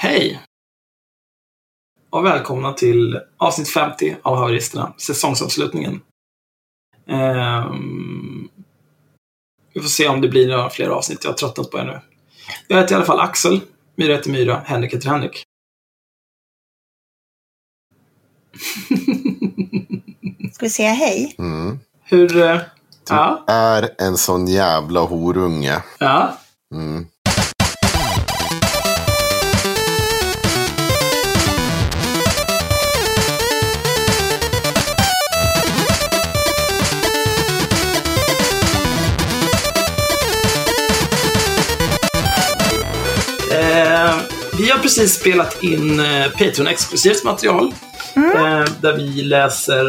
Hej! Och välkomna till avsnitt 50 av Haveristerna, säsongsavslutningen. Ehm, vi får se om det blir några fler avsnitt, jag har tröttnat på er nu. Jag heter i alla fall Axel, Myra heter Myra, Henrik heter Henrik. Ska vi säga hej? Mm. Hur... eh, Ja, Är en sån jävla horunge. ja. Mm. Vi har precis spelat in eh, Patreon-exklusivt material. Eh, där vi läser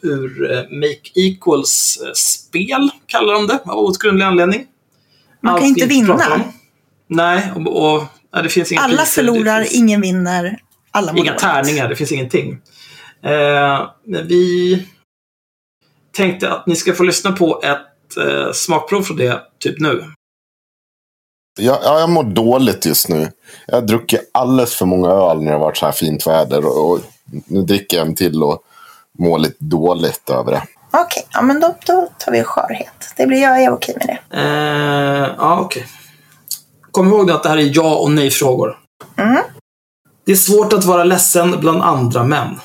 ur eh, Make Equals spel, kallar de det, av outgrundlig anledning. Man Allt kan inte vi vinna. Nej, och, och nej, det finns inga Alla priser, förlorar, finns ingen vinner. Alla mår Inga tärningar, det finns ingenting. Eh, vi tänkte att ni ska få lyssna på ett eh, smakprov från det typ nu. Jag, ja, jag mår dåligt just nu. Jag har druckit alldeles för många öl när det har varit så här fint väder. Och, och nu dricker jag en till och mår lite dåligt över det. Okej, ja, men då, då tar vi skörhet. Det blir jag är okej med det. Eh, ja, okej. Kom ihåg att det här är ja och nej-frågor. Mm. Det är svårt att vara ledsen bland andra män.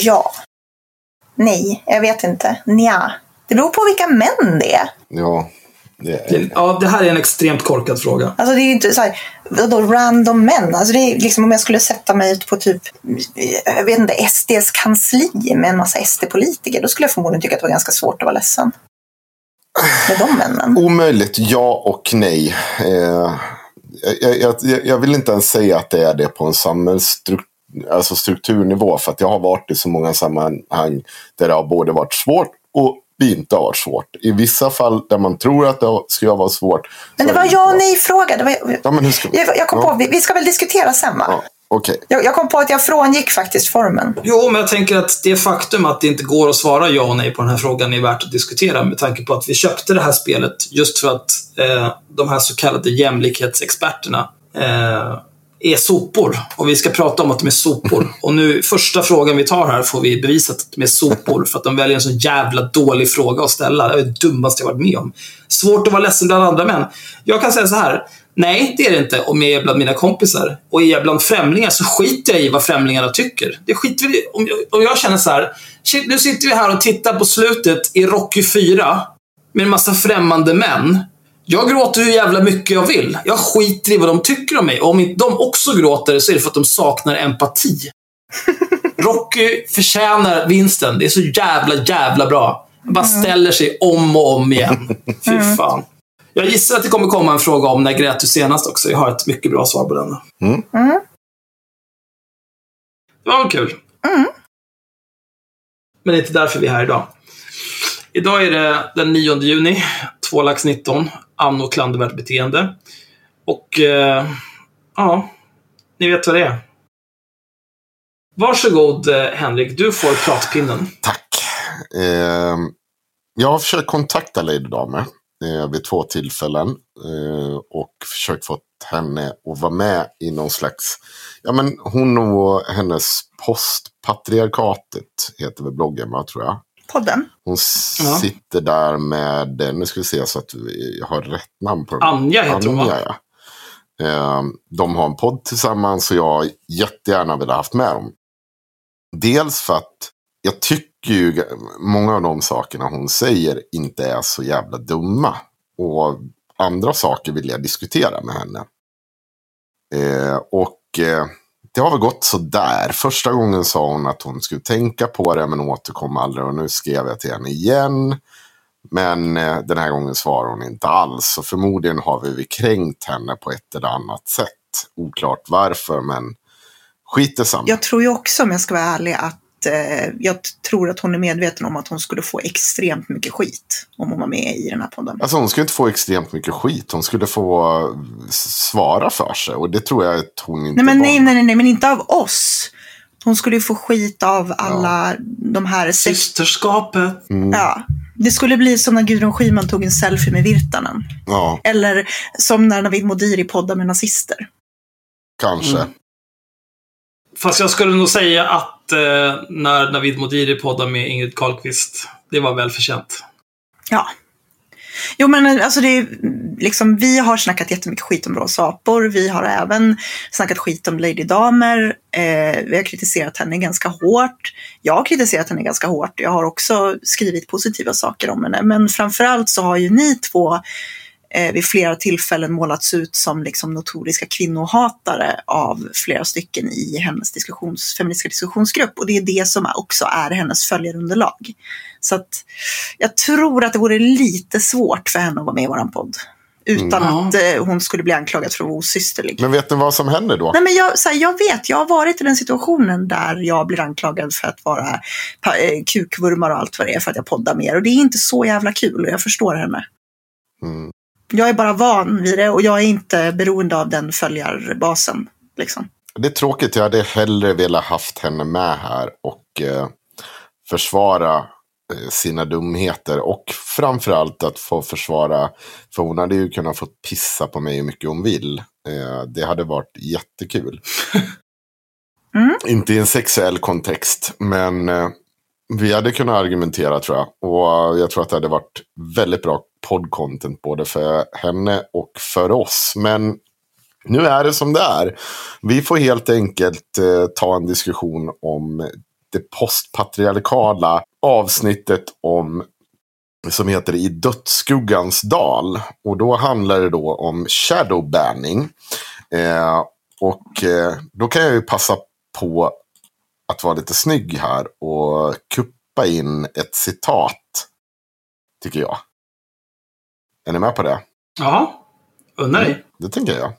Ja. Nej, jag vet inte. Nja. Det beror på vilka män det är. Ja, det ja, det här är en extremt korkad fråga. Alltså det är ju inte så här, vadå random män? Alltså det är liksom om jag skulle sätta mig ut på typ, jag vet inte, SDs kansli med en massa SD-politiker. Då skulle jag förmodligen tycka att det var ganska svårt att vara ledsen. Med de männen. Omöjligt ja och nej. Eh, jag, jag, jag, jag vill inte ens säga att det är det på en samhällsstruktur alltså strukturnivå. För att jag har varit i så många sammanhang där det har både varit svårt och det inte har varit svårt. I vissa fall där man tror att det ska vara svårt. Men det var ja och nej-fråga. Det var- Ja, men hur ska... Jag, jag kom ja, på, vi, vi ska väl diskutera sen va? Ja, Okej. Jag, jag kom på att jag frångick faktiskt formen. Jo, men jag tänker att det faktum att det inte går att svara ja och nej på den här frågan är värt att diskutera med tanke på att vi köpte det här spelet just för att eh, de här så kallade jämlikhetsexperterna eh, är sopor. Och vi ska prata om att de är sopor. Och nu, första frågan vi tar här får vi bevisat att de är sopor för att de väljer en så jävla dålig fråga att ställa. Det är det dummaste jag varit med om. Svårt att vara ledsen bland andra män. Jag kan säga så här. Nej, det är det inte om jag är bland mina kompisar. Och är jag bland främlingar så skiter jag i vad främlingarna tycker. Det skiter vi. Om jag, om jag känner så här. Shit, nu sitter vi här och tittar på slutet i Rocky 4 med en massa främmande män. Jag gråter hur jävla mycket jag vill. Jag skiter i vad de tycker om mig. Och om inte de också gråter så är det för att de saknar empati. Rocky förtjänar vinsten. Det är så jävla, jävla bra. Han bara ställer sig om och om igen. Fy fan. Jag gissar att det kommer komma en fråga om när grät du senast också. Jag har ett mycket bra svar på den. Mm. Mm. Det var väl kul. Mm. Men det är inte därför vi är här idag. Idag är det den 9 juni, 2 lax 19, anno klandervärt beteende. Och eh, ja, ni vet vad det är. Varsågod eh, Henrik, du får pratpinnen. Tack. Eh, jag har försökt kontakta Lady Dame eh, vid två tillfällen. Eh, och försökt få henne att vara med i någon slags... Ja, men hon och hennes postpatriarkatet heter väl bloggen, va, tror jag. Podden. Hon Ja. sitter där med, nu ska vi se så att vi- jag har rätt namn på den. Anja heter hon, va? Ja. Eh, De har en podd tillsammans och jag jättegärna velat haft med dem. Dels för att jag tycker ju många av de sakerna hon säger inte är så jävla dumma. Och andra saker vill jag diskutera med henne. Eh, och eh, det har väl gått så där. Första gången sa hon att hon skulle tänka på det men återkom aldrig. Och nu skrev jag till henne igen. Men eh, den här gången svarar hon inte alls. Så förmodligen har vi kränkt henne på ett eller annat sätt. Oklart varför, men skit samma. Jag tror ju också, om jag ska vara ärlig, att eh, jag tror att hon är medveten om att hon skulle få extremt mycket skit om hon var med i den här podden. Alltså hon skulle inte få extremt mycket skit. Hon skulle få eh, svara för sig. Och det tror jag att hon inte Nej men, var. nej, nej, nej, nej, men inte av oss. Hon skulle ju få skit av alla de här... Systerskapet. Mm, Ja. Det skulle bli som när Gudrun Schyman tog en selfie med Virtanen. ja. Eller som när Navid Modiri poddar med nazister. kanske. Mm. Fast jag skulle nog säga att eh, när Navid Modiri poddade med Ingrid Carlqvist, det var välförtjänt. Ja. Jo, men eh, alltså det är, mm, liksom, vi har snackat jättemycket skit om råsapor. Vi har även snackat skit om Lady Damer. Eh, vi har kritiserat henne ganska hårt. Jag har kritiserat henne ganska hårt. Jag har också skrivit positiva saker om henne. Men framförallt så har ju ni två eh, vid flera tillfällen målats ut som liksom notoriska kvinnohatare av flera stycken i hennes diskussions, feministiska diskussionsgrupp. Och det är det som också är hennes följarunderlag. Så att jag tror att det vore lite svårt för henne att vara med i vår podd. Utan Mm. att eh, hon skulle bli anklagad för att vara osysterlig. Men vet ni vad som händer då? Nej, men jag, så här, jag vet, jag har varit i den situationen där jag blir anklagad för att vara eh, kukvurmar och allt vad det är för att jag poddar mer. Och det är inte så jävla kul och jag förstår henne. Mm. Jag är bara van vid det och jag är inte beroende av den följarbasen. Liksom. Det är tråkigt, jag hade hellre velat haft henne med här och eh, försvara eh, sina dumheter. Och framförallt att få försvara, för hon hade ju kunnat få pissa på mig hur mycket hon vill. Eh, det hade varit jättekul. Mm. Inte i en sexuell kontext, men eh, vi hade kunnat argumentera tror jag. Och jag tror att det hade varit väldigt bra poddcontent både för henne och för oss. Men nu är det som det är. Vi får helt enkelt eh, ta en diskussion om det postpatriarkala avsnittet om som heter I dödsskuggans dal. Och då handlar det då om shadow banning. Eh, och eh, då kan jag ju passa på att vara lite snygg här och kuppa in ett citat. Tycker jag. Är ni med på det? Jaha, unna dig. Det tänker jag.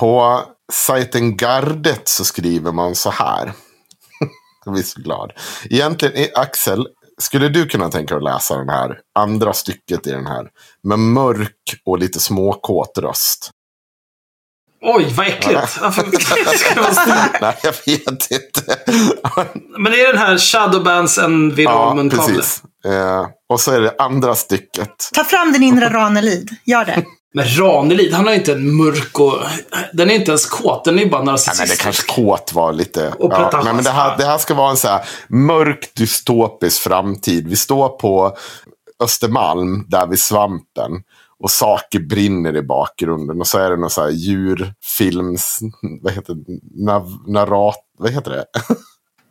På sajten Gardet så skriver man så här. jag blir så glad. Egentligen, Axel, skulle du kunna tänka dig att läsa den här andra stycket i den här? Med mörk och lite småkåt röst. Oj, vad äckligt. Varför ska man säga? Nej, jag vet inte. Men är den här Shadowbands en viral ja, precis. Eh, och så är det andra stycket. Ta fram din inre Ranelid. Gör det. Men Ranelid, han har inte en mörk och... Den är inte ens kåt, den är bara Ja, men det narcissistisk. kanske kåt var lite... Och Ja, nej, men det, här, det här ska vara en så här mörk dystopisk framtid. Vi står på Östermalm, där vid svampen. Och saker brinner i bakgrunden. Och så är det någon så här djurfilms... Vad heter det? Nav, narrat... Vad heter det?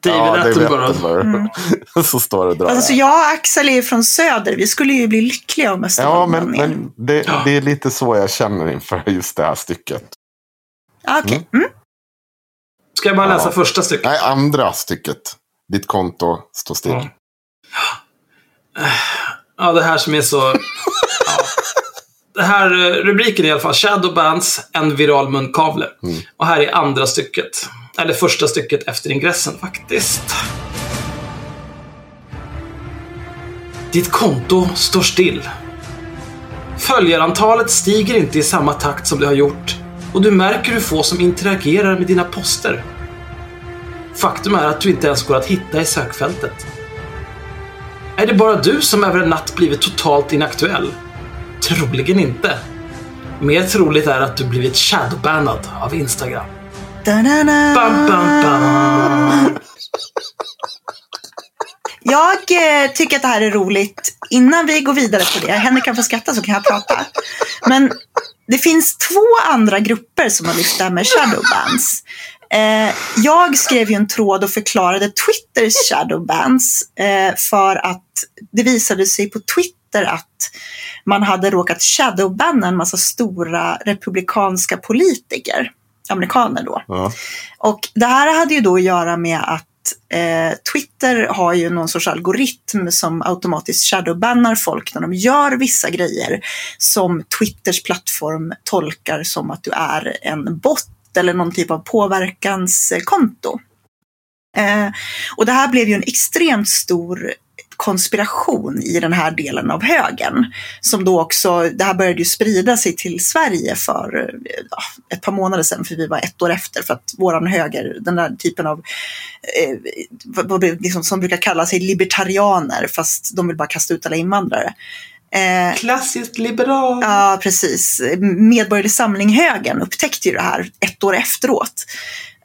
David Attenborough. Attenborough. så står det och drar. Alltså jag och Axel är ju från söder. Vi skulle ju bli lyckliga om ja, Östermalm men, var med. men det, det är lite så jag känner inför just det här stycket. Okej. Mm. Ska jag bara läsa Ja. första stycket? Nej, andra stycket. Ditt konto står still. Ja. Ja, det här som är så... ja. Det här eh, rubriken är i alla fall Shadowbands, en viral munkavle. Mm. Och här är andra stycket. Eller första stycket efter ingressen faktiskt. Ditt konto står still. Följarantalet stiger inte i samma takt som det har gjort och du märker hur få som interagerar med dina poster. Faktum är att du inte ens går att hitta i sökfältet. Är det bara du som över en natt blivit totalt inaktuell? Troligen inte. Mer troligt är att du blivit shadowbannad av Instagram. Da-da-da. Bam, bam, bam. Jag eh, tycker att det här är roligt. Innan vi går vidare på det, Henrik kan få skratta så kan jag prata. Men det finns två andra grupper som har lyft det här med shadowbans. Eh, jag skrev ju en tråd och förklarade Twitters shadowbans eh, för att det visade sig på Twitter att man hade råkat shadowbanna en massa stora republikanska politiker, amerikaner då. Ja. Och det här hade ju då att göra med att eh, Twitter har ju någon sorts algoritm som automatiskt shadowbannar folk när de gör vissa grejer som Twitters plattform tolkar som att du är en bot eller någon typ av påverkanskonto. Eh, och det här blev ju en extremt stor konspiration i den här delen av högen. Som då också, det här började ju sprida sig till Sverige för ja, ett par månader sedan, för vi var ett år efter, för att våran höger, den där typen av, eh, liksom, som brukar kalla sig libertarianer, fast de vill bara kasta ut alla invandrare. Eh, Klassiskt liberal. Ja, precis. Medborgerlig Samling-högern upptäckte ju det här ett år efteråt.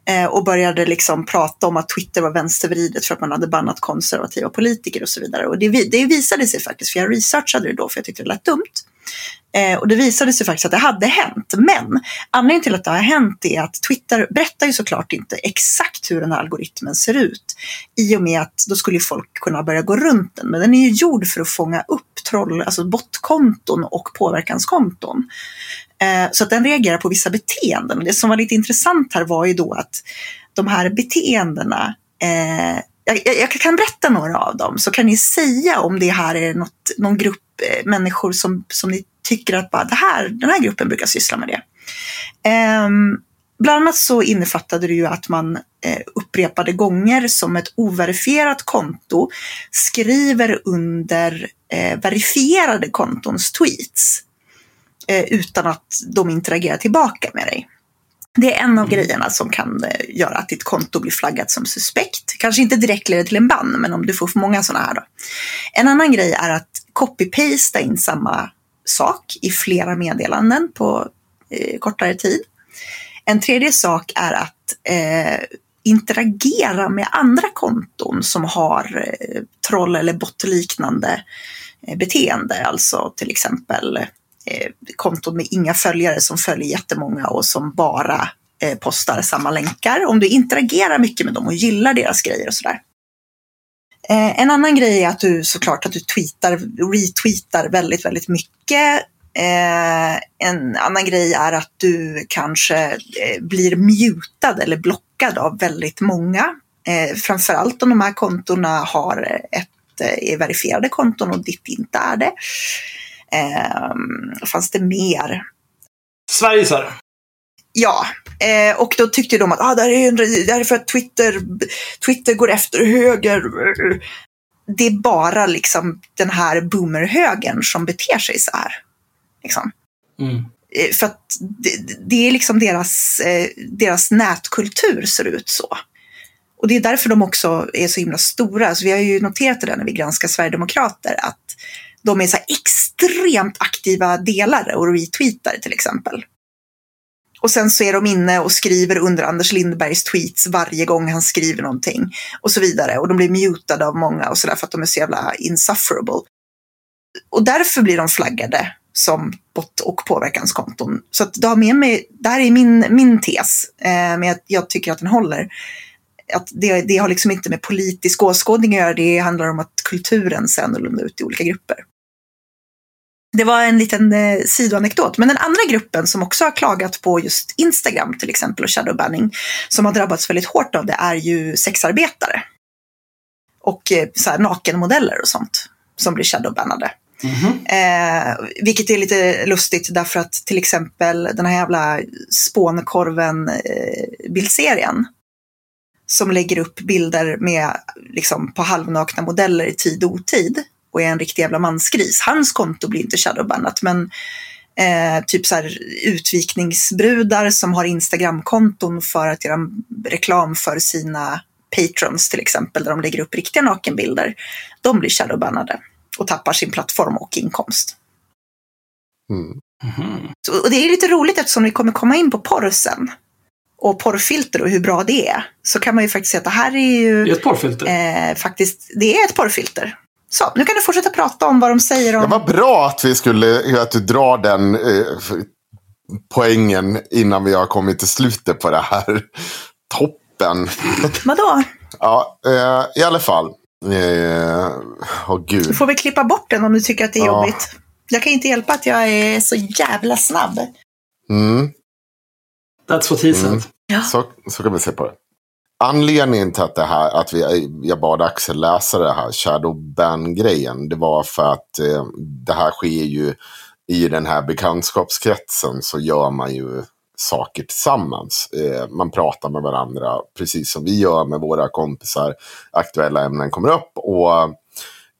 Eh, och började liksom prata om att Twitter var vänstervridet för att man hade bannat konservativa politiker och så vidare. Och det, det visade sig faktiskt, för jag researchade det då för jag tyckte det lät dumt. Eh, och det visade sig faktiskt att det hade hänt. Men anledningen till att det har hänt är att Twitter berättar ju såklart inte exakt hur den här algoritmen ser ut. I och med att då skulle folk kunna börja gå runt den. Men den är ju gjord för att fånga upp troll, alltså botkonton och påverkanskonton. Eh, så att den reagerar på vissa beteenden. Det som var lite intressant här var ju då att de här beteendena eh, jag, jag, kan berätta några av dem, så kan ni säga om det här är något, någon grupp eh, människor som, som ni tycker att bara, det här, den här gruppen brukar syssla med det. Eh, bland annat så innefattade det ju att man eh, upprepade gånger som ett overifierat konto skriver under eh, verifierade kontons tweets eh, utan att de interagerar tillbaka med dig. Det är en av mm. grejerna som kan eh, göra att ditt konto blir flaggat som suspekt. Kanske inte direkt leder till en bann, men om du får för många sådana här då. En annan grej är att copy-pasta in samma sak i flera meddelanden på eh, kortare tid. En tredje sak är att eh, interagera med andra konton som har troll eller botliknande eh, beteende. Alltså till exempel Eh, konton med inga följare som följer jättemånga och som bara eh, postar samma länkar. Om du interagerar mycket med dem och gillar deras grejer och sådär. Eh, en annan grej är att du såklart att du tweetar, retweetar väldigt, väldigt mycket. Eh, en annan grej är att du kanske eh, blir mutad eller blockad av väldigt många. Eh, framförallt om de här kontona har ett, eh, är verifierade konton och ditt inte är det. Eh, fanns det mer? Sverigesar. Ja, eh, och då tyckte de att ah, det, här är, det här är för att Twitter, Twitter går efter höger. Det är bara liksom den här boomerhögern som beter sig så här. Liksom. Mm. Eh, för att det, det, är liksom deras, eh, deras nätkultur ser ut så. Och det är därför de också är så himla stora. Så vi har ju noterat det när vi granskar Sverigedemokrater att de är så extremt aktiva delare och retweetar till exempel. Och sen så är de inne och skriver under Anders Lindbergs tweets varje gång han skriver någonting. Och så vidare. Och de blir mutade av många och sådär för att de är så jävla insufferable. Och därför blir de flaggade som bot och påverkanskonton. Så att det, med mig, det här är min, min tes, eh, men jag, jag, tycker att den håller. Att det, det har liksom inte med politisk åskådning att göra, det handlar om att kulturen ser annorlunda ut i olika grupper. Det var en liten eh, sidoanekdot. Men den andra gruppen som också har klagat på just Instagram till exempel och shadowbanning som har drabbats väldigt hårt av det är ju sexarbetare. Och eh, så här, nakenmodeller och sånt som blir shadowbannade. Mm -hmm. eh, vilket är lite lustigt därför att till exempel den här jävla spånkorven eh, bildserien som lägger upp bilder med liksom på halvnakna modeller i tid och otid och är en riktig jävla mansgris. Hans konto blir inte shadowbannat men eh, typ så här utvikningsbrudar som har Instagramkonton för att göra reklam för sina patrons till exempel där de lägger upp riktiga nakenbilder. De blir shadowbannade och tappar sin plattform och inkomst. Mm. Mm. Så, och det är lite roligt eftersom vi kommer komma in på porr sen. Och porrfilter och hur bra det är. Så kan man ju faktiskt säga att det här är ju... Det är ett porrfilter. Eh, faktiskt, det är ett porrfilter. Så, nu kan du fortsätta prata om vad de säger om... Det var bra att, vi skulle, att du drar den eh, poängen innan vi har kommit till slutet på det här. Toppen. Vadå? ja, eh, i alla fall. Eh, oh, gud. Får väl klippa bort den om du tycker att det är ja. jobbigt. Jag kan inte hjälpa att jag är så jävla snabb. Mm. That's what he said. Mm. Ja. Så, så kan vi se på det. Anledningen till att, det här, att vi, jag bad Axel läsa det här Shadowban-grejen. Det var för att eh, det här sker ju i den här bekantskapskretsen så gör man ju saker tillsammans. Eh, man pratar med varandra precis som vi gör med våra kompisar. Aktuella ämnen kommer upp och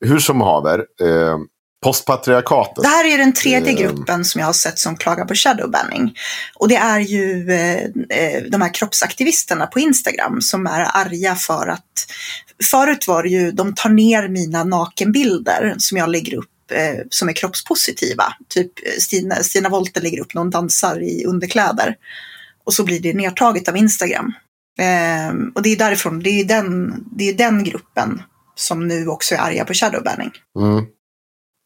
hur som haver. Eh, Postpatriarkatet. Det här är den tredje eh. gruppen som jag har sett som klagar på shadowbanning. Och det är ju eh, eh, de här kroppsaktivisterna på Instagram som är arga för att förut var det ju, de tar ner mina nakenbilder som jag lägger upp eh, som är kroppspositiva. Typ eh, Stina, Stina Wollter lägger upp någon dansar i underkläder. Och så blir det nedtaget av Instagram. Eh, och det är därifrån, det är den, det är den gruppen som nu också är arga på shadowbanning. Mm.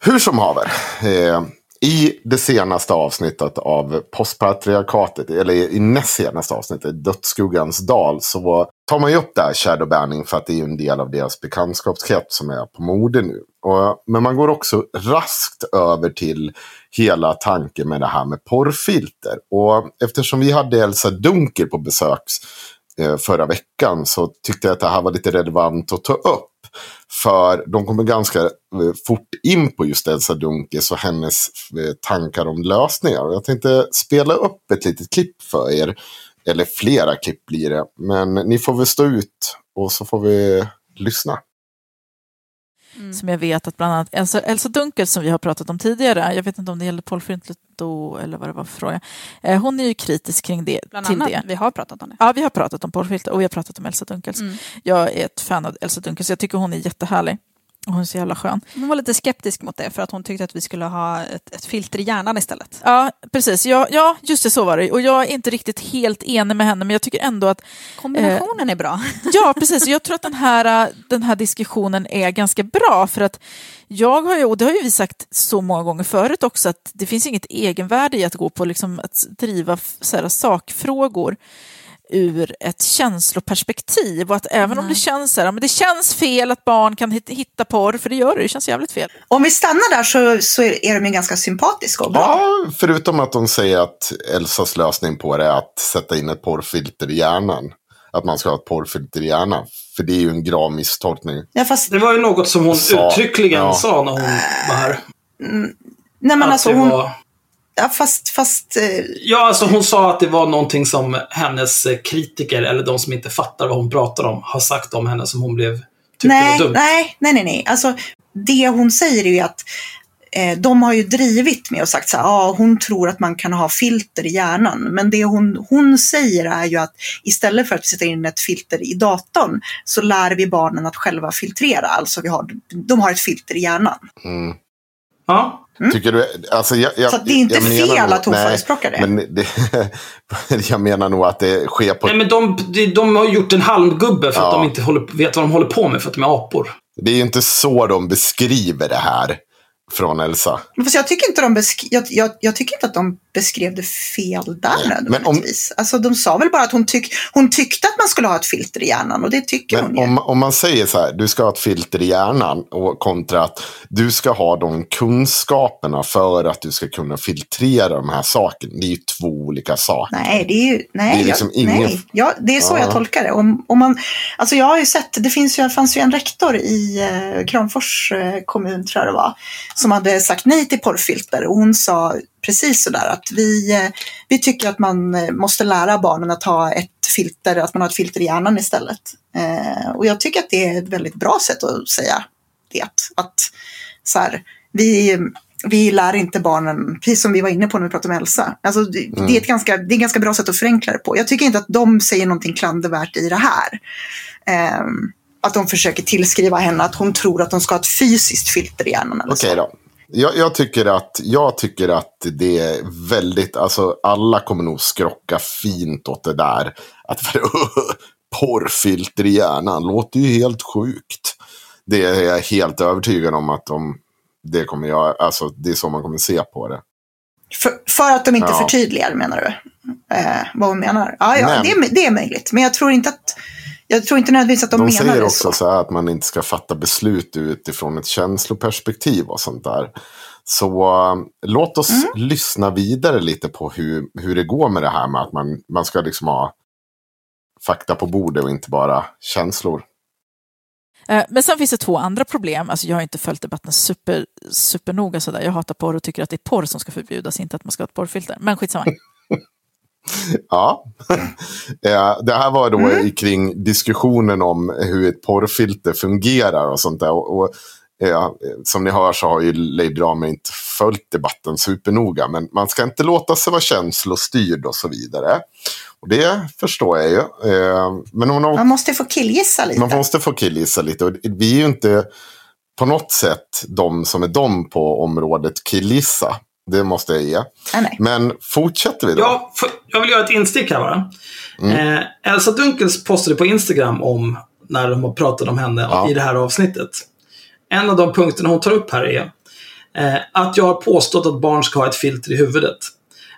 Hur som haver. Eh, I det senaste avsnittet av postpatriarkatet, eller i näst senaste avsnittet, Dödsskuggans dal, så tar man ju upp det här shadowbanning för att det är en del av deras bekantskapskrets som är på mode nu. Och, men man går också raskt över till hela tanken med det här med porrfilter. Och eftersom vi hade Elsa Dunker på besök eh, förra veckan så tyckte jag att det här var lite relevant att ta upp. För de kommer ganska eh, fort in på just Elsa Dunkes och hennes eh, tankar om lösningar. Jag tänkte spela upp ett litet klipp för er. Eller flera klipp blir det. Men ni får väl stå ut och så får vi lyssna. Mm. Som jag vet att bland annat Elsa, Elsa Dunkel som vi har pratat om tidigare, jag vet inte om det gäller Paul Fryntlet då eller vad det var för fråga. Eh, hon är ju kritisk kring det. Bland till annat, det. vi har pratat om det. Ja, vi har pratat om Fryntlet och vi har pratat om Elsa Dunkels. Mm. Jag är ett fan av Elsa Dunkels, jag tycker hon är jättehärlig. Hon är så jävla skön. Hon var lite skeptisk mot det för att hon tyckte att vi skulle ha ett, ett filter i hjärnan istället. Ja, precis. Ja, ja, just det, så var det. Och jag är inte riktigt helt enig med henne, men jag tycker ändå att... Kombinationen är bra. Ja, precis. Jag tror att den här, den här diskussionen är ganska bra, för att jag har ju, och det har ju vi sagt så många gånger förut också, att det finns inget egenvärde i att gå på liksom att driva så här, sakfrågor ur ett känsloperspektiv och att även om det känns så här, men det känns fel att barn kan hitta porr, för det gör det, det känns jävligt fel. Om vi stannar där så, så är de ju ganska sympatiska och bra. Ja, förutom att de säger att Elsas lösning på det är att sätta in ett porrfilter i hjärnan. Att man ska ha ett porrfilter i hjärnan. För det är ju en grav misstolkning. Ja, fast, Det var ju något som hon Sa- uttryckligen ja. sa när hon var här. nej men Att alltså det hon, var... ja, fast, fast eh, Ja, alltså hon sa att det var någonting som hennes kritiker, eller de som inte fattar vad hon pratar om, har sagt om henne som hon blev tyckte nej, var dumt. nej, nej, nej, nej. Alltså, det hon säger är ju att eh, de har ju drivit med och sagt så här, ja, hon tror att man kan ha filter i hjärnan. Men det hon, hon säger är ju att istället för att vi sätter in ett filter i datorn så lär vi barnen att själva filtrera. Alltså vi har, de har ett filter i hjärnan. Mm. Ja. Tycker du, alltså jag, jag, Så att det är inte jag menar fel nog- att hon nej, förespråkar det. Men det, jag menar nog att det sker på... Nej, men de, de, de har gjort en halmgubbe för att Ja. de inte håller, vet vad de håller på med för att de är apor. Det är ju inte så de beskriver det här från Elsa. Men Fast jag, tycker inte de besk- jag, jag, jag tycker inte att de beskrev det fel där Nej, men om-. Alltså, de sa väl bara att hon, tyck, hon tyckte att man skulle ha ett filter i hjärnan och det tycker hon Men ju. om, om man säger så här, du ska ha ett filter i hjärnan och kontra att du ska ha de kunskaperna för att du ska kunna filtrera de här sakerna. Det är ju två olika saker. Nej, det är ju, nej, Det är liksom jag, ingen- nej. Ja, det är så Ja. jag tolkar det. Om, om man, alltså jag har ju sett, det finns ju, fanns ju en rektor i eh, Kramfors eh, kommun, tror jag det var, som hade sagt nej till porrfilter och hon sa precis sådär att vi, eh, vi tycker att man eh, måste lära barnen att ha ett filter, att man har ett filter i hjärnan istället. Eh, och jag tycker att det är ett väldigt bra sätt att säga det. Att så här, vi, vi lär inte barnen, precis som vi var inne på när vi pratade om Elsa. Alltså, det, det, är ett ganska, det är ett ganska bra sätt att förenkla det på. Jag tycker inte att de säger någonting klandervärt i det här. Ehm, att de försöker tillskriva henne att hon tror att hon ska ha ett fysiskt filter i hjärnan. Eller Okej då. Jag, jag, tycker att, jag tycker att det är väldigt, alltså alla kommer nog skrocka fint åt det där. Att porrfilter i hjärnan låter ju helt sjukt. Det är jag helt övertygad om att de, det kommer jag, alltså det är så man kommer se på det. För, för att de inte Ja. förtydligar, menar du? Eh, vad hon menar? Ja, ja det, är, det är möjligt. Men jag tror inte att jag tror inte nödvändigtvis att de, De, menar säger det också så. så här att man inte ska fatta beslut utifrån ett känsloperspektiv och sånt där. Så äh, låt oss Mm. lyssna vidare lite på hur, hur det går med det här med att man, man ska liksom ha fakta på bordet och inte bara känslor. Eh, Men sen finns det två andra problem. Alltså jag har inte följt debatten super, supernoga sådär. Jag hatar porr och tycker att det är porr som ska förbjudas, inte att man ska ha ett porrfilter. Men skitsamma. Ja, Eh, det här var då Mm. kring diskussionen om hur ett porrfilter fungerar och sånt där. Och, och, eh, som ni hör så har ju Leif Dramer inte följt debatten supernoga. Men man ska inte låta sig vara känslostyrd och så vidare. Och det förstår jag ju. Eh, men hon har Man måste få killgissa lite. man måste få killgissa lite. Och vi är ju inte på något sätt de som är de på området killissa. Det måste jag ge. Nej, nej. Men fortsätter vi då? Ja, för, jag vill göra ett instick här bara. Mm. Eh, Elsa Dunkels postade på Instagram om när de har pratat om henne Ja. i det här avsnittet. En av de punkterna hon tar upp här är eh, att jag har påstått att barn ska ha ett filter i huvudet.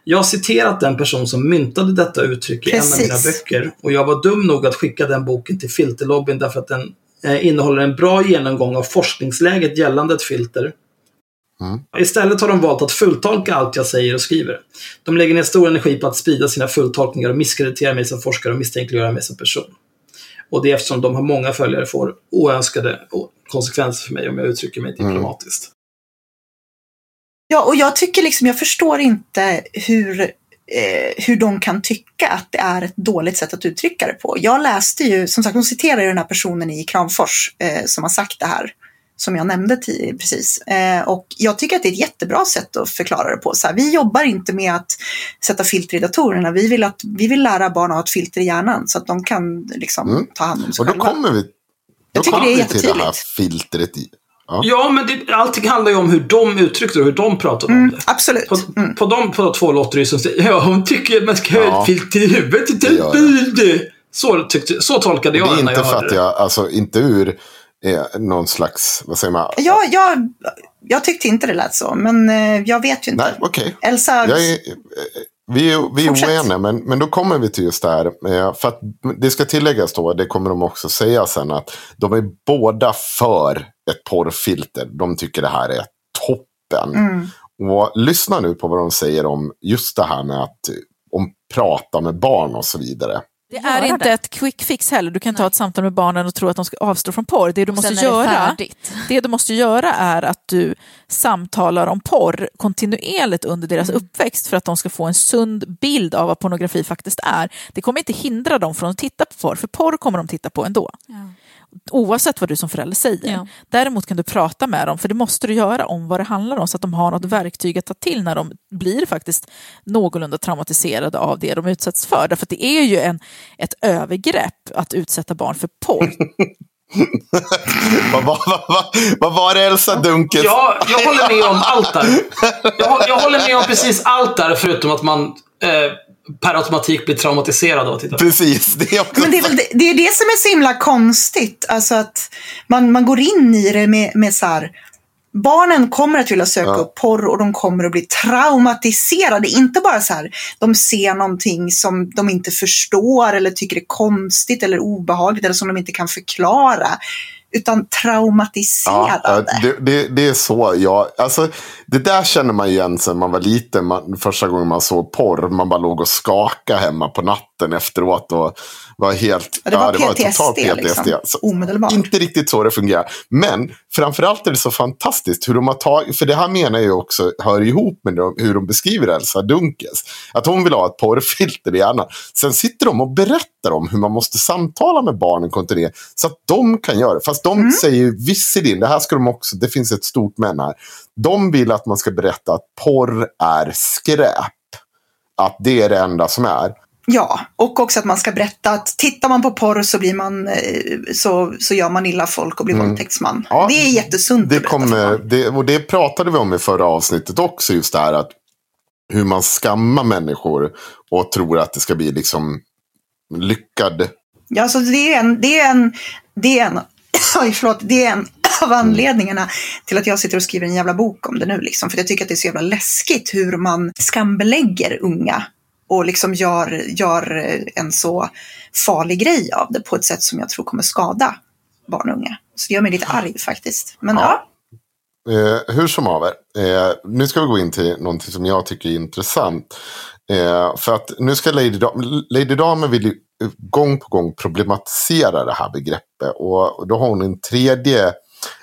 Jag har citerat den person som myntade detta uttryck i en av mina Precis. böcker och jag var dum nog att skicka den boken till filterlobbyn därför att den eh, innehåller en bra genomgång av forskningsläget gällande ett filter. Mm. Istället har de valt att fulltolka allt jag säger och skriver. De lägger ner stor energi på att sprida sina fulltolkningar och misskreditera mig som forskare och misstänkliggöra mig som person. Och det är eftersom de har många följare får oönskade konsekvenser för mig om jag uttrycker mig diplomatiskt. Ja, och jag tycker liksom, jag förstår inte hur, eh, hur de kan tycka att det är ett dåligt sätt att uttrycka det på. Jag läste ju, som sagt, de citerar ju den här personen i Kramfors eh, som har sagt det här, som jag nämnde precis. Eh, och jag tycker att det är ett jättebra sätt att förklara det på. Så här, vi jobbar inte med att sätta filter i datorerna, vi vill, att, vi vill lära barn att ha ett filter i hjärnan så att de kan liksom, Mm. ta hand om sig Och då själva. kommer vi, då Jag tycker kommer det är vi till det här filtret. I. Ja. Ja, men det, allting handlar ju om hur de uttryckte det och hur de pratade om Mm, det. absolut. På, Mm. på de på två låter det som säger ja, hon tycker man ska ha Ja. ett filter i huvudet. Det gör Det. Så, tyckte, så tolkade jag Det är det när inte jag för att det. jag, alltså inte ur eh, någon slags, vad säger man? Ja, jag, jag tyckte inte det lät så, men eh, jag vet ju inte. Nej, okej. Elsa, är, eh, vi är, vi är oeniga, men, men då kommer vi till just det här. eh, För att det ska tilläggas då, det kommer de också säga sen, att de är båda för ett porrfilter. De tycker det här är toppen. mm, Och lyssna nu på vad de säger om just det här med att om prata med barn och så vidare. Det är inte det. ett quick fix heller. Du kan Nej. ha ett samtal med barnen och tro att de ska avstå från porr. Det du måste det göra färdigt. det du måste göra är att du samtalar om porr kontinuerligt under deras Mm. uppväxt för att de ska få en sund bild av vad pornografi faktiskt är. Det kommer inte hindra dem från att titta på porr, för porr kommer de titta på ändå. Ja. Oavsett vad du som förälder säger. Ja. Däremot kan du prata med dem, för det måste du göra om vad det handlar om så att de har något verktyg att ta till när de blir faktiskt någorlunda traumatiserade av det de utsätts för. Därför att det är ju en, ett övergrepp att utsätta barn för porr. vad, vad, vad, vad, vad var det Elsa Dunkels? Ja, jag håller med om allt där. Jag, jag håller med om precis allt där, förutom att man eh, per automatik blir traumatiserad av att titta på. Precis, det är också Men det är väl det, det, är det som är så himla konstigt. Alltså att man, man går in i det med, med så här. Barnen kommer att vilja söka Ja. upp porr och de kommer att bli traumatiserade. Inte bara så här, de ser någonting som de inte förstår eller tycker är konstigt eller obehagligt eller som de inte kan förklara. Utan Ja, traumatiserade. det, det, det är så. Ja, alltså, det där känner man igen sen man var liten. Man, första gången man såg porr. Man bara låg och skakade hemma på natten efteråt. Och var helt... Ja, det var ja, PTSD, totalt liksom. Så, Omedelbart. inte riktigt så det fungerar. Men framförallt är det så fantastiskt hur de har tagit, för det här menar jag också hör ihop med de- hur de beskriver Elsa Dunkels. Att hon vill ha ett porrfilter i hjärnan. Sen sitter de och berättar om hur man måste samtala med barnen kontinuerligt. Så att de kan göra det. Fast de säger ju visserligen, det här ska de också, det finns ett stort men här. De vill att man ska berätta att porr är skräp. Att det är det enda som är. Ja, och också att man ska berätta att tittar man på porr så, blir man, eh, så, så gör man illa folk och blir våldtäktsman. Mm. Ja, det är jättesunt Det att kommer, det, och det pratade vi om i förra avsnittet också, just det här att hur man skammar människor och tror att det ska bli liksom lyckad. Ja, alltså det är en, det är en, det är en, oj, förlåt, det är en av anledningarna till att jag sitter och skriver en jävla bok om det nu. Liksom. För jag tycker att det är så jävla läskigt hur man skambelägger unga och liksom gör, gör en så farlig grej av det på ett sätt som jag tror kommer skada barn och unga. Så det gör mig lite arg faktiskt. Men ja, Ja. Eh, hur som haver, eh, nu ska vi gå in till någonting som jag tycker är intressant. Eh, för att nu ska Lady, Dam- Lady Damer vill gång på gång problematisera det här begreppet. Och då har hon en tredje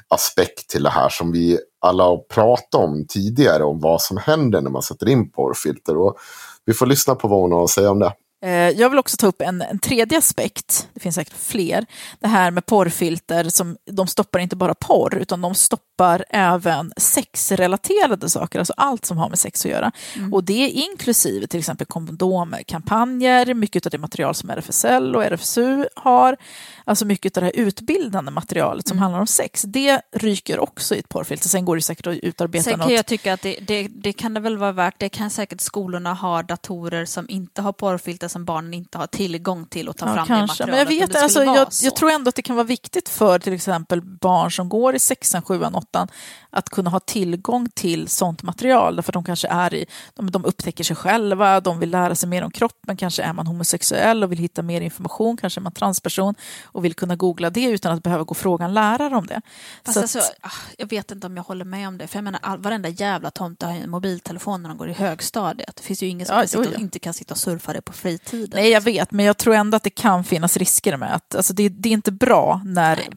aspekt till det här som vi alla har pratat om tidigare. Om vad som händer när man sätter in porrfilter. Och vi får lyssna på vad hon har att säga om det. Eh, Jag vill också ta upp en, en tredje aspekt, det finns säkert fler, det här med porrfilter, som, de stoppar inte bara porr, utan de stoppar även sexrelaterade saker, alltså allt som har med sex att göra. Och det är inklusive till exempel kondomkampanjer, mycket av det material som RFSL och RFSU har, alltså mycket av det här utbildande materialet som handlar om sex, det ryker också i ett porrfilter. Sen går det säkert att utarbeta Sen något kan jag tycka att det, det, det kan det väl vara värt. Det kan säkert skolorna ha datorer som inte har porrfilter som barnen inte har tillgång till och ta Ja, fram kanske. det Men jag, materialet. vet, alltså, jag, jag tror ändå att det kan vara viktigt för till exempel barn som går i sexan, sjuan, åttan att kunna ha tillgång till sånt material. Därför att de kanske är i, de, de upptäcker sig själva, de vill lära sig mer om kroppen, kanske är man homosexuell och vill hitta mer information, kanske är man transperson och vill kunna googla det utan att behöva gå och fråga en lärare om det. Fast Så att- alltså, ah, jag vet inte om jag håller med om det. För jag menar, all, varenda jävla tomte har ju en mobiltelefon när de går i högstadiet. Det finns ju ingen som Ja, kan sitta inte kan sitta och surfa det på fritiden. Nej, jag vet, men jag tror ändå att det kan finnas risker med att alltså, det, det är inte bra när Nej.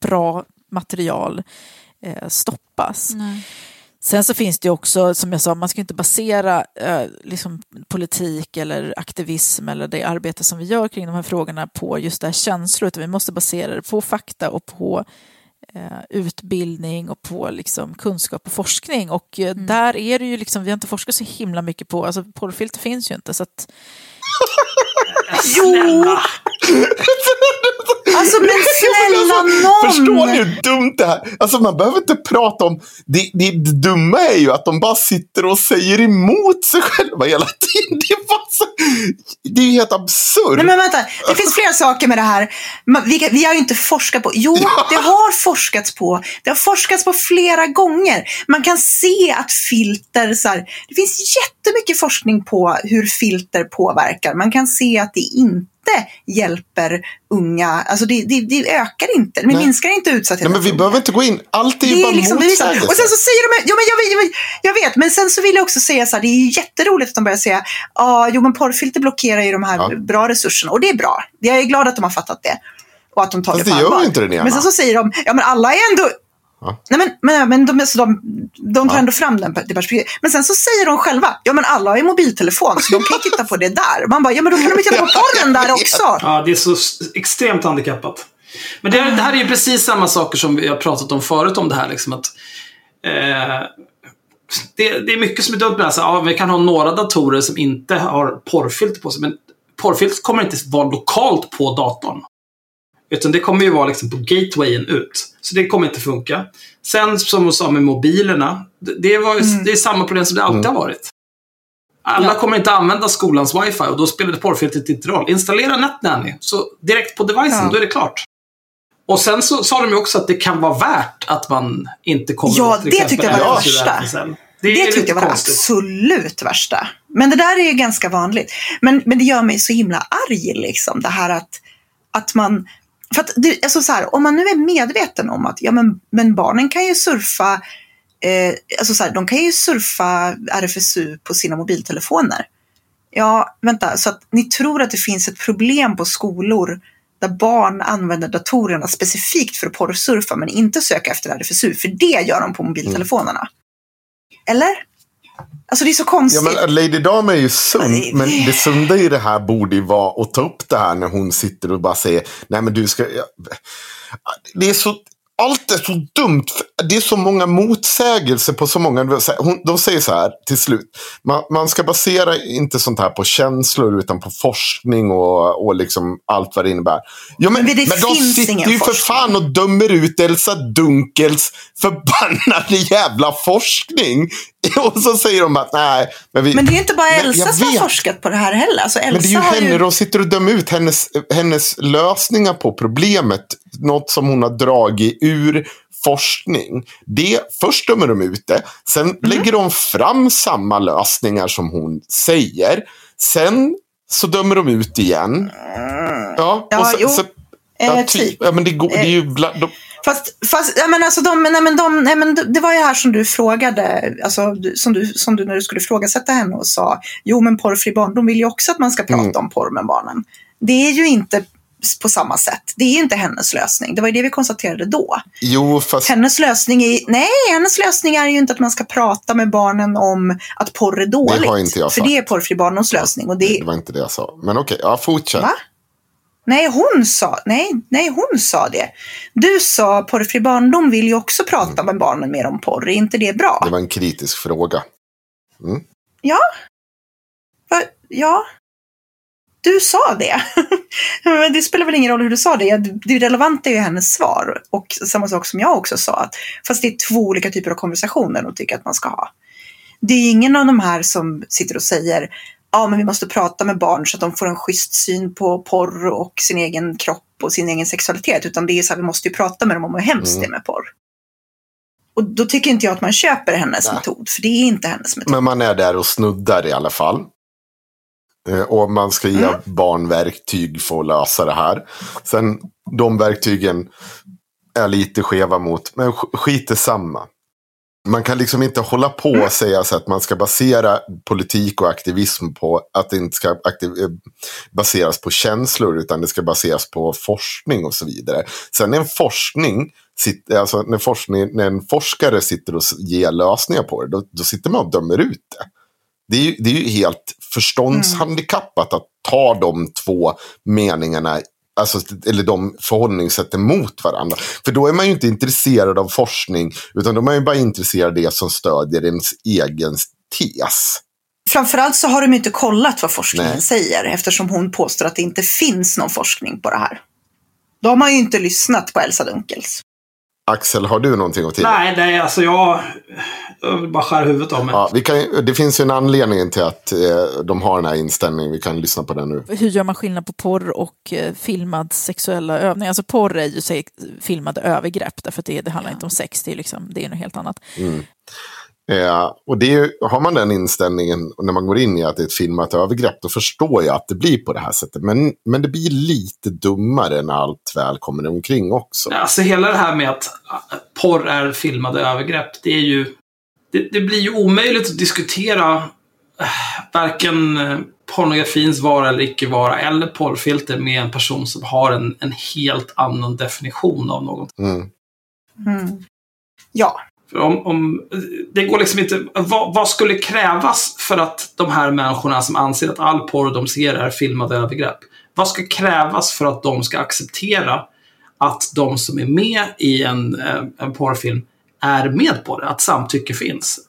bra material eh, stoppas. Nej. Sen så finns det också, som jag sa, man ska inte basera eh, liksom politik eller aktivism eller det arbete som vi gör kring de här frågorna på just det här känslor, utan vi måste basera det på fakta och på eh, utbildning och på liksom, kunskap och forskning. Och eh, där är det ju liksom, vi har inte forskat så himla mycket på, alltså porrfilter finns ju inte, så att Jo! Alltså men snälla någon! Förstår ni hur dumt det här Alltså man behöver inte prata om... Det, det, det dumma är ju att de bara sitter och säger emot sig själva hela tiden. Det är, bara så, det är helt absurt. Nej men vänta, det finns flera saker med det här. Vi, vi har ju inte forskat på. Jo, det har forskats på. Det har forskats på flera gånger. Man kan se att filter, så här, det finns jättemycket forskning på hur filter påverkar. Man kan se att det inte hjälper unga, alltså det, det, det ökar inte, det Nej. minskar inte utsattheten. Men vi behöver inte gå in. Allt är ju bara liksom motsägelse. Och sen så säger de, ja, men jag, jag, jag vet, men sen så vill jag också säga så här, det är jätteroligt att de börjar säga, ja, jo men porrfilter blockerar ju de här Ja. bra resurserna och det är bra. Jag är glad att de har fattat det. Och att de tar Fast det på gör ju inte den ena. Men sen så säger de, ja men alla är ändå Ja. Nej, men, men, men de, så de, de tar Ja. ändå fram den, det perspektivet. Men sen så säger de själva, ja men alla har ju mobiltelefon så de kan ju titta på det där. Man bara, ja men då kan de ju titta på porren där också. Ja, det är så extremt handikappat. Men det, det här är ju precis samma saker som vi har pratat om förut om det här. Liksom att, eh, det, det är mycket som är dumt med det här. Så, ja, vi kan ha några datorer som inte har porrfilter på sig. Men porrfilter kommer inte vara lokalt på datorn. Utan det kommer ju vara liksom på gatewayen ut. Så det kommer inte funka. Sen som du sa med mobilerna. Det, var, ju- det är samma problem som det alltid har varit. Alla Ja. kommer inte använda skolans wifi och då spelar det porrfiltret inte roll. Installera NetNanny, så direkt på devicen, Ja. då är det klart. Och sen så sa de ju också att det kan vara värt att man inte kommer Ja, åt det exempel tyckte jag var det värsta. Det, Det tyckte jag var det absolut värsta. Men det där är ju ganska vanligt. Men, men det gör mig så himla arg, liksom. Det här att, att man... För att det, alltså så här, om man nu är medveten om att ja, men, men barnen kan ju surfa eh, alltså så här, de kan ju surfa RFSU på sina mobiltelefoner. Ja, vänta, så att ni tror att det finns ett problem på skolor där barn använder datorerna specifikt för att porrsurfa men inte söka efter RFSU, för det gör de på mobiltelefonerna. Eller? Alltså det är så Ja, konstigt. men Lady Dam är ju sund, Nej. men det sunda i det här borde ju vara att ta upp det här när hon sitter och bara säger nej men du ska... Ja. Det är så... Allt är så dumt. Det är så många motsägelser på så många... De säger så här till slut. Man, man ska basera inte sånt här på känslor utan på forskning och, och liksom allt vad det innebär. Ja, men, Men det men de sitter ju för forskning. fan och dömer ut Elsa Dunkels förbannade jävla forskning. Och så säger de att nej. Men, vi, Men det är inte bara Elsa som har forskat på det här heller. Alltså Elsa men det är ju henne ju... de sitter och dömer ut. Hennes, hennes lösningar på problemet. Något som hon har dragit ur forskning. Det, först dömer de ut det. Sen Mhm. lägger de fram samma lösningar som hon säger. Sen så dömer de ut igen. Ja, Ja, och sen, jo. så, Eh, ja, typ. typ. Ja, men det, går, det är ju bla, de, Fast, fast ja, men alltså de, nej, men de, nej, men det var ju här som du frågade, alltså, som, du, som du när du skulle ifrågasätta henne och sa, jo men porrfri barndom vill ju också att man ska prata Mm. om porr med barnen. Det är ju inte på samma sätt. Det är inte hennes lösning. Det var ju det vi konstaterade då. Jo, fast Hennes lösning är, nej, hennes lösning är ju inte att man ska prata med barnen om att porr är dåligt. har inte jag För sagt. det är porrfri barndoms lösning. Och det, det var inte det jag sa. Men okej, ja, fortsätt. Va? Nej, hon sa, nej, nej, hon sa det. Du sa porrfri barndom vill ju också prata med barnen mer om porr. Är inte det bra? Mm. Det var en kritisk fråga. Ja. Va? Ja. Du sa det. Men det spelar väl ingen roll hur du sa det. Det relevanta är ju hennes svar. Och samma sak som jag också sa. Att, fast det är två olika typer av konversationer de tycker att man ska ha. Det är ingen av de här som sitter och säger ja, men vi måste prata med barn så att de får en schysst syn på porr och sin egen kropp och sin egen sexualitet. Utan det är så här, vi måste ju prata med dem om hur hemskt Mm. det är med porr. Och då tycker inte jag att man köper hennes Nej. metod. För det är inte hennes metod. Men man är där och snuddar i alla fall. Eh, Och man ska ge Mm. barn verktyg för att lösa det här. Sen de verktygen är lite skeva mot, men sk- skit är samma. Man kan liksom inte hålla på Mm. och säga så att man ska basera politik och aktivism på att det inte ska eh, baseras på känslor utan det ska baseras på forskning och så vidare. Sen en forskning, alltså när, forskning, när en forskare sitter och ger lösningar på det, då, då sitter man och dömer ut det. Det är, ju, det är ju helt förståndshandikappat att ta de två meningarna, alltså, eller de förhållningssätten mot varandra. För då är man ju inte intresserad av forskning, utan då är man ju bara intresserad av det som stödjer ens egen tes. Framförallt så har de inte kollat vad forskningen Nej. säger eftersom hon påstår att det inte finns någon forskning på det här. Då har man ju inte lyssnat på Elsa Dunkels. Axel, har du någonting att tillägga? Nej, nej, alltså jag, jag vill bara skära huvudet av mig. Ja, vi kan, det finns ju en anledning till att eh, de har den här inställningen. Vi kan lyssna på den nu. Hur gör man skillnad på porr och eh, filmad sexuella övningar? Alltså porr är ju filmade övergrepp, därför att det, det handlar inte om sex, det är, liksom, det är något helt annat. Eh, och det är, ju- har man den inställningen när man går in i att det är ett filmat övergrepp, då förstår jag att det blir på det här sättet. Men, men det blir lite dummare när allt väl kommer omkring också. Alltså hela det här med att äh, porr är filmade övergrepp, det är ju... Det, det blir ju omöjligt att diskutera äh, varken äh, pornografins vara eller icke vara eller porrfilter med en person som har en, en helt annan definition av något. Mm. Mm. Ja, om, om, det går liksom inte... Vad, vad skulle krävas för att de här människorna som anser att all porr de ser är filmade övergrepp, vad ska krävas för att de ska acceptera att de som är med i en, eh, en porrfilm är med på det? Att samtycke finns?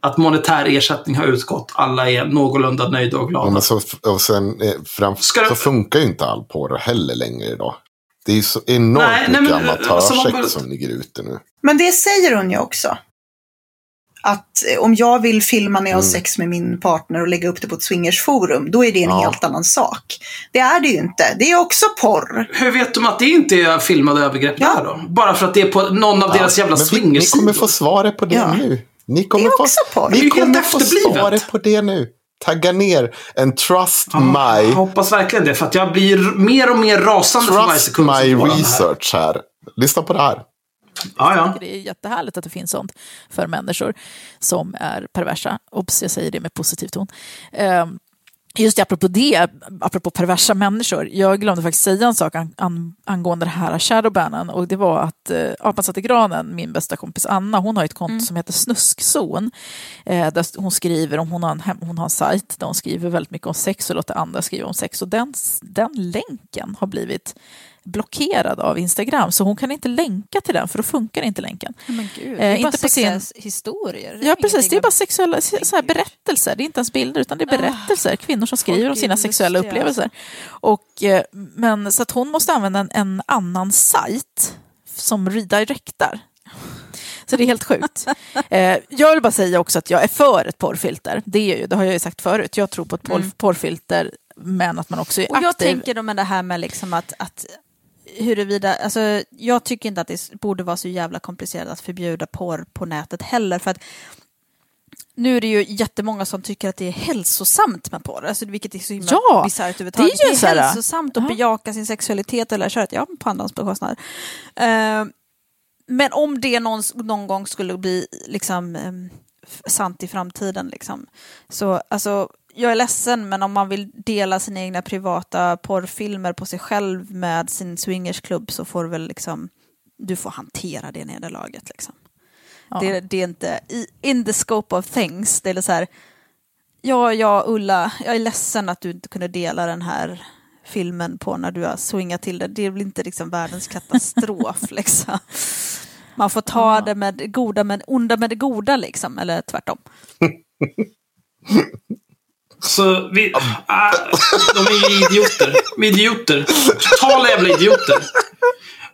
Att monetär ersättning har utgått, alla är någorlunda nöjda och Ja, glada. men så, och sen, eh, fram, så funkar ju inte all porr heller längre idag. Det är så enormt Nej, nej, mycket men, alltså, amatörsex bara- som ligger ute nu. men det säger hon ju också. Att eh, om jag vill filma när jag har Mm. sex med min partner och lägga upp det på ett swingersforum, då är det en Ja. helt annan sak. Det är det ju inte. Det är också porr. Hur vet de att det inte är filmade övergrepp Ja. där då? Bara för att det är på någon av deras jävla men vi, Ni swingersidor? kommer få svaret på det Ja. nu. Ni Det kommer är få, också porr. Det är ni kommer få svaret på det nu. Tagga ner en trust Ja, my Jag hoppas verkligen det, för att jag blir mer och mer rasande för varje Trust sekund my går av det här. research här. Lyssna på det här. Ja, ja. det är jättehärligt att det finns sånt för människor som är perversa. Obs, jag säger det med positiv ton. Ehm, Just det, apropå det, apropå perversa människor. Jag glömde faktiskt säga en sak an, an, angående det här shadowbannen och det var att eh, Apan satt i granen, min bästa kompis Anna, hon har ett konto som heter Snuskzon. Eh, där hon skriver om, hon har, en, hon har en sajt där hon skriver väldigt mycket om sex och låter andra skriva om sex. Och den, den länken har blivit blockerad av Instagram, så hon kan inte länka till den, för då funkar inte länken. Men gud, Eh, det är inte bara sexiga sin- historier. Ja, precis. Det är bara sexuella så här, berättelser. Det är inte ens bilder, utan det är berättelser. Kvinnor som skriver om sina sexuella upplevelser. Och, eh, men, så att hon måste använda en, en annan sajt som redirectar. Så det är helt sjukt. Eh, jag vill bara säga också att jag är för ett porrfilter. Det, är ju, det har jag ju sagt förut. Jag tror på ett porr, porrfilter, men att man också är Och jag aktiv. tänker då med det här med liksom att, att huruvida, alltså jag tycker inte att det borde vara så jävla komplicerat att förbjuda porr på nätet heller för att nu är det ju jättemånga som tycker att det är hälsosamt med porr, alltså, vilket är så himla Ja, bisarrt överhuvudtaget. det är ju Det är hälsosamt att Ja. bejaka sin sexualitet eller köra ett ja, på andras bekostnad. Eh, men om det någon, någon gång skulle bli liksom, f- sant i framtiden, liksom, så alltså, jag är ledsen, men om man vill dela sina egna privata porrfilmer på sig själv med sin swingersklubb så får du väl liksom, du får hantera det nederlaget liksom. Ja. Det, det är inte in the scope of things, det är så här, ja, ja, Ulla, jag är ledsen att du inte kunde dela den här filmen på när du har swingat till det. Det blir inte liksom världens katastrof liksom. Man får ta Ja. det med goda med onda med det goda liksom, eller tvärtom. Så vi... Äh, de är ju idioter. De är idioter. Totala jävla idioter.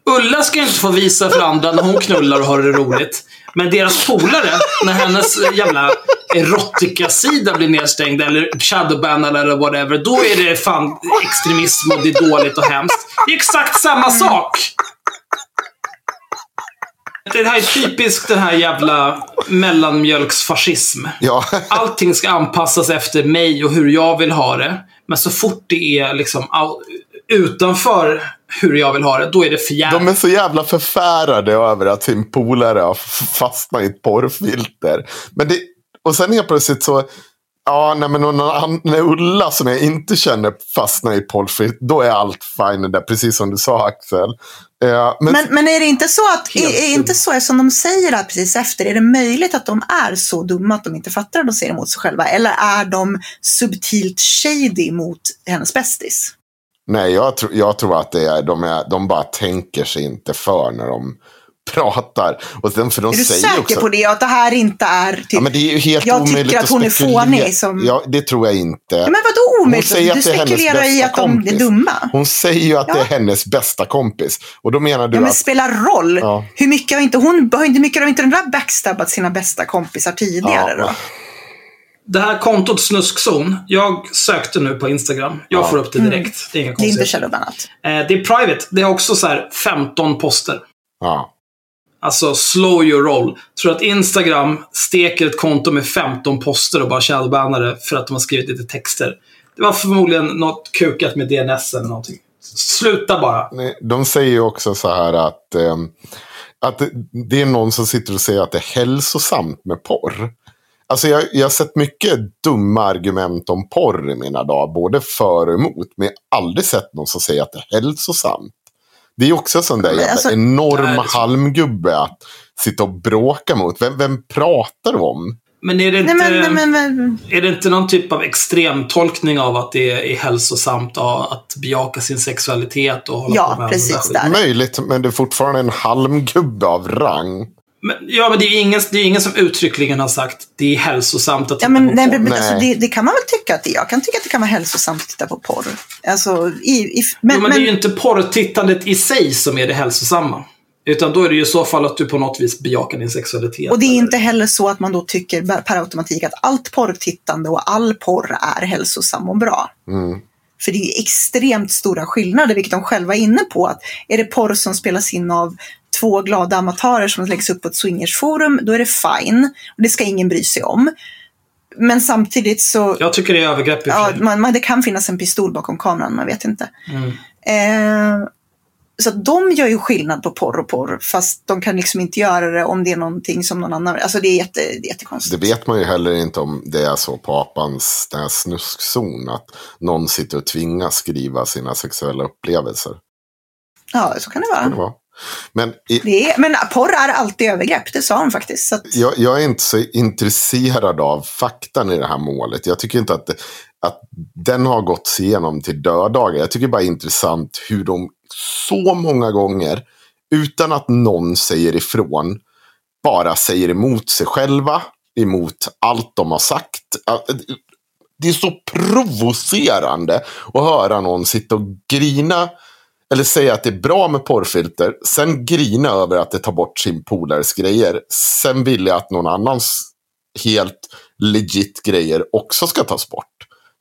Ulla ska inte få visa för andra när hon knullar och har det roligt. Men deras polare, när hennes jävla erotikasida blir nedstängd eller shadowbannad eller whatever, då är det fan extremism och det är dåligt och hemskt. Det är exakt samma sak! Det här är typiskt den här jävla mellanmjölksfascism. Ja, Allting ska anpassas efter mig och hur jag vill ha det. Men så fort det är liksom utanför hur jag vill ha det, då är det för de jävligt. är så jävla förfärade över att sin polare har fastnat i ett porrfilter. Men det, och sen helt plötsligt så, ja, nej, men någon annan, när Ulla som jag inte känner fastnar i porrfilter, då är allt fine där, precis som du sa Axel. Eh, men, Men, men är det inte så att, är, är inte så som de säger här precis efter, är det möjligt att de är så dumma att de inte fattar att de ser emot sig själva? Eller är de subtilt shady mot hennes bästis? nej, jag, tror jag tror att det är, de, är, de bara tänker sig inte för när de pratar. Och sen, för de Är du säger säker också, på det? Att det här inte är... Typ, Ja, men det är ju helt Jag tycker omöjligt att hon är fånig som- Ja, det tror jag inte. Ja, men vadå omöjligt? Hon säger Du att det spekulerar i att de kompis. är dumma. Hon säger ju att det Ja. är hennes bästa kompis. Och då menar du Ja, men att... spelar roll. Ja. Hur mycket har inte hon, hur mycket har inte den där backstabbat sina bästa kompisar tidigare Ja, då? Det här kontot Snuskzon, jag sökte nu på Instagram. Jag Ja. får upp det direkt. Det är inga Mm. Det är inte konstigheter. Eh, Det är private. Det är också så här 15 poster. Ja. Alltså, slow your roll. Tror att Instagram steker ett konto med 15 poster och bara shadowbannar det för att de har skrivit lite texter. Det var förmodligen något kukat med DNS eller någonting. Sluta bara. Nej, De säger ju också så här att, eh, att det, det är någon som sitter och säger att det är hälsosamt med porr. Alltså jag, jag har sett mycket dumma argument om porr i mina dagar, både för och emot. Men jag har aldrig sett någon som säger att det är hälsosamt. Det är också en sån där jävla alltså- enorm Nej, halmgubbe att sitta och bråka mot. Vem, vem pratar du om? Men är det inte... Nej, men, men, men, men, Är det inte någon typ av extremtolkning av att det är hälsosamt att bejaka sin sexualitet och hålla Ja, på med precis där. Möjligt, men det är fortfarande en halmgubbe av rang. Men, ja, men det är ju ingen, det är ingen som uttryckligen har sagt det är hälsosamt att titta ja, men, på nej, porr. men, alltså, det, det kan man väl tycka att det är. Jag kan tycka att det kan vara hälsosamt att titta på porr. Alltså, i, i, men, jo, men, men, det är ju inte porrtittandet i sig som är det hälsosamma. Utan då är det ju i så fall att du på något vis bejakar din sexualitet. och det är eller- inte heller så att man då tycker per automatik att allt porrtittande och all porr är hälsosam och bra. Mm. För det är ju extremt stora skillnader, vilket de själva är inne på. Att är det porr som spelas in av två glada amatörer som läggs upp på ett swingersforum, då är det fine. Och det ska ingen bry sig om. Men samtidigt så, Jag tycker det är övergrepp i ja, man, man, det kan finnas en pistol bakom kameran, man vet inte. Mm. Eh, så de gör ju skillnad på porr och porr, fast de kan liksom inte göra det om det är någonting som någon annan... Alltså det är, jätte, det är jättekonstigt. Det vet man ju heller inte om det är så på apans den här snuskzon. Att någon sitter och tvingas skriva sina sexuella upplevelser. Ja, så kan det Kan det vara. Men i, Det är, men porr är alltid övergrepp, det sa hon faktiskt. Så att, jag, jag är inte så intresserad av faktan i det här målet. Jag tycker inte att, att den har gått igenom till döddagar. Jag tycker bara det är intressant hur de så många gånger, utan att någon säger ifrån, bara säger emot sig själva, emot allt de har sagt. Det är så provocerande att höra någon sitta och grina eller säga att det är bra med porrfilter, sen grina över att det tar bort sin polares grejer. Sen vill jag att någon annans helt legit grejer också ska tas bort.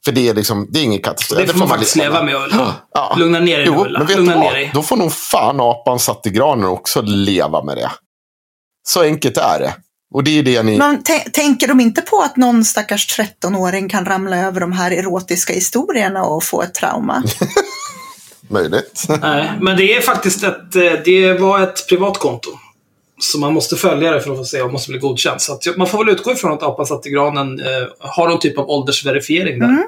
För det är liksom, det är ingen katastrof. Det får man faktiskt leva med Ulla. Ja. Lugna ner dig nu Jo, Ulla. men vet Lugna du ner dig. Då får nog fan apan satt i granen också leva med det. Så enkelt är det. Och det är det ni... Men tä- tänker de inte på att någon stackars 13-åring kan ramla över de här erotiska historierna och få ett trauma? Möjligt. Nej, men det är faktiskt ett, eh, det var ett privat konto. Så man måste följa det för att få se om man måste bli godkänd. Så att, man får väl utgå ifrån att apan satt i granen eh, har någon typ av åldersverifiering där. Mm.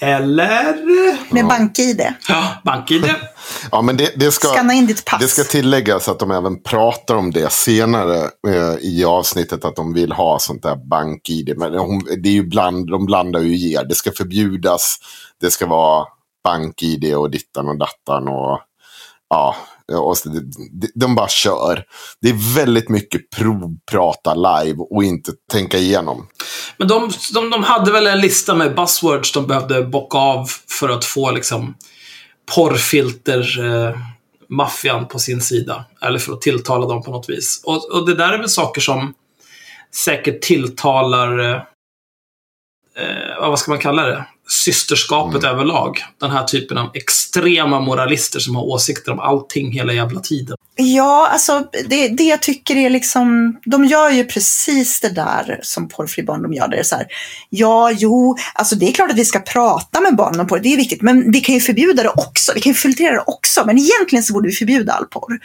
Eller? Med Ja. bank-id. Ja, BankID. Ja, men det, det, ska, Skanna in ditt pass. det ska tilläggas att de även pratar om det senare eh, i avsnittet. Att de vill ha sånt där bank-id. Men hon, det är ju bland, de blandar ju i er. Det ska förbjudas. Det ska vara bank-id och dittan och dattan. Och, ja, och så- de, de bara kör. Det är väldigt mycket provprata live och inte tänka igenom. Men de, de, de hade väl en lista med buzzwords de behövde bocka av för att få liksom porrfilter eh, maffian på sin sida. Eller för att tilltala dem på något vis. Och, och det där är väl saker som säkert tilltalar, eh, eh vad ska man kalla det? Systerskapet överlag. Den här typen av extrema moralister som har åsikter om allting hela jävla tiden. Ja, alltså det, det jag tycker är liksom, de gör ju precis det där som porrfri barndom gör. Det är så här, ja, jo, alltså det är klart att vi ska prata med barnen om porr, det är viktigt, men vi kan ju förbjuda det också, vi kan ju filtrera det också, men egentligen så borde vi förbjuda all porr.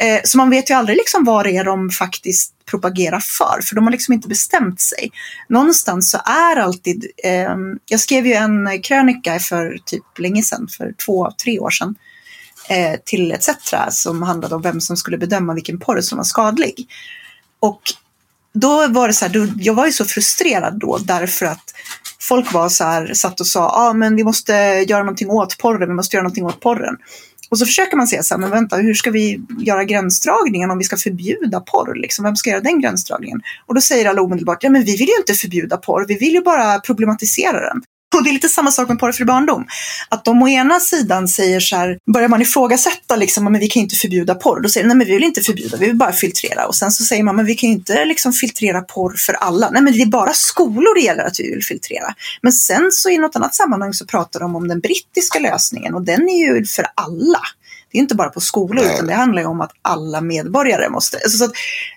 Eh, så man vet ju aldrig liksom vad det är de faktiskt propagerar för, för de har liksom inte bestämt sig. Någonstans så är alltid, eh, jag skrev ju en krönika för typ länge sedan, för två, tre år sedan, eh, till ETC som handlade om vem som skulle bedöma vilken porr som var skadlig. Och då var det så här, då, jag var ju så frustrerad då därför att folk var så här, satt och sa, ja ah, men vi måste göra någonting åt porren, vi måste göra någonting åt porren. Och så försöker man säga så här, men vänta, hur ska vi göra gränsdragningen om vi ska förbjuda porr? Liksom? Vem ska göra den gränsdragningen? Och då säger alla omedelbart, ja men vi vill ju inte förbjuda porr, vi vill ju bara problematisera den. Och det är lite samma sak med porrfri barndom. Att de å ena sidan säger så här, börjar man ifrågasätta liksom, men vi kan ju inte förbjuda porr. Då säger de, nej men vi vill inte förbjuda, vi vill bara filtrera. Och sen så säger man, men vi kan ju inte liksom filtrera porr för alla. Nej men det är bara skolor det gäller att vi vill filtrera. Men sen så i något annat sammanhang så pratar de om den brittiska lösningen och den är ju för alla. Det är inte bara på skolor Nej. utan det handlar ju om att alla medborgare måste... Alltså, så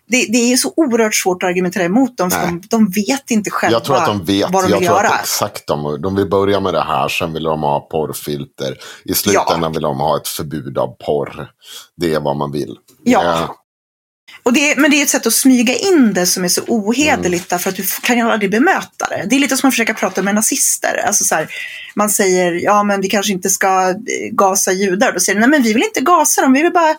det, det är så oerhört svårt att argumentera emot dem för de, de vet inte själva Jag tror att de vet. vad de jag vill tror göra. att exakt de, de vill börja med det här, sen vill de ha porrfilter. I slutändan vill de ha ett förbud av porr. Det är vad man vill. Ja. Och det, men det är ett sätt att smyga in det som är så ohederligt därför att du kan ju aldrig bemöta det. Det är lite som att försöka prata med nazister. Alltså så här, man säger, ja men vi kanske inte ska eh, gasa judar. Då säger de, nej men vi vill inte gasa dem, vi vill bara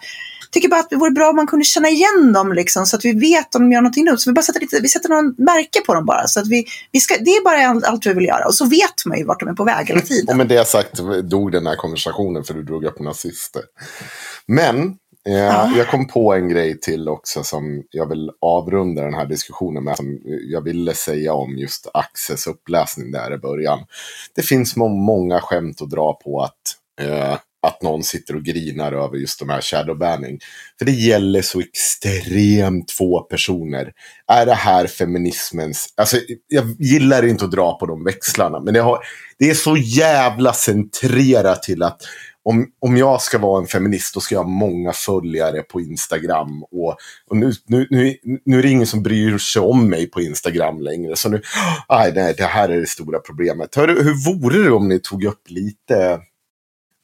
tycker bara att det vore bra om man kunde känna igen dem liksom, så att vi vet om de gör någonting dumt. Så vi bara sätter, lite, vi sätter någon märke på dem bara. Så att vi, vi ska, det är bara allt, vi vill göra. Och så vet man ju vart de är på väg hela Och tiden. med det sagt dog den här konversationen för du drog upp nazister. Men Ja. Eh, jag kom på en grej till också som jag vill avrunda den här diskussionen med. Som jag ville säga om just Axels uppläsning där i början. Det finns många skämt att dra på att, eh, att någon sitter och grinar över just de här shadowbanning. För det gäller så extremt få personer. Är det här feminismens... Alltså, jag gillar inte att dra på de växlarna, men det, har, det är så jävla centrerat till att om, om jag ska vara en feminist, då ska jag ha många följare på Instagram. Och, och nu, nu, nu, nu är det ingen som bryr sig om mig på Instagram längre. Så nu, aj, nej, det här är det stora problemet. Hör, hur vore det om ni tog upp lite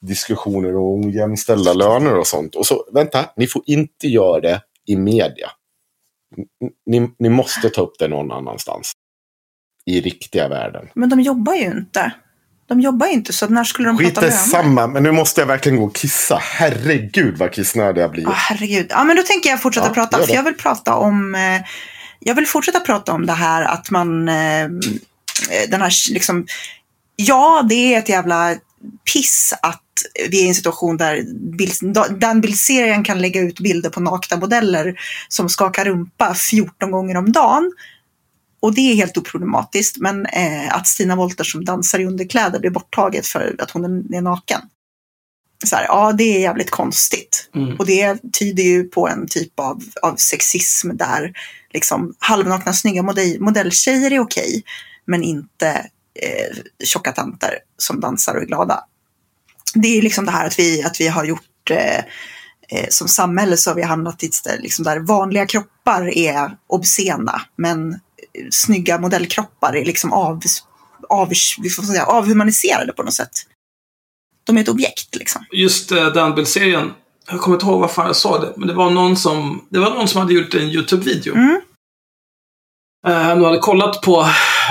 diskussioner om jämställda löner och sånt? Och så, vänta, ni får inte göra det i media. Ni, ni måste ta upp det någon annanstans. I riktiga världen. Men de jobbar ju inte. De jobbar ju inte, så när skulle de Skit prata löner? samma, men nu måste jag verkligen gå och kissa. Herregud vad kissnödig jag blir. Ja, herregud. Ja, men då tänker jag fortsätta Ja, prata. För jag vill prata om... Eh, jag vill fortsätta prata om det här att man... Eh, den här liksom... Ja, det är ett jävla piss att vi är i en situation där bild, den bildserien kan lägga ut bilder på nakna modeller som skakar rumpa 14 gånger om dagen. Och det är helt oproblematiskt. Men eh, att Stina Wolter som dansar i underkläder blir borttaget för att hon är naken. Så här, ja, det är jävligt konstigt. Mm. Och det tyder ju på en typ av, av sexism där liksom, halvnakna snygga modell, modelltjejer är okej, men inte eh, tjocka tanter som dansar och är glada. Det är liksom det här att vi, att vi har gjort eh, eh, som samhälle så har vi hamnat i ett ställe liksom där vanliga kroppar är obscena, men snygga modellkroppar är liksom av, av, vi får säga, avhumaniserade på något sätt. De är ett objekt liksom. Just eh, den bildserien Jag kommer inte ihåg vad fan jag sa det, men det var någon som, det var någon som hade gjort en YouTube-video. Mm. Eh, du hade kollat på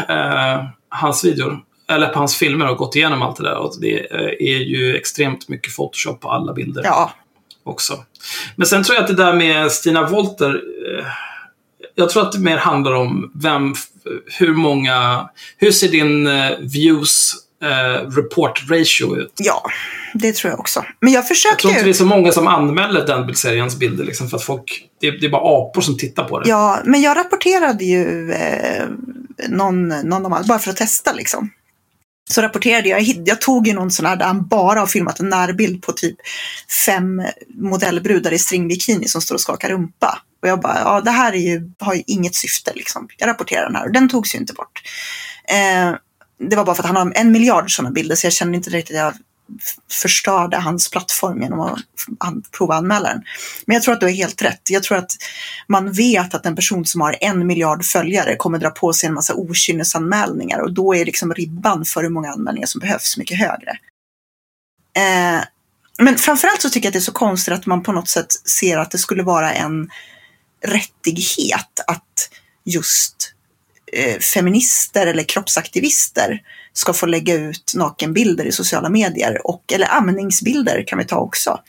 eh, hans videor, eller på hans filmer och gått igenom allt det där. Och det eh, är ju extremt mycket Photoshop på alla bilder Ja, också. Men sen tror jag att det där med Stina Wolter, eh, jag tror att det mer handlar om vem, hur många, hur ser din eh, views eh, report ratio ut? ja, det tror jag också. Men jag Jag försökte tror inte det är så många som anmäler den seriens bilder liksom, för att folk, det är, det är bara apor som tittar på det. Ja, men jag rapporterade ju eh, någon, någon av alla, bara för att testa liksom. Så rapporterade jag, jag tog ju någon sån här där han bara har filmat en närbild på typ fem modellbrudar i stringbikini som står och skakar rumpa. Och jag bara, ja det här är ju, har ju inget syfte liksom. Jag rapporterar den här och den togs ju inte bort. Eh, det var bara för att han har en miljard sådana bilder så jag kände inte riktigt att jag förstörde hans plattform genom att an- prova anmäla den. Men jag tror att du har helt rätt. Jag tror att man vet att en person som har en miljard följare kommer dra på sig en massa okynnesanmälningar och då är liksom ribban för hur många anmälningar som behövs mycket högre. Eh, men framförallt så tycker jag att det är så konstigt att man på något sätt ser att det skulle vara en rättighet att just eh, feminister eller kroppsaktivister ska få lägga ut nakenbilder i sociala medier och, eller amningsbilder kan vi ta också.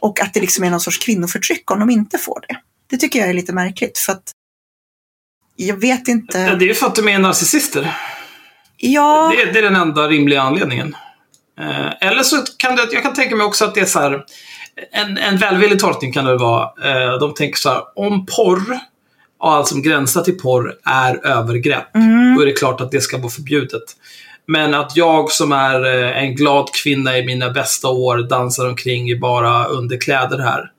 Och att det liksom är någon sorts kvinnoförtryck om de inte får det. Det tycker jag är lite märkligt för att jag vet inte. Det är ju för att de är narcissister. Ja, Det, är- det är den enda rimliga anledningen. Eh, eller så kan det, jag kan tänka mig också att det är så här, en, en välvillig tolkning kan det vara, eh, de tänker så här, om porr, och allt som gränsar till porr, är övergrepp, Mm. då är det klart att det ska vara förbjudet. Men att jag som är eh, en glad kvinna i mina bästa år dansar omkring i bara underkläder här.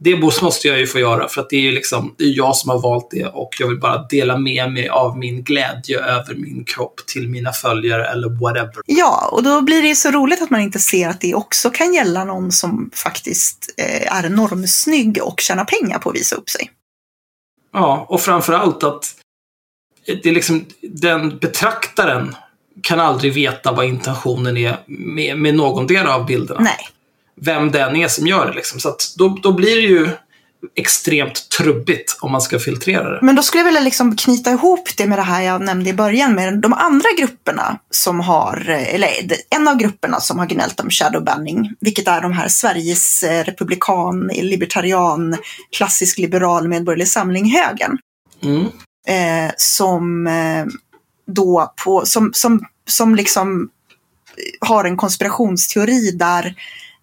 Det måste jag ju få göra för att det är ju liksom, det är jag som har valt det och jag vill bara dela med mig av min glädje över min kropp till mina följare eller whatever. ja, och då blir det ju så roligt att man inte ser att det också kan gälla någon som faktiskt eh, är normsnygg och tjänar pengar på att visa upp sig. Ja, och framförallt att det är liksom, den betraktaren kan aldrig veta vad intentionen är med, med någon del av bilderna. Nej. Vem den är som gör det. Liksom. Så att då, då blir det ju extremt trubbigt om man ska filtrera det. Men då skulle jag vilja liksom knyta ihop det med det här jag nämnde i början med de andra grupperna som har, eller en av grupperna som har gnällt om shadowbanning, vilket är de här Sveriges eh, republikan, libertarian, klassisk liberal medborgerlig samling-högern. Mm. eh, som eh, då på, som, som, som liksom eh, har en konspirationsteori där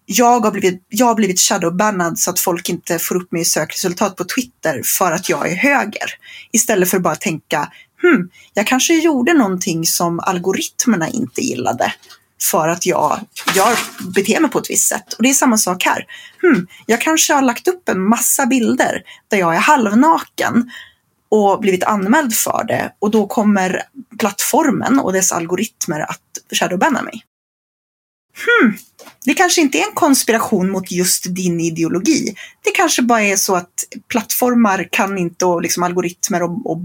jag har blivit, jag har blivit shadowbannad så att folk inte får upp mig i sökresultat på Twitter för att jag är höger. Istället för att bara tänka, hmm, jag kanske gjorde någonting som algoritmerna inte gillade för att jag, jag beter mig på ett visst sätt. Och det är samma sak här. Hmm, jag kanske har lagt upp en massa bilder där jag är halvnaken och blivit anmäld för det och då kommer plattformen och dess algoritmer att shadowbanna mig. Hmm, det kanske inte är en konspiration mot just din ideologi. Det kanske bara är så att plattformar kan inte och liksom algoritmer och, och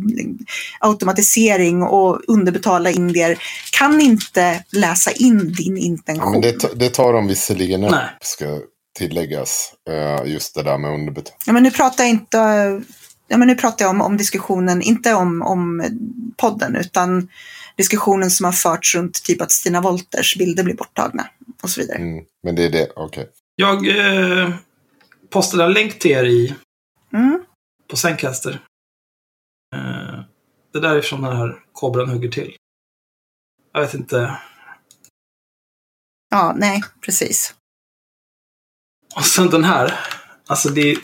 automatisering och underbetalda indier kan inte läsa in din Ja, intention. men det, det tar de visserligen upp, Nej. ska tilläggas. Eh, Just det där med underbetalning. Ja, men nu pratar jag inte ja, men nu pratar jag om, om diskussionen, inte om, om podden, utan diskussionen som har förts runt typ att Stina Wolters bilder blir borttagna och så vidare. Mm. Men det är det, okej. Jag eh, postade en länk till er i, Mm. på Zencaster. Eh, det där är från den här kobran hugger till. Jag vet inte. Ja, nej, precis. Och sen den här. Alltså det,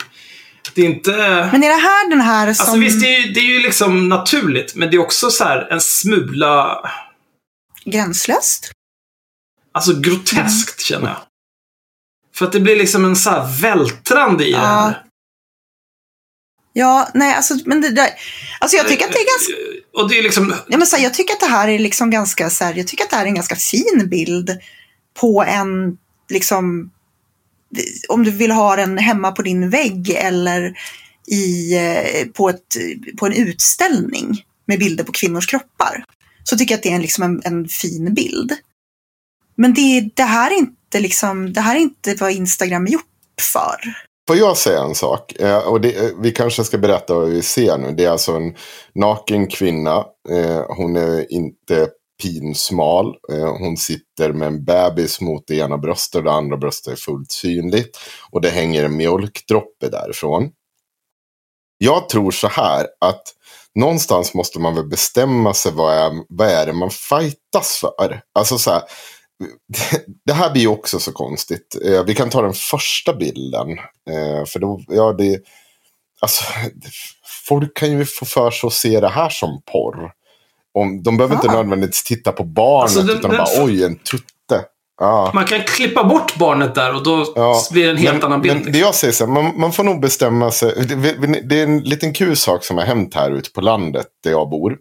det är inte... Men är det här den här som... Alltså visst, det är, ju, det är ju liksom naturligt, men det är också så här en smula Gränslöst? alltså groteskt känner jag. För att det blir liksom en så här vältrande i det Ja. här. Ja, nej, alltså, men det där... Alltså jag tycker att det är ganska... Och det är liksom... Ja, men så här, jag tycker att det här är liksom ganska så här, jag tycker att det här är en ganska fin bild på en, liksom, om du vill ha den hemma på din vägg eller i, eh, på, ett, på en utställning med bilder på kvinnors kroppar. Så tycker jag att det är en, liksom en, en fin bild. Men det, det, här är inte liksom, det här är inte vad Instagram är gjort för. Får jag säga en sak? Eh, och det, eh, vi kanske ska berätta vad vi ser nu. Det är alltså en naken kvinna. Eh, hon är inte pinsmal. Eh, hon sitter med en bebis mot det ena bröstet och det andra bröstet är fullt synligt. Och det hänger en mjölkdroppe därifrån. Jag tror så här att någonstans måste man väl bestämma sig vad är, vad är det man fightas för. Alltså så här, det här blir ju också så konstigt. Eh, vi kan ta den första bilden. Eh, för då, ja det, alltså, folk kan ju få för sig att se det här som porr. Om, de behöver ah. inte nödvändigtvis titta på barnet alltså, den, utan den, bara oj en tutte. Ja. Man kan klippa bort barnet där och då ja, blir det en helt men, annan bild. Men det jag säger så här, man, man, får nog bestämma sig. Det, det, är en liten kul sak som har hänt här ute på landet där jag bor.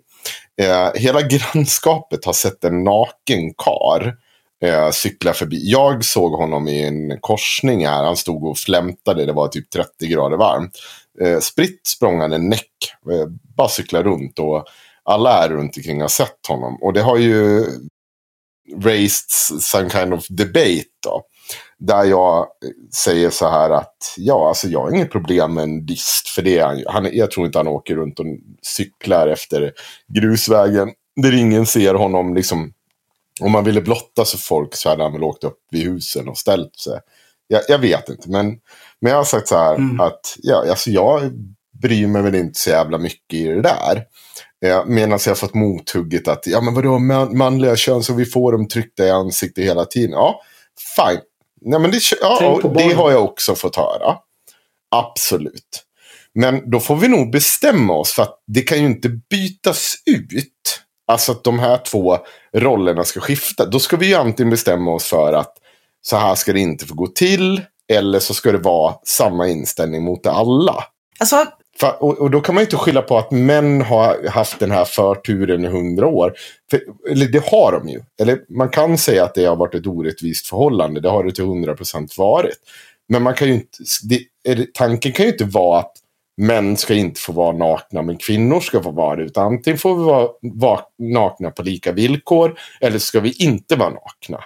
Eh, hela grannskapet har sett en naken kar eh, cykla förbi. Jag såg honom i en korsning här. Han stod och flämtade. Det var typ 30 grader varmt. Eh, spritt språngande näck. Eh, bara cykla runt. Och alla här runt omkring har sett honom. Och det har ju raised some kind of debate då. Där jag säger så här att ja, alltså jag har inget problem med en dist. För det är han, han Jag tror inte han åker runt och cyklar efter grusvägen. Där ingen ser honom liksom. Om man ville blotta sig folk så hade han väl åkt upp vid husen och ställt sig. Jag, jag vet inte, men, men jag har sagt så här mm. att ja, alltså jag bryr mig väl inte så jävla mycket i det där. Eh, Medan jag har fått mothugget att, ja men vadå, man, manliga kön så vi får dem tryckta i ansiktet hela tiden. Ja, fine. Nej, men det, ja, det har jag också fått höra. Absolut. Men då får vi nog bestämma oss för att det kan ju inte bytas ut. Alltså att de här två rollerna ska skifta. Då ska vi ju antingen bestämma oss för att så här ska det inte få gå till. Eller så ska det vara samma inställning mot alla. Alltså, och, och, då kan man ju inte skylla på att män har haft den här förturen i hundra år. För, eller det har de ju. Eller man kan säga att det har varit ett orättvist förhållande. Det har det till hundra procent varit. Men man kan ju inte, det, tanken kan ju inte vara att män ska inte få vara nakna men kvinnor ska få vara det. Utan antingen får vi vara, vara nakna på lika villkor eller ska vi inte vara nakna.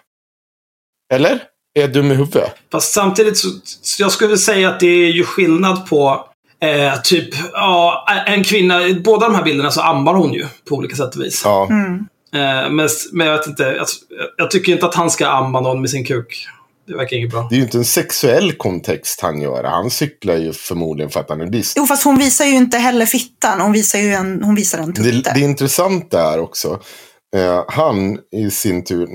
Eller? Är jag dum i huvudet? Fast samtidigt så, så jag skulle säga att det är ju skillnad på Eh, typ, ja, en kvinna, båda de här bilderna så ammar hon ju på olika sätt och vis. Ja. Mm. Eh, men, men jag vet inte, jag, jag, tycker inte att han ska amma någon med sin kuk. Det verkar inget bra. Det är ju inte en sexuell kontext han gör. Han cyklar ju förmodligen för att han är dist. Jo, fast hon visar ju inte heller fittan. Hon visar ju en, hon visar en tutte. Det, det intressanta är också, eh, han i sin tur,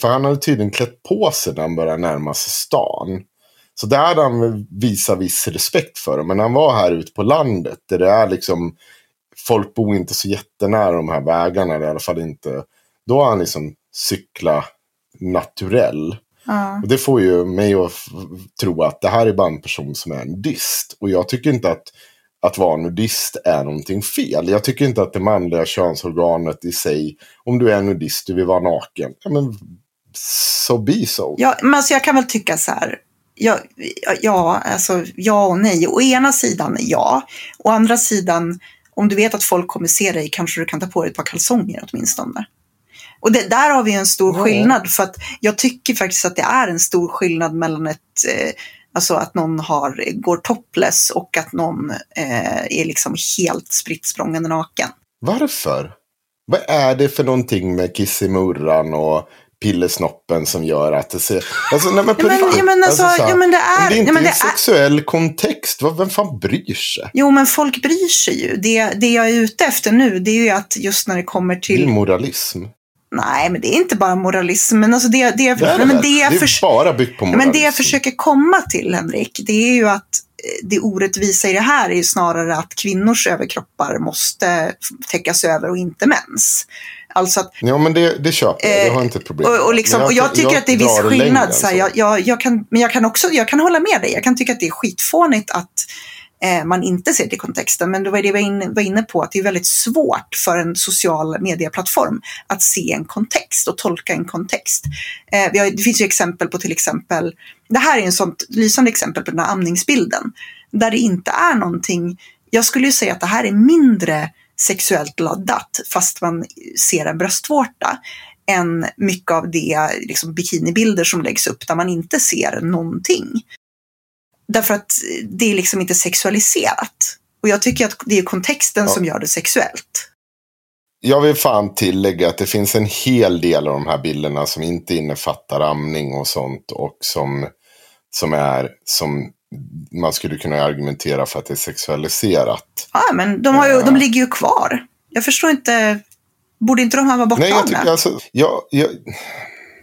för han hade tydligen klätt på sig när han började närma sig stan. Så där hade han visat viss respekt för dem. Men han var här ute på landet. Där det är liksom. Folk bor inte så jättenära de här vägarna. I alla fall inte. Då har han liksom cykla naturell. Mm. Och det får ju mig att tro att det här är bara en person som är nudist. Och jag tycker inte att att vara nudist är någonting fel. Jag tycker inte att det manliga könsorganet i sig, om du är nudist, du vill vara naken, ja men so be so. Ja, men alltså jag kan väl tycka så här, ja, ja, alltså ja och nej. Å ena sidan ja. Å andra sidan, om du vet att folk kommer se dig kanske du kan ta på dig ett par kalsonger åtminstone. Och det, där har vi en stor ja. skillnad för att jag tycker faktiskt att det är en stor skillnad mellan ett eh, Alltså att någon har, går topless och att någon eh, är liksom helt spritt språngande naken. Varför? Vad är det för någonting med kissimurran och pillesnoppen som gör att det ser... Alltså, nej, men, ja, men, ja, men, alltså, alltså, ja, men det är... det är inte ja, det i sexuell är... kontext. Vem fan bryr sig? Jo, men folk bryr sig ju. Det, det jag är ute efter nu, det är ju att just när det kommer till... Det är moralism. Nej, men det är inte bara moralism. Men alltså det, det, det, är, det, men det, är, det är bara byggt på moralism. Men det jag försöker komma till, Henrik, det är ju att eh, det orättvisa i det här är ju snarare att kvinnors överkroppar måste täckas över och inte mäns. Alltså att, ja, men det, det köper jag. Jag har inte ett problem. Och, och, liksom, jag, och jag tycker jag att det är viss skillnad. Så här, jag, jag, kan, men jag kan också jag kan hålla med dig. Jag kan tycka att det är skitfånigt att eh, man inte ser till kontexten. Men det var det vi var, var inne på, att det är väldigt svårt för en social medieplattform att se en kontext och tolka en kontext. Eh, har, det finns ju exempel på till exempel, det här är en sånt lysande exempel på den här amningsbilden, där det inte är någonting, jag skulle ju säga att det här är mindre sexuellt laddat fast man ser en bröstvårta än mycket av det liksom, bikinibilder som läggs upp där man inte ser någonting. Därför att det är liksom inte sexualiserat. Och jag tycker att det är kontexten Ja. som gör det sexuellt. Jag vill fan tillägga att det finns en hel del av de här bilderna som inte innefattar amning och sånt. Och som, som är som man skulle kunna argumentera för att det är sexualiserat. Ja, men de, har ju, de ligger ju kvar. Jag förstår inte. Borde inte de här vara Nej, jag tycker alltså, jag, jag,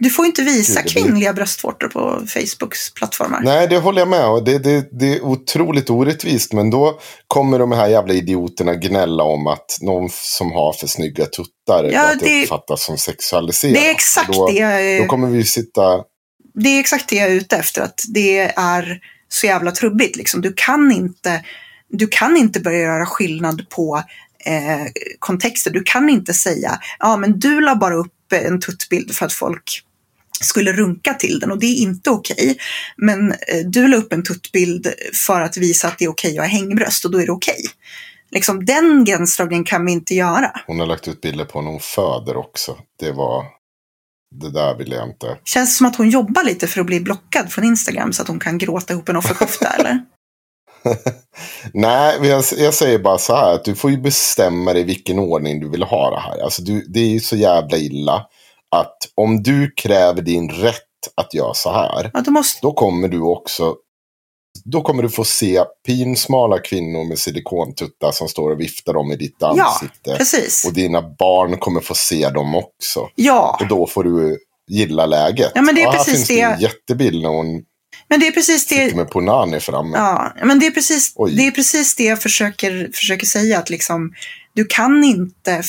Du får inte visa Gud, det kvinnliga bröstvårtor på Facebooks plattformar. nej, det håller jag med om. Det, det, det är otroligt orättvist. Men då kommer de här jävla idioterna gnälla om att någon som har för snygga tuttar, Ja, att det, det- uppfattas som sexualiserat. Det är exakt då, det jag Då kommer vi sitta... det är exakt det jag är ute efter. Att det är så jävla trubbigt. Liksom. Du, kan inte, du kan inte börja göra skillnad på eh, kontexter. Du kan inte säga, ja men du la bara upp en tuttbild för att folk skulle runka till den och det är inte okej. Men eh, du la upp en tuttbild för att visa att det är okej att ha hängbröst och då är det okej. Liksom, den gränsdragningen kan vi inte göra. Hon har lagt ut bilder på när hon föder också. Det var... Det där vill jag inte. Känns det som att hon jobbar lite för att bli blockad från Instagram så att hon kan gråta ihop en offerkofta eller? Nej, jag, jag säger bara så här att du får ju bestämma dig vilken ordning du vill ha det här. Alltså du, det är ju så jävla illa att om du kräver din rätt att göra så här, Ja, måste... då kommer du också då kommer du få se pinsmala kvinnor med silikontuttar som står och viftar dem i ditt Ja, ansikte. precis. och dina barn kommer få se dem också. Ja, Och då får du gilla läget. Ja, men det är och här precis finns det en jättebild när hon men det är precis sitter det... med Punani framme. Ja, men det är precis, Oj. det, är precis det jag försöker, försöker säga. Att liksom, du kan inte eh,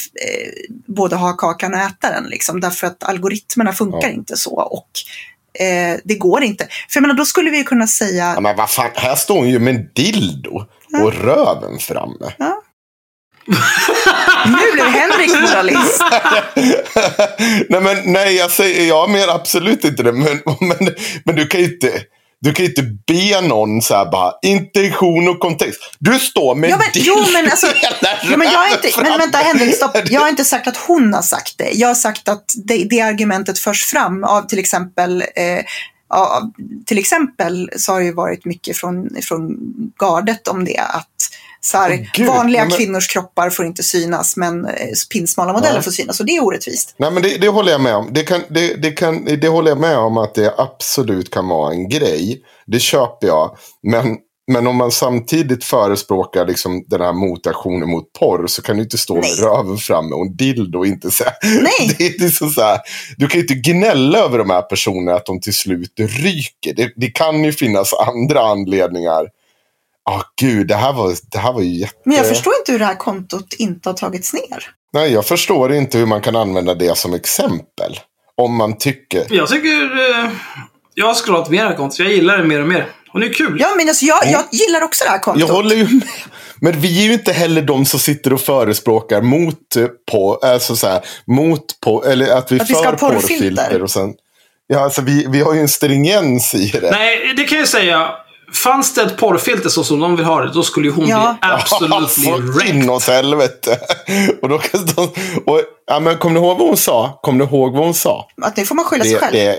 både ha kakan och äta den. Liksom, därför att algoritmerna funkar Ja. inte så. Och eh, det går inte. För jag menar, då skulle vi ju kunna säga... Ja, men vad fan, här står hon ju med en dildo och röven framme. Nu blev Henrik moralist. nej, men, nej, jag säger, jag menar absolut inte det. Men, men, men du kan ju inte, du kan inte be någon så här bara, intention och kontext. Du står med Ja, men, en jo, men alltså, ja, men jag inte, men vänta. Henrik, stopp. Jag har inte sagt att hon har sagt det. Jag har sagt att det, det argumentet förs fram av till exempel eh, av, till exempel så har det ju varit mycket från, från gardet om det att så här, gud, vanliga nej, men- kvinnors kroppar får inte synas men eh, pinsmala modeller Ja. får synas och det är orättvist. Nej, men det, det håller jag med om. Det, kan, det, det, kan, det håller jag med om att det absolut kan vara en grej. Det köper jag. Men, men om man samtidigt förespråkar liksom den här motaktionen mot porr så kan du inte stå med Nej. röven framme och en dildo och inte säga... Nej. Det, är liksom så här, du kan ju inte gnälla över de här personerna att de till slut ryker. Det, det kan ju finnas andra anledningar. Ah, gud, det här var, det här var ju jätte... Men jag förstår inte hur det här kontot inte har tagits ner. Nej, jag förstår inte hur man kan använda det som exempel. Om man tycker... Jag tycker... Eh, jag har scrollat mer här kontot. Jag gillar det mer och mer. Hon är kul. Ja, men alltså, jag, jag gillar också det här kontot. Jag håller ju med. Men vi är ju inte heller de som sitter och förespråkar mot eh, på, alltså så här, mot på, eller att vi Att vi för ska ha porrfilter. porrfilter och sen. Ja, alltså vi, vi har ju en stringens i det. Nej, det kan jag säga. Fanns det ett porrfilter så som de vill ha det, då skulle ju hon Ja. bli absolut bli Fått wrecked. inåt helvete. och då kan de, och, ja, men kommer ni ihåg vad hon sa? Kommer ni ihåg vad hon sa? Att det får man skylla sig Det, själv. det,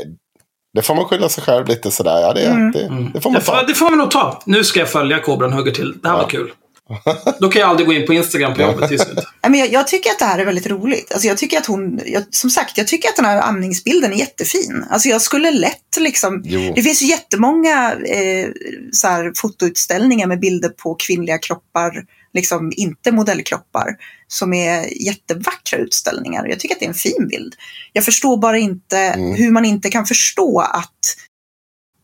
det får man skylla sig själv lite sådär. Ja, det, Mm. det, det får man Det får, ta. det får man nog ta. Nu ska jag följa Kobran hugger till. Det här var kul. Då kan jag aldrig gå in på Instagram på jobbet. Nej, men jag, jag tycker att det här är väldigt roligt. Alltså jag tycker att hon, jag, som sagt, jag tycker att den här amningsbilden är jättefin. Alltså jag skulle lätt liksom, Jo. det finns ju jättemånga eh, så här, fotoutställningar med bilder på kvinnliga kroppar, liksom inte modellkroppar, som är jättevackra utställningar. Jag tycker att det är en fin bild. Jag förstår bara inte Mm. hur man inte kan förstå att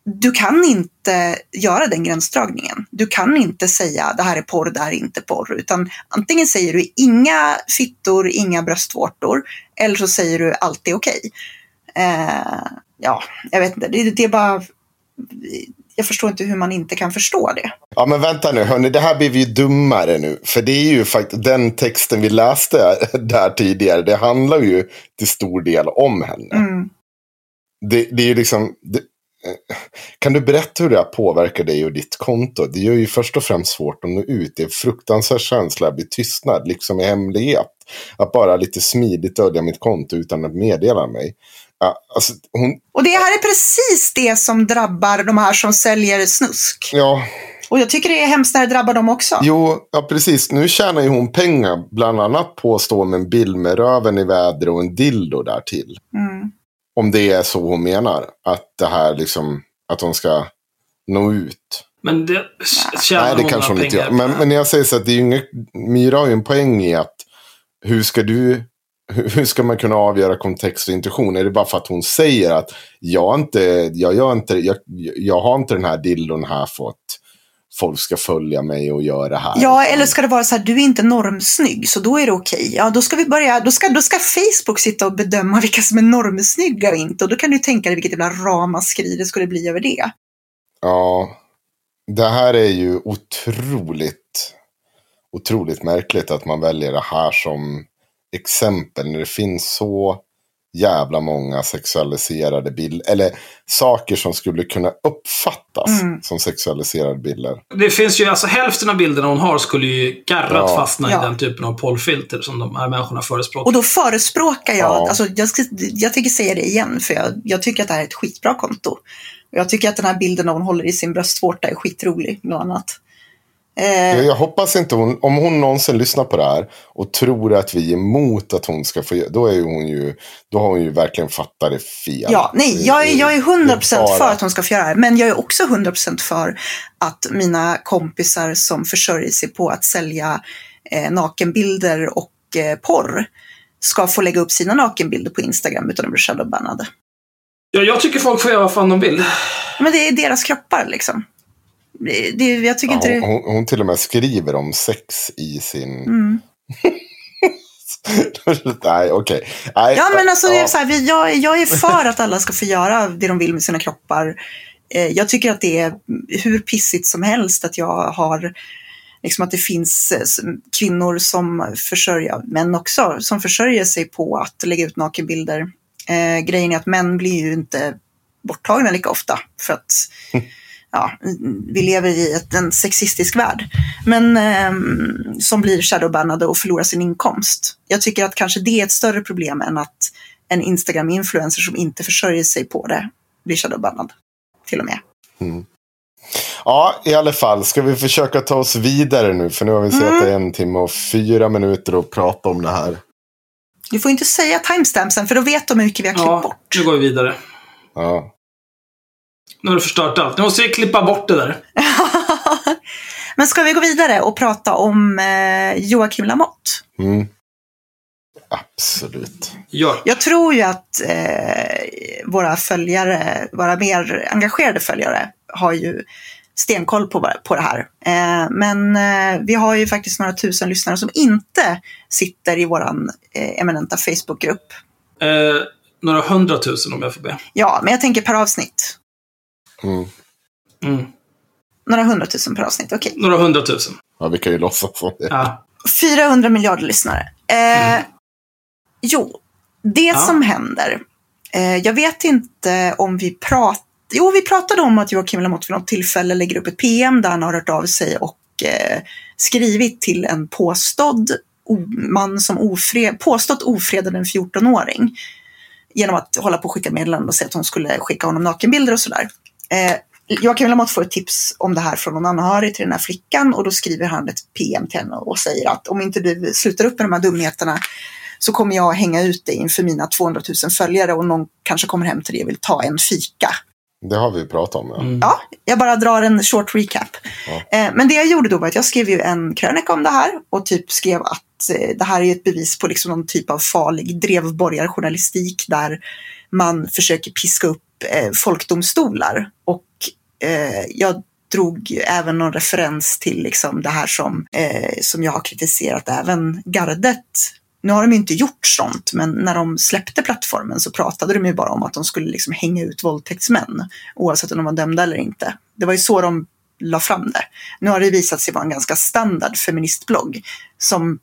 du kan inte göra den gränsdragningen. Du kan inte säga det här är porr, det här är inte porr. Utan antingen säger du inga fittor, inga bröstvårtor. Eller så säger du allt är okej. Eh, ja, jag vet inte. Det, det är bara... Jag förstår inte hur man inte kan förstå det. Ja men vänta nu, hörni, det här blir vi ju dummare nu. För det är ju faktiskt den texten vi läste där tidigare. Det handlar ju till stor del om henne. Mm. Det, det är ju liksom... Det, kan du berätta hur det här påverkar dig och ditt konto? Det gör ju först och främst svårt att nå ut. Det är en fruktansvärd känsla att bli tystnad, liksom i hemlighet. Att bara lite smidigt dölja mitt konto utan att meddela mig. Alltså, hon, Och det här är precis det som drabbar de här som säljer snusk. ja, Och jag tycker det är hemskt när det drabbar dem också. jo, ja, precis. Nu tjänar ju hon pengar, bland annat på att stå med en bild med röven i väder och en dildo där till. Mm. Om det är så hon menar. Att det här liksom, att hon ska nå ut. Men det tjänar Nej, det hon kanske hon några inte gör. pengar Men, men jag säger så att det är ju inget, Myra har ju en poäng i att hur ska du, hur ska man kunna avgöra kontext och intention? Är det bara för att hon säger att jag inte, jag gör inte, jag, jag har inte den här dildon här för att folk ska följa mig och göra det här. Ja, eller ska det vara så här, du är inte normsnygg, så då är det okej. Ja, då ska vi börja, då ska, då ska Facebook sitta och bedöma vilka som är normsnygga och inte. Och då kan du tänka dig vilket jävla ramaskri det skulle bli över det. Ja, det här är ju otroligt, otroligt märkligt att man väljer det här som exempel när det finns så jävla många sexualiserade bilder, eller saker som skulle kunna uppfattas Mm. som sexualiserade bilder. Det finns ju alltså hälften av bilderna hon har skulle ju garrat Ja. fastna Ja. i den typen av porrfilter som de här människorna förespråkar. Och då förespråkar jag, Ja. alltså jag, ska, jag tänker säga det igen, för jag, jag tycker att det här är ett skitbra konto. Jag tycker att den här bilden hon håller i sin bröstvårta är skitrolig, bland annat. Eh, Jag, jag hoppas inte hon, om hon någonsin lyssnar på det här och tror att vi är emot att hon ska få då är hon ju, då har hon ju verkligen fattat det fel. Ja, nej, jag är, jag är 100% Det är bara- för att hon ska få göra det här. Men jag är också 100% för att mina kompisar som försörjer sig på att sälja eh, nakenbilder och eh, porr ska få lägga upp sina nakenbilder på Instagram utan att bli shadowbannade. Ja, jag tycker folk får göra vad fan de vill. Men det är deras kroppar liksom. Det, jag tycker Ja, inte hon, det... hon, hon till och med skriver om sex i sin... Mm. Nej, okej. Nej, Ja, men alltså, ja. så här, vi, jag, jag är för att alla ska få göra det de vill med sina kroppar. Eh, jag tycker att det är hur pissigt som helst att jag har liksom att det finns eh, kvinnor som försörjer, män också, som försörjer sig på att lägga ut nakenbilder. Eh, grejen är att män blir ju inte borttagna lika ofta för att ja, vi lever i ett, en sexistisk värld. Men ehm, som blir shadowbannade och förlorar sin inkomst. Jag tycker att kanske det är ett större problem än att en Instagram-influencer som inte försörjer sig på det blir shadowbannad. Till och med. Ja, i alla fall. Ska vi försöka ta oss vidare nu? För nu har vi sett Mm. det en timme och fyra minuter och prata om det här. Du får inte säga timestampsen för då vet de hur mycket vi har klippt Ja, bort. nu går vi vidare. Ja. Nu har du förstört allt. Nu måste vi klippa bort det där. Men ska vi gå vidare och prata om eh, Joakim Lamotte? Mm. Absolut. Gör. Jag tror ju att eh, våra följare, våra mer engagerade följare, har ju stenkoll på, på det här. Eh, men eh, vi har ju faktiskt några tusen lyssnare som inte sitter i våran eh, eminenta Facebookgrupp. Eh, några hundratusen om jag får be. Ja, men jag tänker per avsnitt. Mm. Mm. Några hundratusen per avsnitt, okej. Några hundratusen. Ja, vi kan ju låtsas som det. Ja. 400 miljarder lyssnare. Eh, Jo, det Ja. som händer. Eh, jag vet inte om vi pratade... Jo, vi pratade om att Joakim Lamotte vid något tillfälle lägger upp ett PM där han har hört av sig och eh, skrivit till en påstådd man som ofre, påstått ofredade en 14-åring. Genom att hålla på och skicka meddelanden och säga att hon skulle skicka honom nakenbilder och sådär. Eh, Joakim Lamotte får ett tips om det här från någon anhörig till den här flickan och då skriver han ett PM till henne och säger att om inte du slutar upp med de här dumheterna så kommer jag hänga ut dig inför mina 200 000 följare och någon kanske kommer hem till dig och vill ta en fika. Det har vi pratat om. Ja. Mm. Ja, jag bara drar en short recap. Ja. Eh, men det jag gjorde då var att jag skrev ju en krönika om det här och typ skrev att eh, det här är ett bevis på liksom någon typ av farlig drevborgarjournalistik där man försöker piska upp eh, folkdomstolar. Och eh, jag drog även någon referens till liksom det här som, eh, som jag har kritiserat även gardet. Nu har de inte gjort sånt, men när de släppte plattformen så pratade de ju bara om att de skulle liksom hänga ut våldtäktsmän oavsett om de var dömda eller inte. Det var ju så de la fram det. Nu har det visat sig vara en ganska standard feministblogg som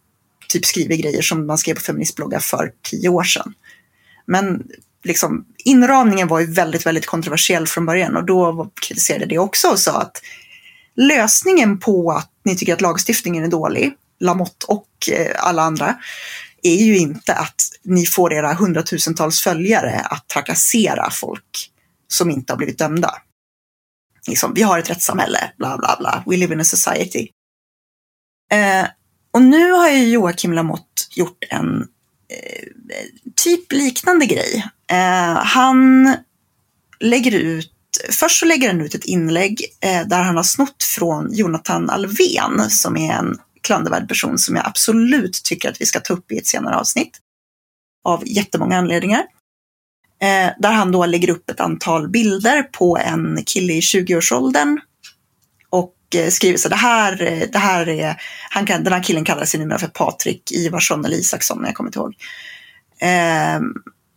typ skriver grejer som man skrev på feministbloggar för tio år sedan. Men liksom, inramningen var ju väldigt, väldigt kontroversiell från början och då kritiserade jag det också och sa att lösningen på att ni tycker att lagstiftningen är dålig, Lamotte och eh, alla andra, är ju inte att ni får era hundratusentals följare att trakassera folk som inte har blivit dömda. Liksom, vi har ett rättssamhälle, bla bla bla, we live in a society. Eh, och nu har ju Joakim Lamotte gjort en eh, typ liknande grej. Eh, han lägger ut, först så lägger han ut ett inlägg eh, där han har snott från Jonathan Alven som är en klandervärd person som jag absolut tycker att vi ska ta upp i ett senare avsnitt. Av jättemånga anledningar. Eh, där han då lägger upp ett antal bilder på en kille i 20-årsåldern. Och eh, skriver så det här, eh, det här är, han kan, den här killen kallar sig numera för Patrik Ivarsson eller Isaksson, jag kommer inte ihåg. Eh,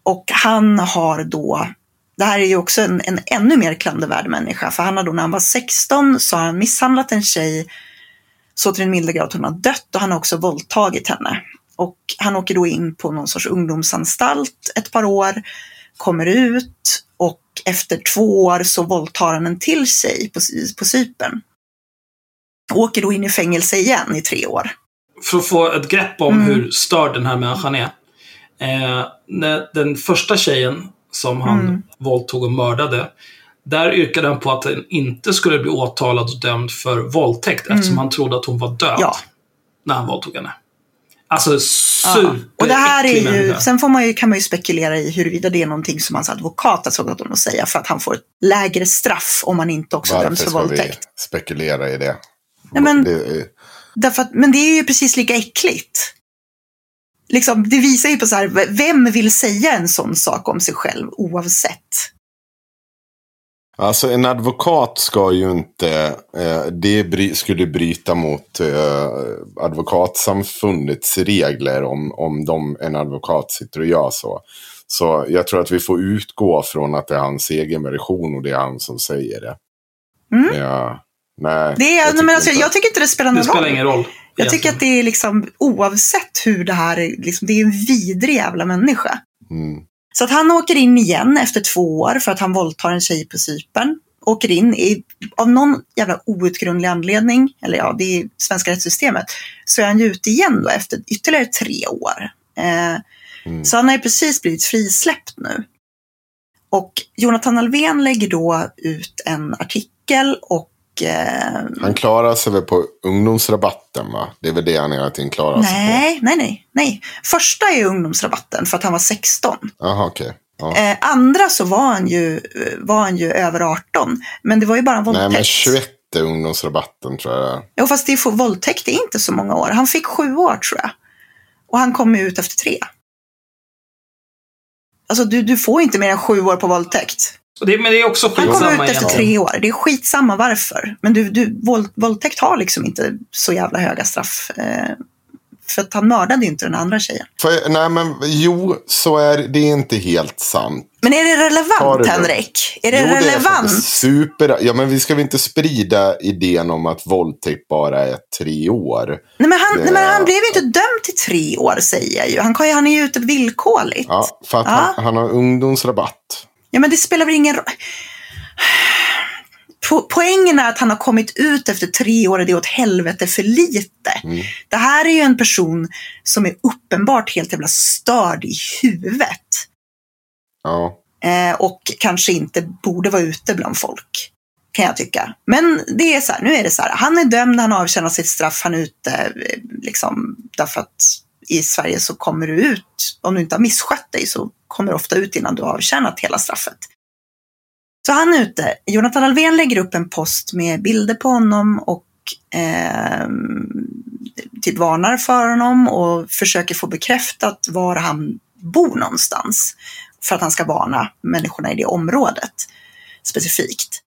och han har då, det här är ju också en, en ännu mer klandervärd människa, för han har då när han var 16 så har han misshandlat en tjej så till den milda grad att hon har dött och han har också våldtagit henne. Och han åker då in på någon sorts ungdomsanstalt ett par år, kommer ut och efter två år så våldtar han en till sig på, på Cypern. Åker då in i fängelse igen i tre år. För att få ett grepp om mm. hur störd den här människan är. Eh, den första tjejen som han mm. våldtog och mördade, där yrkade han på att den inte skulle bli åtalad och dömd för våldtäkt mm. eftersom han trodde att hon var död ja. när han våldtog henne. Alltså super ja. Och det här är ju, människa. sen får man ju, kan man ju spekulera i huruvida det är någonting som hans advokat har sågat honom att säga för att han får ett lägre straff om man inte också Varför döms för våldtäkt. Varför ska vi spekulera i det? Nej, men, det är... därför att, men det är ju precis lika äckligt. Liksom, det visar ju på så här, vem vill säga en sån sak om sig själv oavsett? Alltså en advokat ska ju inte, eh, det bry, skulle bryta mot eh, advokatsamfundets regler om, om de, en advokat sitter och gör så. Så jag tror att vi får utgå från att det är hans egen version och det är han som säger det. Mm. Ja, nej, det är, jag, men alltså, jag tycker inte det spelar någon det spelar roll. ingen roll. Jag tycker att det är liksom oavsett hur det här är, liksom, det är en vidrig jävla människa. Mm. Så att han åker in igen efter två år för att han våldtar en tjej på Cypern. Åker in i, av någon jävla outgrundlig anledning, eller ja, det är svenska rättssystemet, så är han ju ute igen då efter ytterligare tre år. Eh, Mm. Så han har ju precis blivit frisläppt nu. Och Jonathan Alvén lägger då ut en artikel och eh, Han klarar sig väl på ungdomsrabatten va? Det är väl det han hela tiden klarar sig på? Nej, nej, nej, nej. Första är ungdomsrabatten för att han var 16. Jaha, okej. Ja. Eh, andra så var han, ju, var han ju över 18. Men det var ju bara en Nej, våldtäkt. men 21 är ungdomsrabatten tror jag. Jo, fast det är, våldtäkt är inte så många år. Han fick sju år tror jag. Och han kom ut efter tre. Alltså du, du får inte mer än sju år på våldtäkt. Och det, men det är också Han kom skitsamma ut efter tre år. Det är skitsamma varför. Men du, du, våld, våldtäkt har liksom inte så jävla höga straff. Eh, för att han mördade inte den andra tjejen. För, nej, men jo, så är det inte helt sant. Men är det relevant, det? Henrik? Är det jo, Det är relevant? super. Ja, men vi ska väl inte sprida idén om att våldtäkt bara är tre år. Nej, men han, Det- nej, men han blev ju inte dömd till tre år, säger jag ju. Han, kan han är ju ute villkorligt. Ja, för att Ja. han, han har ungdomsrabatt. Ja, men det spelar väl ingen roll. Po- Poängen är att han har kommit ut efter tre år och det är åt helvete för lite. Mm. Det här är ju en person som är uppenbart helt jävla störd i huvudet. Ja. Eh, och kanske inte borde vara ute bland folk. Kan jag tycka. Men det är så här, nu är det så här. Han är dömd, han avtjänar sitt straff, han är ute. eh, Liksom, därför att i Sverige så kommer du ut, om du inte har misskött dig så kommer du ofta ut innan du har avtjänat hela straffet. Så han är ute. Jonathan Alvén lägger upp en post med bilder på honom och eh, typ varnar för honom och försöker få bekräftat var han bor någonstans. För att han ska varna människorna i det området specifikt.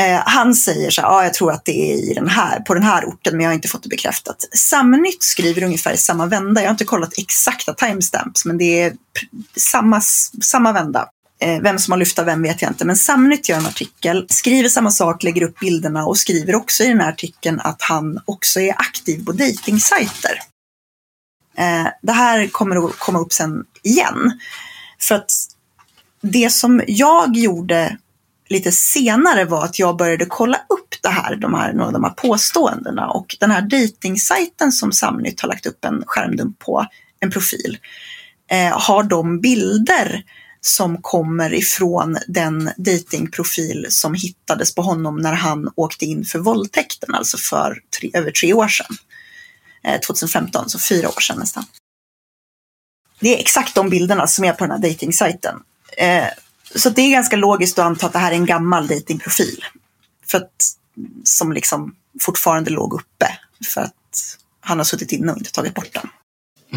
Eh, han säger så här, ja, jag tror att det är i den här, på den här orten, men jag har inte fått det bekräftat. Samnytt skriver ungefär i samma vända. Jag har inte kollat exakta timestamps, men det är samma, samma vända. Eh, vem som har lyft av vem vet jag inte, men Samnytt gör en artikel, skriver samma sak, lägger upp bilderna och skriver också i den här artikeln att han också är aktiv på dejtingsajter. Eh, det här kommer att komma upp sen igen. För att det som jag gjorde lite senare var att jag började kolla upp det här, de här, några av de här påståendena. Och den här dejtingsajten som Samnytt har lagt upp en skärmdump på en profil, eh, har de bilder som kommer ifrån den datingprofil som hittades på honom när han åkte in för våldtäkten, alltså för tre, över tre år sedan. Eh, 2015, så fyra år sedan nästan. Det är exakt de bilderna som är på den här dejtingsajten. Eh, så det är ganska logiskt att anta att det här är en gammal datingprofil. För att, som liksom fortfarande låg uppe. För att han har suttit inne och inte tagit bort den.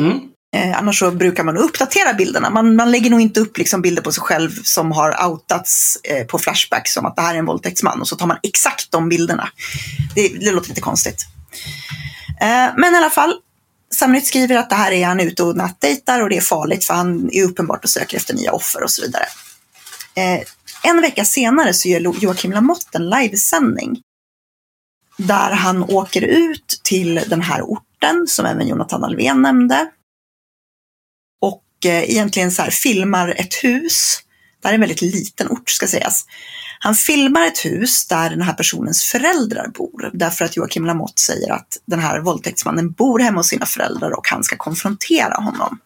Mm. Eh, annars så brukar man uppdatera bilderna. Man, man lägger nog inte upp liksom bilder på sig själv som har outats eh, på Flashback som att det här är en våldtäktsman och så tar man exakt de bilderna. Det, det låter lite konstigt. Eh, men i alla fall, Samnytt skriver att det här är han ute och nattdejtar och det är farligt för han är uppenbart och söker efter nya offer och så vidare. Eh, en vecka senare så gör Joakim Lamotte en livesändning där han åker ut till den här orten som även Jonathan Alvén nämnde och eh, egentligen så här filmar ett hus. Det här är en väldigt liten ort ska sägas. Han filmar ett hus där den här personens föräldrar bor. Därför att Joakim Lamotte säger att den här våldtäktsmannen bor hemma hos sina föräldrar och han ska konfrontera honom.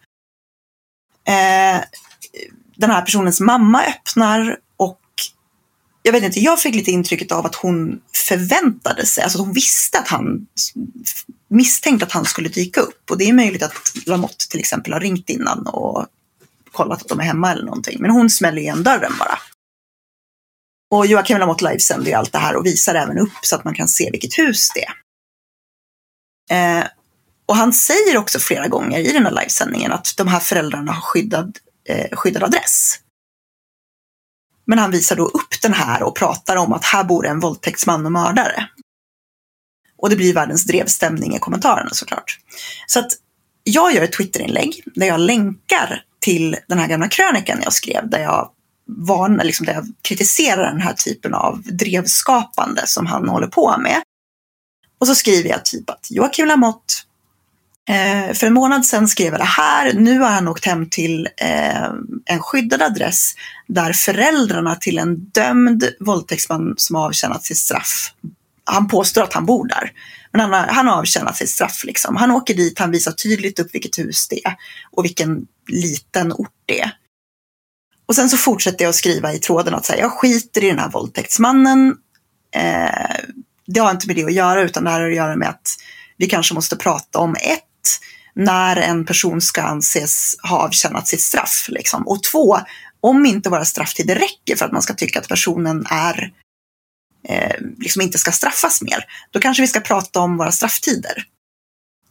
Eh, den här personens mamma öppnar och jag vet inte, jag fick lite intrycket av att hon förväntade sig, alltså att hon visste att han misstänkte att han skulle dyka upp. Och det är möjligt att Lamotte till exempel har ringt innan och kollat att de är hemma eller någonting. Men hon smäller igen dörren bara. Och Joakim Lamotte livesänder ju allt det här och visar även upp så att man kan se vilket hus det är. Eh, och han säger också flera gånger i den här livesändningen att de här föräldrarna har skyddad, eh, skyddad adress. Men han visar då upp den här och pratar om att här bor en våldtäktsman och mördare. Och det blir världens drevstämning i kommentarerna såklart. Så att jag gör ett Twitterinlägg där jag länkar till den här gamla krönikan jag skrev där jag varnar, liksom där jag kritiserar den här typen av drevskapande som han håller på med. Och så skriver jag typ att Joakim Lamotte eh, för en månad sedan skrev jag det här. Nu har han åkt hem till eh, en skyddad adress där föräldrarna till en dömd våldtäktsman som har avtjänat sitt straff, han påstår att han bor där, men han har, han har avtjänat sitt straff. Liksom. Han åker dit, han visar tydligt upp vilket hus det är och vilken liten ort det är. Och sen så fortsätter jag att skriva i tråden att säga, jag skiter i den här våldtäktsmannen. Eh, det har inte med det att göra, utan det här har att göra med att vi kanske måste prata om ett, när en person ska anses ha avtjänat sitt straff. Liksom. Och två, om inte våra strafftider räcker för att man ska tycka att personen är eh, liksom inte ska straffas mer, då kanske vi ska prata om våra strafftider.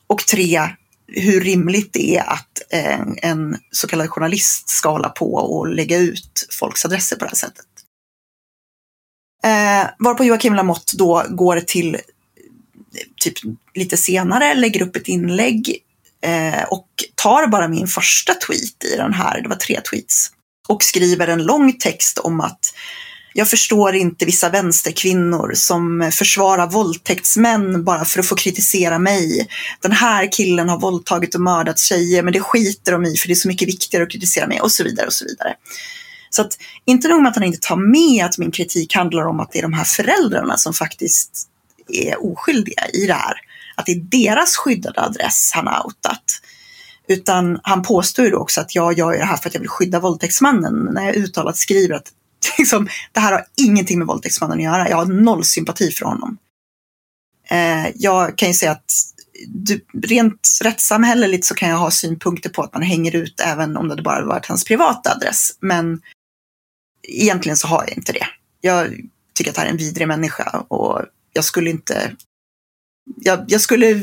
Och tre, hur rimligt det är att eh, en så kallad journalist ska hålla på och lägga ut folks adresser på det här sättet. Eh, varpå Joakim Lamotte då går till typ lite senare, lägger upp ett inlägg eh, och tar bara min första tweet i den här, det var tre tweets, och skriver en lång text om att jag förstår inte vissa vänsterkvinnor som försvarar våldtäktsmän bara för att få kritisera mig. Den här killen har våldtagit och mördat tjejer, men det skiter de i för det är så mycket viktigare att kritisera mig och så vidare och så vidare. Så att inte nog med att han inte tar med att min kritik handlar om att det är de här föräldrarna som faktiskt är oskyldiga i det här. Att det är deras skyddade adress han har outat. Utan han påstår ju då också att jag gör det här för att jag vill skydda våldtäktsmannen. När jag uttalat skriver att liksom, det här har ingenting med våldtäktsmannen att göra. Jag har noll sympati för honom. Eh, jag kan ju säga att du, rent rättssamhälleligt så kan jag ha synpunkter på att man hänger ut även om det bara varit hans privata adress. Men egentligen så har jag inte det. Jag tycker att det här är en vidrig människa och jag skulle inte... Jag, jag skulle...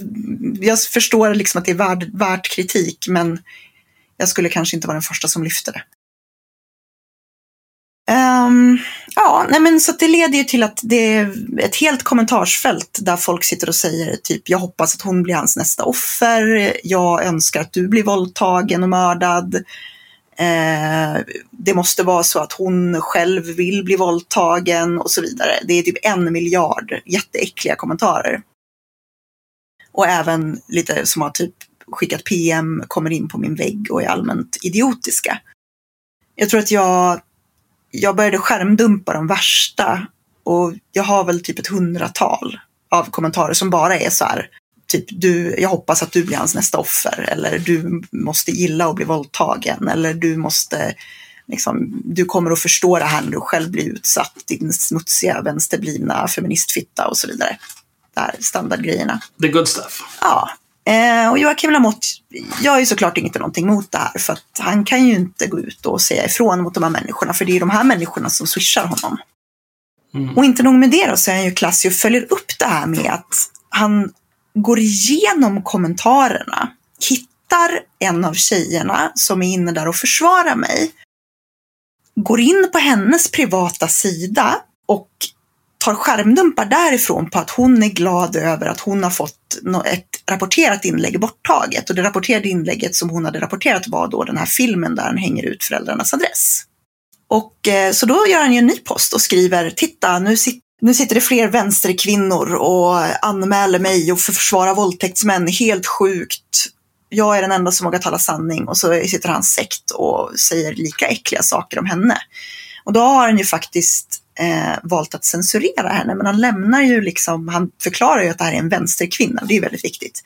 Jag förstår liksom att det är värd, värt kritik, men jag skulle kanske inte vara den första som lyfter det. Um, ja, nej men så det leder ju till att det är ett helt kommentarsfält där folk sitter och säger typ jag hoppas att hon blir hans nästa offer, jag önskar att du blir våldtagen och mördad. Eh, det måste vara så att hon själv vill bli våldtagen och så vidare. Det är typ en miljard jätteäckliga kommentarer. Och även lite som har typ skickat PM, kommer in på min vägg och är allmänt idiotiska. Jag tror att jag jag började skärmdumpa de värsta och jag har väl typ ett hundratal av kommentarer som bara är så här typ, du, jag hoppas att du blir hans nästa offer. Eller du måste gilla att bli våldtagen. Eller du måste, liksom, du kommer att förstå det här när du själv blir utsatt. Din smutsiga vänsterblivna feministfitta och så vidare. Det här standardgrejerna. The good stuff. Ja. Eh, och Joakim Lamotte gör ju såklart inte någonting mot det här. För att han kan ju inte gå ut och säga ifrån mot de här människorna. För det är de här människorna som swishar honom. Mm. Och inte nog med det då, så är han ju klassig och följer upp det här med att han går igenom kommentarerna, hittar en av tjejerna som är inne där och försvarar mig, går in på hennes privata sida och tar skärmdumpar därifrån på att hon är glad över att hon har fått ett rapporterat inlägg borttaget. Och det rapporterade inlägget som hon hade rapporterat var då den här filmen där han hänger ut föräldrarnas adress. Och eh, så då gör han ju en ny post och skriver, titta nu, sit, nu sitter det fler vänsterkvinnor och anmäler mig och försvarar våldtäktsmän, helt sjukt. Jag är den enda som vågar tala sanning och så sitter hans sekt och säger lika äckliga saker om henne. Och då har han ju faktiskt eh, valt att censurera henne, men han lämnar ju liksom, han förklarar ju att det här är en vänsterkvinna, det är ju väldigt viktigt.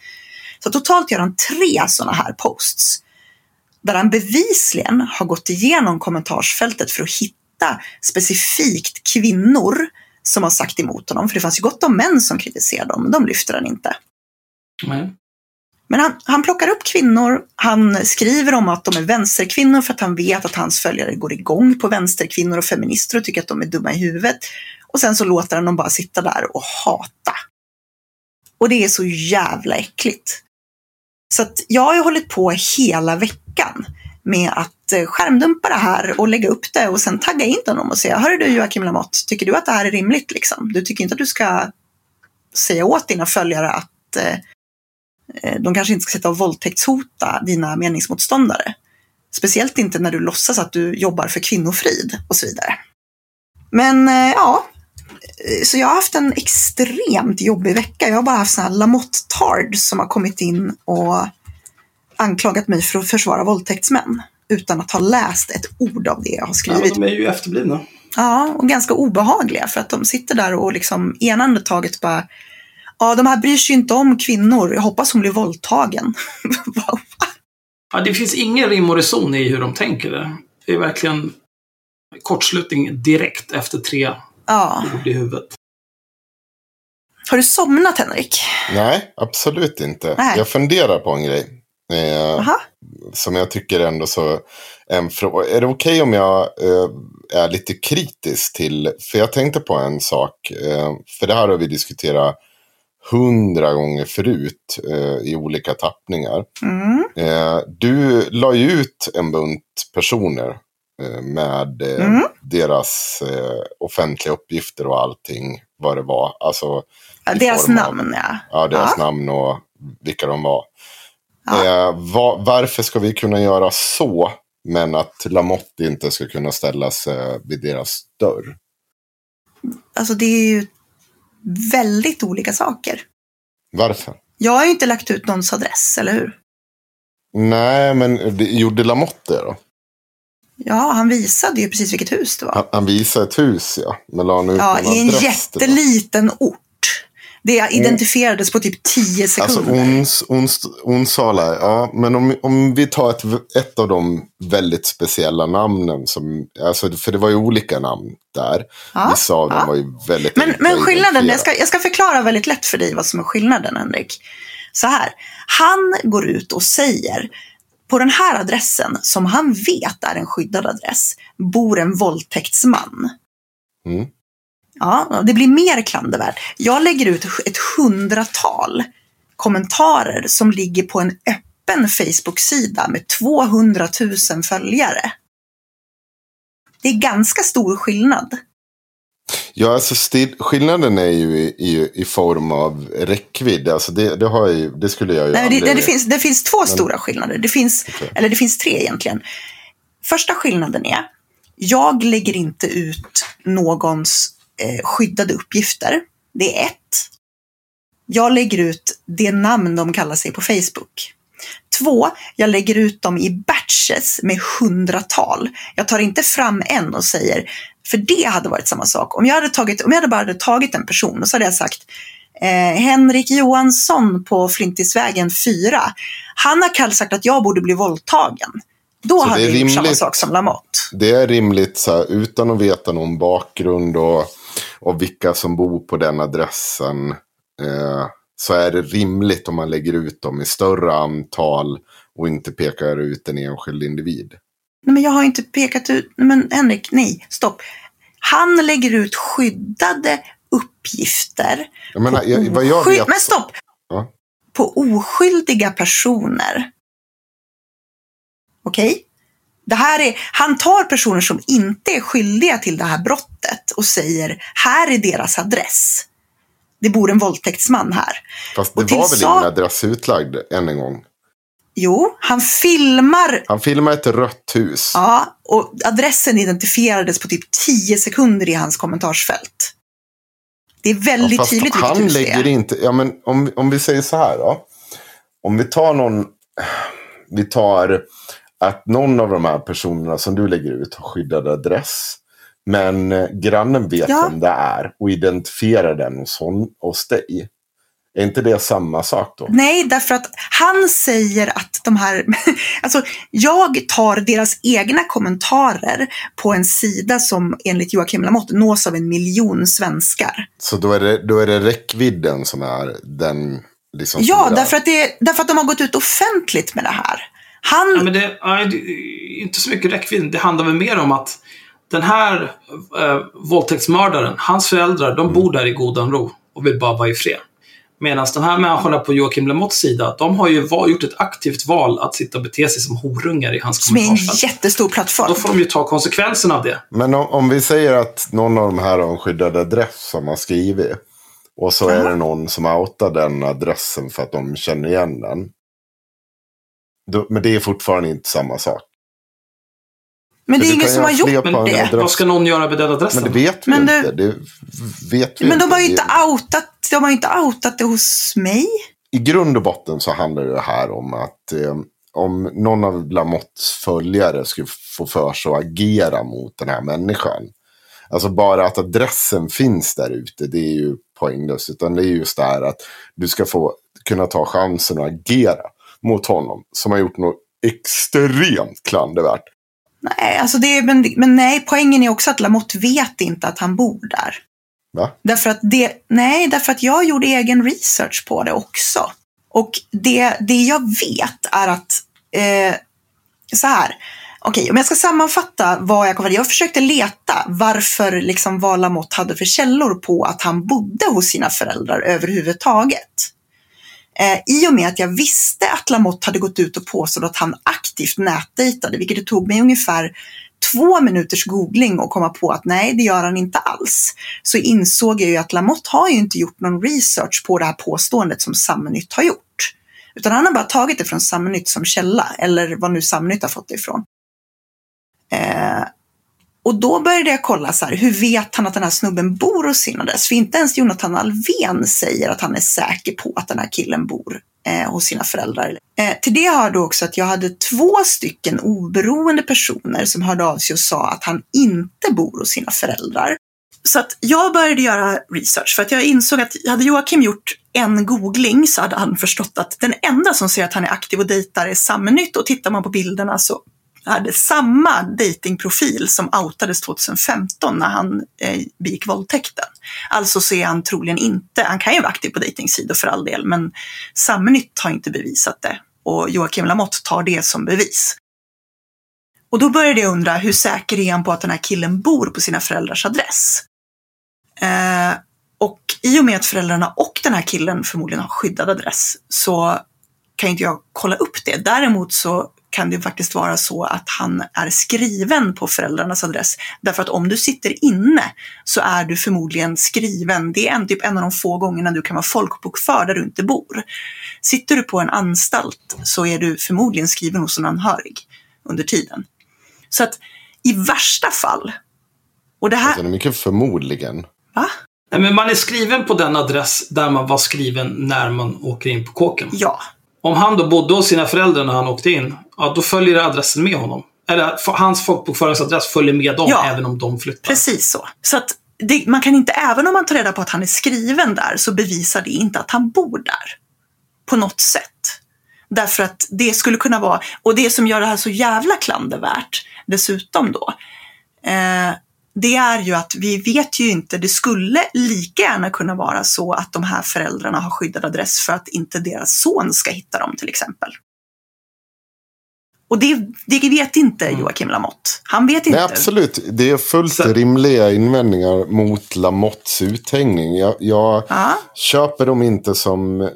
Så totalt gör han tre sådana här posts där han bevisligen har gått igenom kommentarsfältet för att hitta specifikt kvinnor som har sagt emot honom. För det fanns ju gott om män som kritiserade dem, men de lyfter han inte. Nej. Men han, han plockar upp kvinnor, han skriver om att de är vänsterkvinnor för att han vet att hans följare går igång på vänsterkvinnor och feminister och tycker att de är dumma i huvudet. Och sen så låter han dem bara sitta där och hata. Och det är så jävla äckligt. Så att jag har ju hållit på hela veckan med att eh, skärmdumpa det här och lägga upp det och sen tagga in honom och säga Hörru du Joakim Lamotte, tycker du att det här är rimligt liksom? Du tycker inte att du ska säga åt dina följare att eh, eh, de kanske inte ska sätta och våldtäktshota dina meningsmotståndare. Speciellt inte när du låtsas att du jobbar för kvinnofrid och så vidare. Men eh, ja, eh, så jag har haft en extremt jobbig vecka. Jag har bara haft sådana här Lamotte-tards som har kommit in och anklagat mig för att försvara våldtäktsmän utan att ha läst ett ord av det jag har Ja, skrivit. de är ju efterblivna. Ja, och ganska obehagliga för att de sitter där och liksom ena andetaget bara Ja, de här bryr sig inte om kvinnor. Jag hoppas hon blir våldtagen. Ja, det finns ingen rim och reson i hur de tänker det. Det är verkligen kortslutning direkt efter tre ja. ord i huvudet. Har du somnat Henrik? Nej, absolut inte. Nej. Jag funderar på en grej. Eh, som jag tycker ändå så en fråga. Är det okej om jag eh, är lite kritisk till, för jag tänkte på en sak, eh, för det här har vi diskuterat hundra gånger förut eh, i olika tappningar. Mm. Eh, du la ju ut en bunt personer eh, med eh, Mm. deras eh, offentliga uppgifter och allting vad det var. Alltså, Ja, deras form av- namn, ja. Ja, deras Ja. namn och vilka de var. Ja. Eh, va- varför ska vi kunna göra så, men att Lamotte inte ska kunna ställas eh, vid deras dörr? Alltså det är ju väldigt olika saker. Varför? Jag har ju inte lagt ut någons adress, eller hur? Nej, men det, gjorde Lamotte det då? Ja, han visade ju precis vilket hus det var. Han, han visade ett hus, ja. Men la han ut Ja, i en adress jätteliten ort. Det identifierades på typ 10 Alltså sekunder. ons, ons, Onsala, ja. Men om, om vi tar ett, ett av de väldigt speciella namnen. Som, alltså, för det var ju olika namn där. Ja, Vissa av dem ja. var ju väldigt Men, men skillnaden, jag ska, jag ska förklara väldigt lätt för dig vad som är skillnaden, Henrik. Så här, han går ut och säger på den här adressen, som han vet är en skyddad adress, bor en våldtäktsman. Mm. Ja, det blir mer klandervärt. Jag lägger ut ett hundratal kommentarer som ligger på en öppen Facebook-sida med 200 000 följare. Det är ganska stor skillnad. Ja, alltså stil, skillnaden är ju i, i, i form av räckvidd. Alltså det, det, har jag ju, det skulle jag ju Nej, det, aldrig... det, det, finns, det finns två stora skillnader. Det finns, Okej. Eller det finns tre egentligen. Första skillnaden är, jag lägger inte ut någons eh, skyddade uppgifter. Det är ett. Jag lägger ut det namn de kallar sig på Facebook. Två, jag lägger ut dem i batches med hundratal. Jag tar inte fram en och säger, för det hade varit samma sak. Om jag hade, tagit, om jag hade bara hade tagit en person och så hade jag sagt, Eh, Henrik Johansson på Flintisvägen 4. Han har kallt sagt att jag borde bli våldtagen. Då Så det hade är jag gjort samma rimligt. sak som Lamotte. Det är rimligt så här, utan att veta någon bakgrund och, och vilka som bor på den adressen. Eh, så är det rimligt om man lägger ut dem i större antal och inte pekar ut en enskild individ. Nej, men jag har inte pekat ut... Men Henrik, nej, stopp. Han lägger ut skyddade uppgifter. Jag menar, jag, vad jag vet... Men stopp! Ja. På oskyldiga personer. Okej? Det här är, han tar personer som inte är skyldiga till det här brottet och säger här är deras adress. Det bor en våldtäktsman här. Fast det var väl ingen adress utlagd än en gång. Jo, han filmar Han filmade ett rött hus. Ja, och adressen identifierades på typ 10 sekunder i hans kommentarsfält. Det är väldigt fast tydligt vilket han hus det lägger är. inte, ja men om, om vi säger så här då. Om vi tar någon, vi tar att någon av de här personerna som du lägger ut har skyddad adress. Men eh, grannen vet Ja. vem det är och identifierar den hos, hon, hos dig. Är inte det samma sak då? Nej, därför att han säger att de här... Alltså, jag tar deras egna kommentarer på en sida som enligt Joakim Lamotte nås av en miljon svenskar. Så då är det, då är det räckvidden som är den liksom Ja, därför att, det, därför att de har gått ut offentligt med det här. Han... Ja, men det, nej, det är inte så mycket räckvidd. Det handlar väl mer om att den här eh, våldtäktsmördaren, hans föräldrar, de bor där i godan ro och vill bara vara i fred. Medan de här människorna på Joakim Lamottes sida, de har ju va- gjort ett aktivt val att sitta och bete sig som horungar i hans som är en kommentarsfält. jättestor plattform. Då får de ju ta konsekvenserna av det. Men om, om vi säger att någon av de här har en skyddad adress som har skrivit. Och så är det någon som outar den adressen för att de känner igen den. Då, men det är fortfarande inte samma sak. Men det är ingen som har gjort det. adress. Vad ska någon göra med den adressen? Men det vet vi Men det- inte. Det vet vi Men de inte. har ju inte outat, de har ju inte outat det hos mig. I grund och botten så handlar det här om att eh, om någon av Lamotts följare skulle få för sig att agera mot den här människan. Alltså bara att adressen finns där ute, det är ju poänglöst. Utan det är just det här att du ska få kunna ta chansen att agera mot honom. Som har gjort något extremt klandervärt. Nej, alltså det är, men, men nej, poängen är också att Lamotte vet inte att han bor där. Va? Därför att det, nej, därför att jag gjorde egen research på det också. Och det, det jag vet är att, eh, så här, okej, om jag ska sammanfatta vad jag kom fram Jag försökte leta varför, liksom vad Lamotte hade för källor på att han bodde hos sina föräldrar överhuvudtaget. Eh, I och med att jag visste att Lamotte hade gått ut och påstått att han aktivt nätdejtade, vilket det tog mig ungefär två minuters googling och komma på att nej, det gör han inte alls. Så insåg jag ju att Lamotte har ju inte gjort någon research på det här påståendet som Samnytt har gjort. Utan han har bara tagit det från Samnytt som källa, eller vad nu Samnytt har fått det ifrån. Eh, och då började jag kolla så här, hur vet han att den här snubben bor hos sin adress? För inte ens Jonathan Alven säger att han är säker på att den här killen bor eh, hos sina föräldrar. Eh, till det har då också att jag hade två stycken oberoende personer som hörde av sig och sa att han inte bor hos sina föräldrar. Så att jag började göra research för att jag insåg att hade Joakim gjort en googling så hade han förstått att den enda som ser att han är aktiv och dejtar är Samnytt och tittar man på bilderna så hade samma datingprofil som outades 2015 när han eh, begick våldtäkten. Alltså så är han troligen inte, han kan ju vara aktiv på dejtingsidor för all del, men Samnytt har inte bevisat det och Joakim Lamotte tar det som bevis. Och då började jag undra, hur säker är han på att den här killen bor på sina föräldrars adress? Eh, och i och med att föräldrarna och den här killen förmodligen har skyddad adress så kan inte jag kolla upp det. Däremot så kan det faktiskt vara så att han är skriven på föräldrarnas adress. Därför att om du sitter inne så är du förmodligen skriven. Det är en, typ en av de få gångerna du kan vara folkbokförd där du inte bor. Sitter du på en anstalt så är du förmodligen skriven hos en anhörig under tiden. Så att i värsta fall, och det här... Alltså, det är mycket förmodligen. Va? Nej, men man är skriven på den adress där man var skriven när man åker in på kåken. Ja, Om han då bodde hos sina föräldrar när han åkte in, ja, då följer adressen med honom. Eller hans folkbokföringsadress följer med dem Ja. även om de flyttar. Precis så. Så att det, man kan inte, även om man tar reda på att han är skriven där, så bevisar det inte att han bor där. På något sätt. Därför att det skulle kunna vara, och det som gör det här så jävla klandervärt dessutom då, eh, det är ju att vi vet ju inte, det skulle lika gärna kunna vara så att de här föräldrarna har skyddad adress för att inte deras son ska hitta dem till exempel. Och det, det vet inte Mm. Joakim Lamotte. Han vet inte. Nej, absolut. Det är fullt Så- rimliga invändningar mot Lamottes uthängning. Jag, jag Ja. köper dem inte som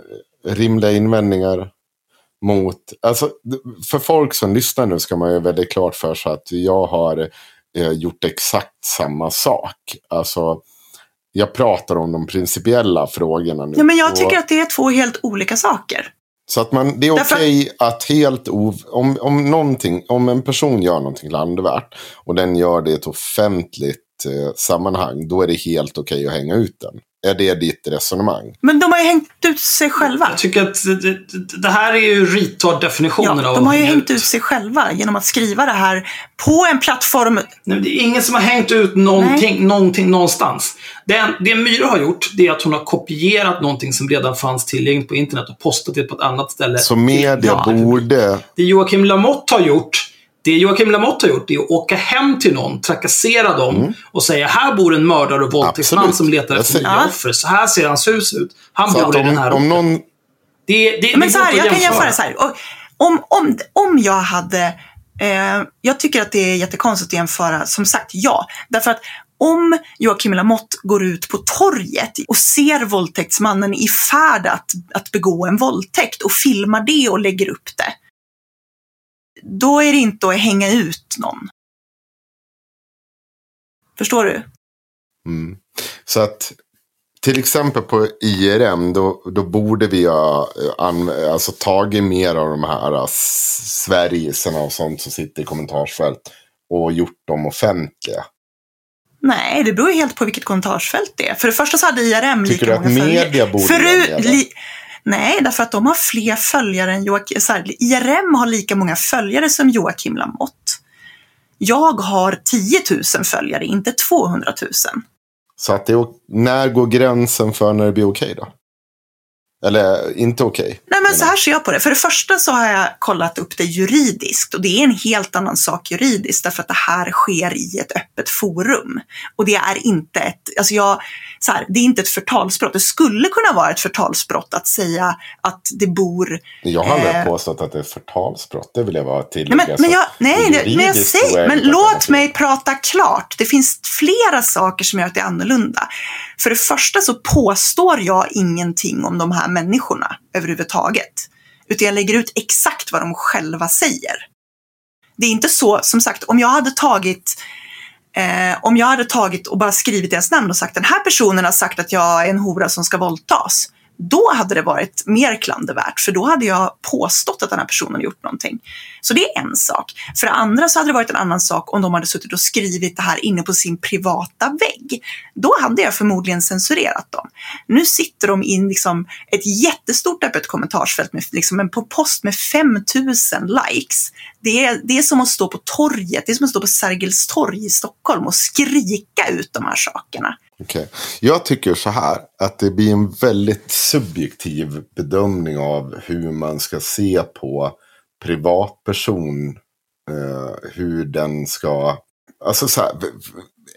rimliga invändningar mot... Alltså, för folk som lyssnar nu ska man ju väldigt klart för sig att jag har eh, gjort exakt samma sak. Alltså, jag pratar om de principiella frågorna nu. Ja, men jag Och- tycker att det är två helt olika saker. Så att man, det är Därför- okej att helt ov, om, om, någonting, om en person gör någonting klandervärt och den gör det i ett offentligt eh, sammanhang, då är det helt okej att hänga ut den. Är det ditt resonemang? Men de har ju hängt ut sig själva. Jag tycker att det, det, det här är ju retard-definitionen Ja, av de har ju hängt ut sig själva genom att skriva det här på en plattform. Nej, det är ingen som har hängt ut någonting, någonting någonstans. Det, det Myra har gjort, det är att hon har kopierat någonting som redan fanns tillgängligt på internet och postat det på ett annat ställe. Så media Ja, borde... Det Joakim Lamotte har gjort, det Joakim Lamotte har gjort, det är att åka hem till någon, trakassera dem och säga här bor en mördare och våldtäktsman Mm. Som letar efter nya offer. Så här ser hans hus ut. Han Så bor i den här om, någon... Det, det, Men det så går här, jag kan jämföra så här. Om, om, om jag hade... Eh, jag tycker att det är jättekonstigt att jämföra. Som sagt, ja. Därför att om Joakim Lamotte går ut på torget och ser våldtäktsmannen i färd att, att begå en våldtäkt och filmar det och lägger upp det. Då är det inte att hänga ut någon. Förstår du? Mm. Så att till exempel på IRM då, då borde vi ha eh, alltså, tagit mer av de här uh, Sverigesarna och sånt som sitter i kommentarsfält och gjort dem offentliga. Nej, det beror ju helt på vilket kommentarsfält det är. För det första så hade IRM Tycker lika du att många följare. media borde Förut- göra det? li- Nej, därför att de har fler följare än Joakim... Så här, IRM har lika många följare som Joakim Lamotte. Jag har 10 000 följare, inte 200 000. Så att det är, när går gränsen för när det blir okej då? Eller inte okej? Nej, men så här ser jag på det. För det första så har jag kollat upp det juridiskt och det är en helt annan sak juridiskt därför att det här sker i ett öppet forum. Och det är inte ett, alltså jag, så här, det är inte ett förtalsbrott. Det skulle kunna vara ett förtalsbrott att säga att det bor Jag har aldrig Eh. påstått att det är förtalsbrott. Det vill jag bara Nej, tillägga. men, men Så jag, nej, men jag säger, men det låt mig prata klart. Det finns flera saker som gör att det är annorlunda. För det första så påstår jag ingenting om de här människorna överhuvudtaget. Utan jag lägger ut exakt vad de själva säger. Det är inte så, som sagt, om jag hade tagit Eh, om jag hade tagit och bara skrivit deras namn och sagt den här personen har sagt att jag är en hora som ska våldtas. Då hade det varit mer klandervärt, för då hade jag påstått att den här personen gjort någonting. Så det är en sak. För det andra så hade det varit en annan sak om de hade suttit och skrivit det här inne på sin privata vägg. Då hade jag förmodligen censurerat dem. Nu sitter de i liksom ett jättestort öppet kommentarsfält med liksom en på post med 5000 likes. Det är, det är som att stå på torget, det är som att stå på Sergels torg i Stockholm och skrika ut de här sakerna. Okej. Jag tycker så här att det blir en väldigt subjektiv bedömning av hur man ska se på privatperson. Eh, hur den ska... Alltså så här,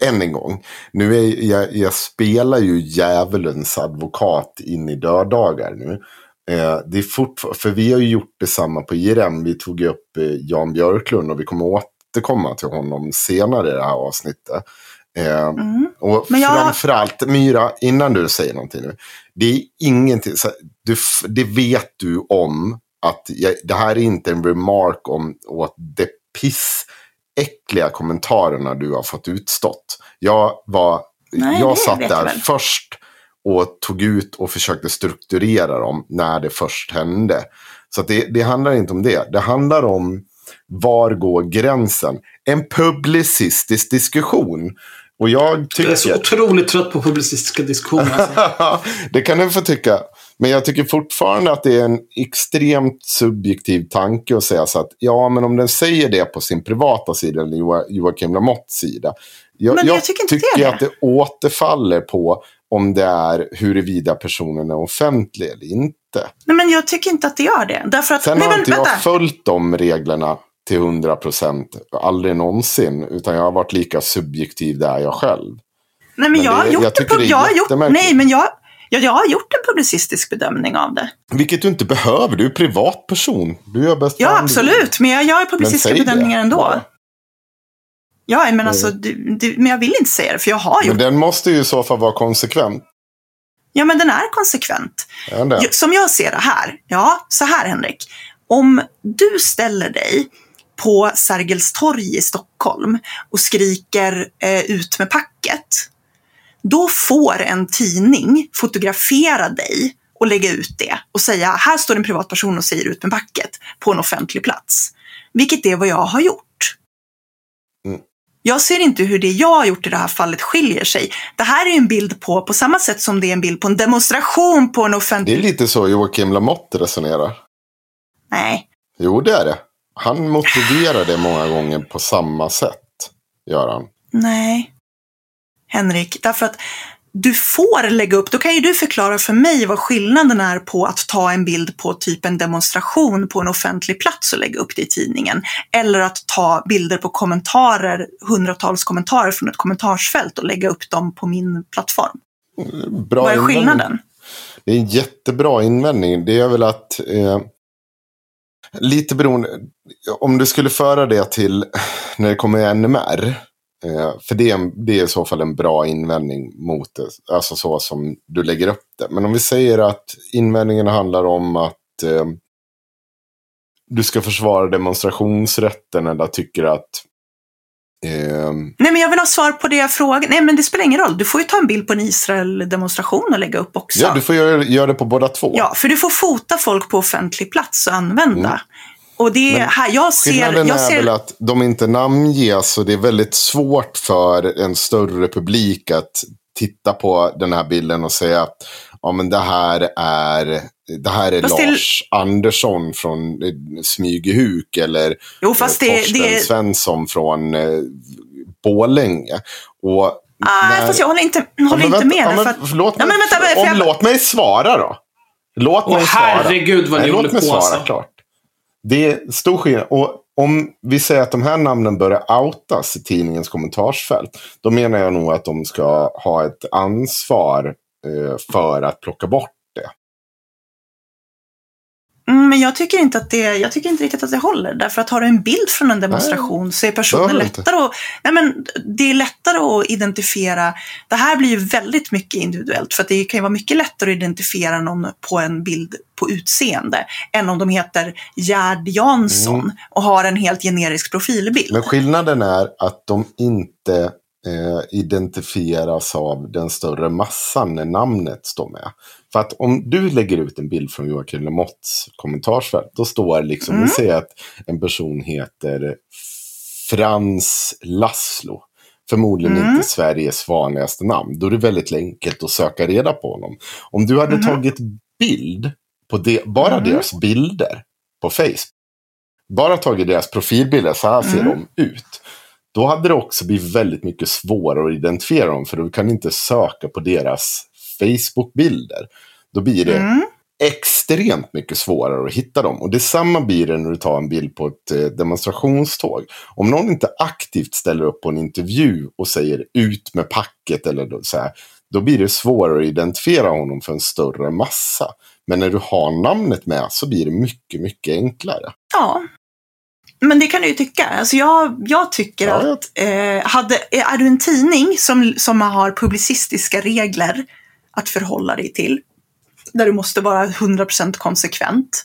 än en gång. Nu är jag, jag spelar ju djävulens advokat in i döddagar nu. Eh, det är fortfar- för vi har ju gjort detsamma på IRM. Vi tog ju upp eh, Jan Björklund och vi kommer återkomma till honom senare i det här avsnittet. Eh, Mm. och Men jag- framförallt, Myra, innan du säger någonting nu. Det är ingenting, så, du, det vet du om att jag, det här är inte en remark om åt det pissäckliga kommentarerna du har fått utstått. Jag var, Nej, jag satt där väl. först och tog ut och försökte strukturera dem när det först hände. Så att det, det handlar inte om det. Det handlar om var går gränsen? En publicistisk diskussion. Och jag Jag är så tycker... otroligt trött på publicistiska diskussioner. Alltså. det kan du få tycka. Men jag tycker fortfarande att det är en extremt subjektiv tanke att säga så att ja, men om den säger det på sin privata sida eller Joa- Joakim Lamottes sida. Jag, Men jag, jag tycker inte det tycker att det återfaller på om det är huruvida personen är offentlig eller inte. Nej, men jag tycker inte att det gör det. Därför att, Sen nej, har inte vänta. jag följt de reglerna till 100 procent. Aldrig någonsin. Utan jag har varit lika subjektiv där jag själv. Nej, men, Men jag har det- gjort jag det är jag har gjort. Nej, men jag, ja, jag har gjort en publicistisk bedömning av det. Vilket du inte behöver. Du är privatperson. Du gör bäst Ja, absolut. Men jag gör publicistiska säg det. bedömningar ändå. Ja. Ja, men alltså, du, du, men jag vill inte säga det, för jag har gjort Men den måste ju i så fall vara konsekvent. Ja, men den är konsekvent. Är? Jo, Som jag ser det här, ja, så här Henrik. Om du ställer dig på Sergels torg i Stockholm och skriker eh, ut med packet, då får en tidning fotografera dig och lägga ut det och säga här står en privatperson och säger ut med packet på en offentlig plats. Vilket är vad jag har gjort. Mm. Jag ser inte hur det jag har gjort i det här fallet skiljer sig. Det här är en bild på, på samma sätt som det är en bild på en demonstration på en Det offentlig... är lite så Joakim Lamotte resonerar. Nej. Jo, det är det. Han motiverar det många gånger på samma sätt. Gör han. Nej. Henrik, därför att du får lägga upp, då kan ju du förklara för mig vad skillnaden är på att ta en bild på typ en demonstration på en offentlig plats och lägga upp det i tidningen. Eller att ta bilder på kommentarer, hundratals kommentarer från ett kommentarsfält och lägga upp dem på min plattform. Bra vad är invändning. skillnaden? Det är en jättebra invändning. Det är väl att eh, lite beroende. Om du skulle föra det till när det kommer NMR. Eh, för det är, en- det är i så fall en bra invändning mot det. Alltså så som du lägger upp det. Men om vi säger att invändningen handlar om att eh, du ska försvara demonstrationsrätten eller tycker att eh, Nej, men jag vill ha svar på det jag frågar. Nej, men det spelar ingen roll. Du får ju ta en bild på en Israel-demonstration och lägga upp också. Ja, du får göra, göra det på båda två. Ja, för du får fota folk på offentlig plats och använda. Mm. Och det är Men här, jag ser... Skillnaden Jag är ser väl att de inte namnges och det är väldigt svårt för en större publik att titta på den här bilden och säga att ja, men det här är, det här är Fast det- Lars Andersson från eh, Smygehuk eller jo, fast eh, det, Torsten det, Svensson från eh, Borlänge. Och Nej, när- fast jag håller inte, Ja, håller inte vänta, med. ja, men att, Låt Ja, mig, men vänta, för om, jag- låt mig svara då. Låt Åh, mig svara. herregud vad ni Nej, håller låt mig på svara alltså. klart. Det är stor skillnad. Och om vi säger att de här namnen börjar outas i tidningens kommentarsfält. Då menar jag nog att de ska ha ett ansvar eh, för att plocka bort men jag tycker, inte att det, jag tycker inte riktigt att det håller. Därför att har du en bild från en demonstration så är personen lättare att... Nej, men det är lättare att identifiera. Det här blir ju väldigt mycket individuellt. För att det kan ju vara mycket lättare att identifiera någon på en bild på utseende. Än om de heter Gerd Jansson och har en helt generisk profilbild. Men skillnaden är att de inte eh, identifieras av den större massan när namnet står med. För att om du lägger ut en bild från Joakim Lamotts kommentarsfält, då står liksom, Mm. vi säger att en person heter Frans Laszlo. Förmodligen Mm. inte Sveriges vanligaste namn. Då är det väldigt enkelt att söka reda på honom. Om du hade Mhm. tagit bild på det, bara Mm. deras bilder på Facebook. Bara tagit deras profilbilder, så här ser Mm. de ut. Då hade det också blivit väldigt mycket svårare att identifiera dem. För du kan inte söka på deras Facebook-bilder. Då blir det Mm. extremt mycket svårare att hitta dem. Och detsamma blir det när du tar en bild på ett eh, demonstrationståg. Om någon inte aktivt ställer upp på en intervju och säger ut med packet eller så här, då blir det svårare att identifiera honom för en större massa. Men när du har namnet med så blir det mycket, mycket enklare. Ja. Men det kan du ju tycka. Alltså jag, jag tycker Ja, att eh, hade, är du en tidning som, som har publicistiska regler att förhålla dig till, där du måste vara 100% konsekvent,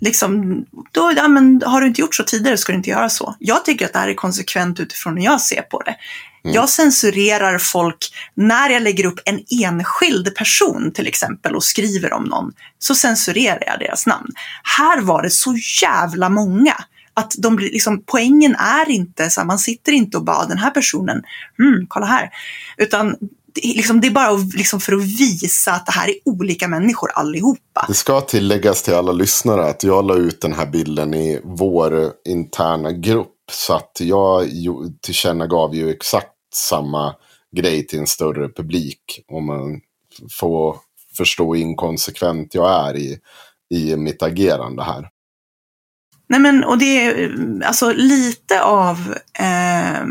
liksom, då, ja, men, har du inte gjort så tidigare ska du inte göra så. Jag tycker att det här är konsekvent utifrån hur jag ser på det. Mm. Jag censurerar folk när jag lägger upp en enskild person till exempel och skriver om någon, så censurerar jag deras namn. Här var det så jävla många att de blir, liksom, poängen är inte så man sitter inte och bara den här personen, hmm, kolla här. Utan det är, liksom, det är bara liksom, för att visa att det här är olika människor allihopa. Det ska tilläggas till alla lyssnare att jag la ut den här bilden i vår interna grupp. Så att jag tillkännagav ju exakt samma grej till en större publik. Om man får förstå inkonsekvent jag är i, i mitt agerande här. Nej men, och det är alltså lite av, eh,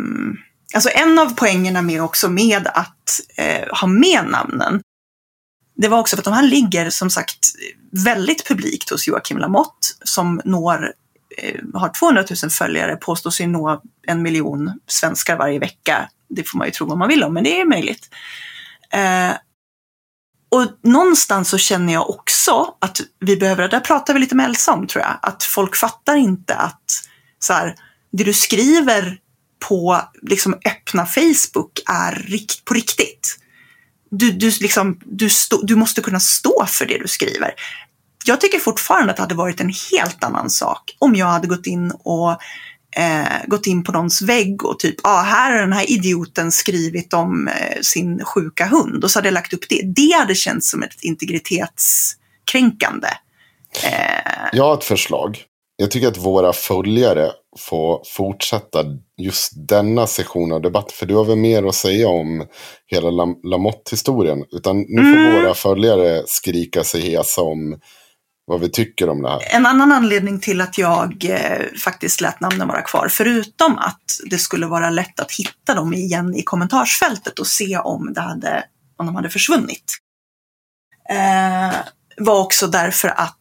alltså en av poängerna med också med att eh, ha med namnen, det var också för att de här ligger som sagt väldigt publikt hos Joakim Lamotte som når, eh, har 200 000 följare, påstår sig nå en miljon svenskar varje vecka. Det får man ju tro vad man vill om, men det är möjligt. Eh, och någonstans så känner jag också att vi behöver, där pratar vi lite med Elsa om tror jag, att folk fattar inte att så här, det du skriver på liksom öppna Facebook är rikt, på riktigt. Du, du, liksom, du, stå, du måste kunna stå för det du skriver. Jag tycker fortfarande att det hade varit en helt annan sak om jag hade gått in och eh, gått in på någons vägg och typ, ah, här har den här idioten skrivit om eh, sin sjuka hund och så hade jag lagt upp det. Det hade känts som ett integritetskränkande. Eh. Jag har ett förslag. Jag tycker att våra följare får fortsätta just denna session av debatt. För du har väl mer att säga om hela Lamotte-historien. Utan nu får mm. våra följare skrika sig hesa om vad vi tycker om det här. En annan anledning till att jag eh, faktiskt lät namnen vara kvar, förutom att det skulle vara lätt att hitta dem igen i kommentarsfältet och se om, det hade, om de hade försvunnit, eh, var också därför att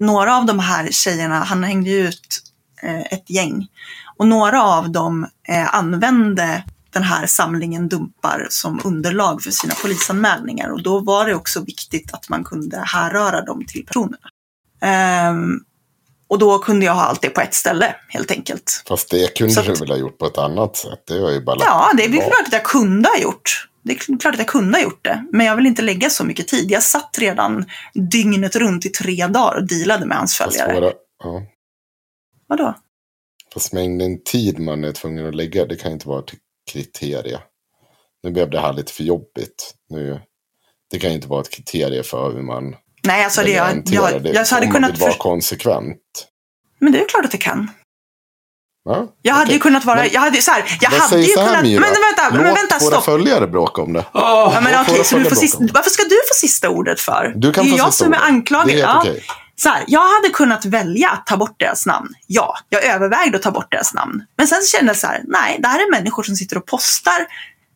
några av de här tjejerna, han hängde ut eh, ett gäng, och några av dem eh, använde den här samlingen dumpar som underlag för sina polisanmälningar och då var det också viktigt att man kunde härröra dem till personerna. Um, och då kunde jag ha allt det på ett ställe helt enkelt. Fast det kunde att, du väl ha gjort på ett annat sätt? Det var ju bara Ja, det är väl klart att jag kunde ha gjort. Det är klart att jag kunde ha gjort det. Men jag vill inte lägga så mycket tid. Jag satt redan dygnet runt i tre dagar och dealade med hans följare. Ja. Vadå? Fast mängden tid man är tvungen att lägga, det kan inte vara ett kriterie. Nu blev det här lite för jobbigt. Nu, det kan inte vara ett kriterie för hur man Nej, alltså det, jag, jag, jag, jag hade kunnat... Om man vara konsekvent. Men det är klart att det kan. Ja, jag hade okay. ju kunnat vara, jag hade så här, jag hade ju kunnat, Mira? men vänta, Låt men vänta, stopp. våra följare bråka om det. Oh, ja, men okej, okay, så du får sista, varför ska du få sista ordet för? Du kan det är få jag sista som är anklagad. Det är ja. okay. Så här, jag hade kunnat välja att ta bort deras namn. Ja, jag övervägde att ta bort deras namn. Men sen kände jag så här, nej, det här är människor som sitter och postar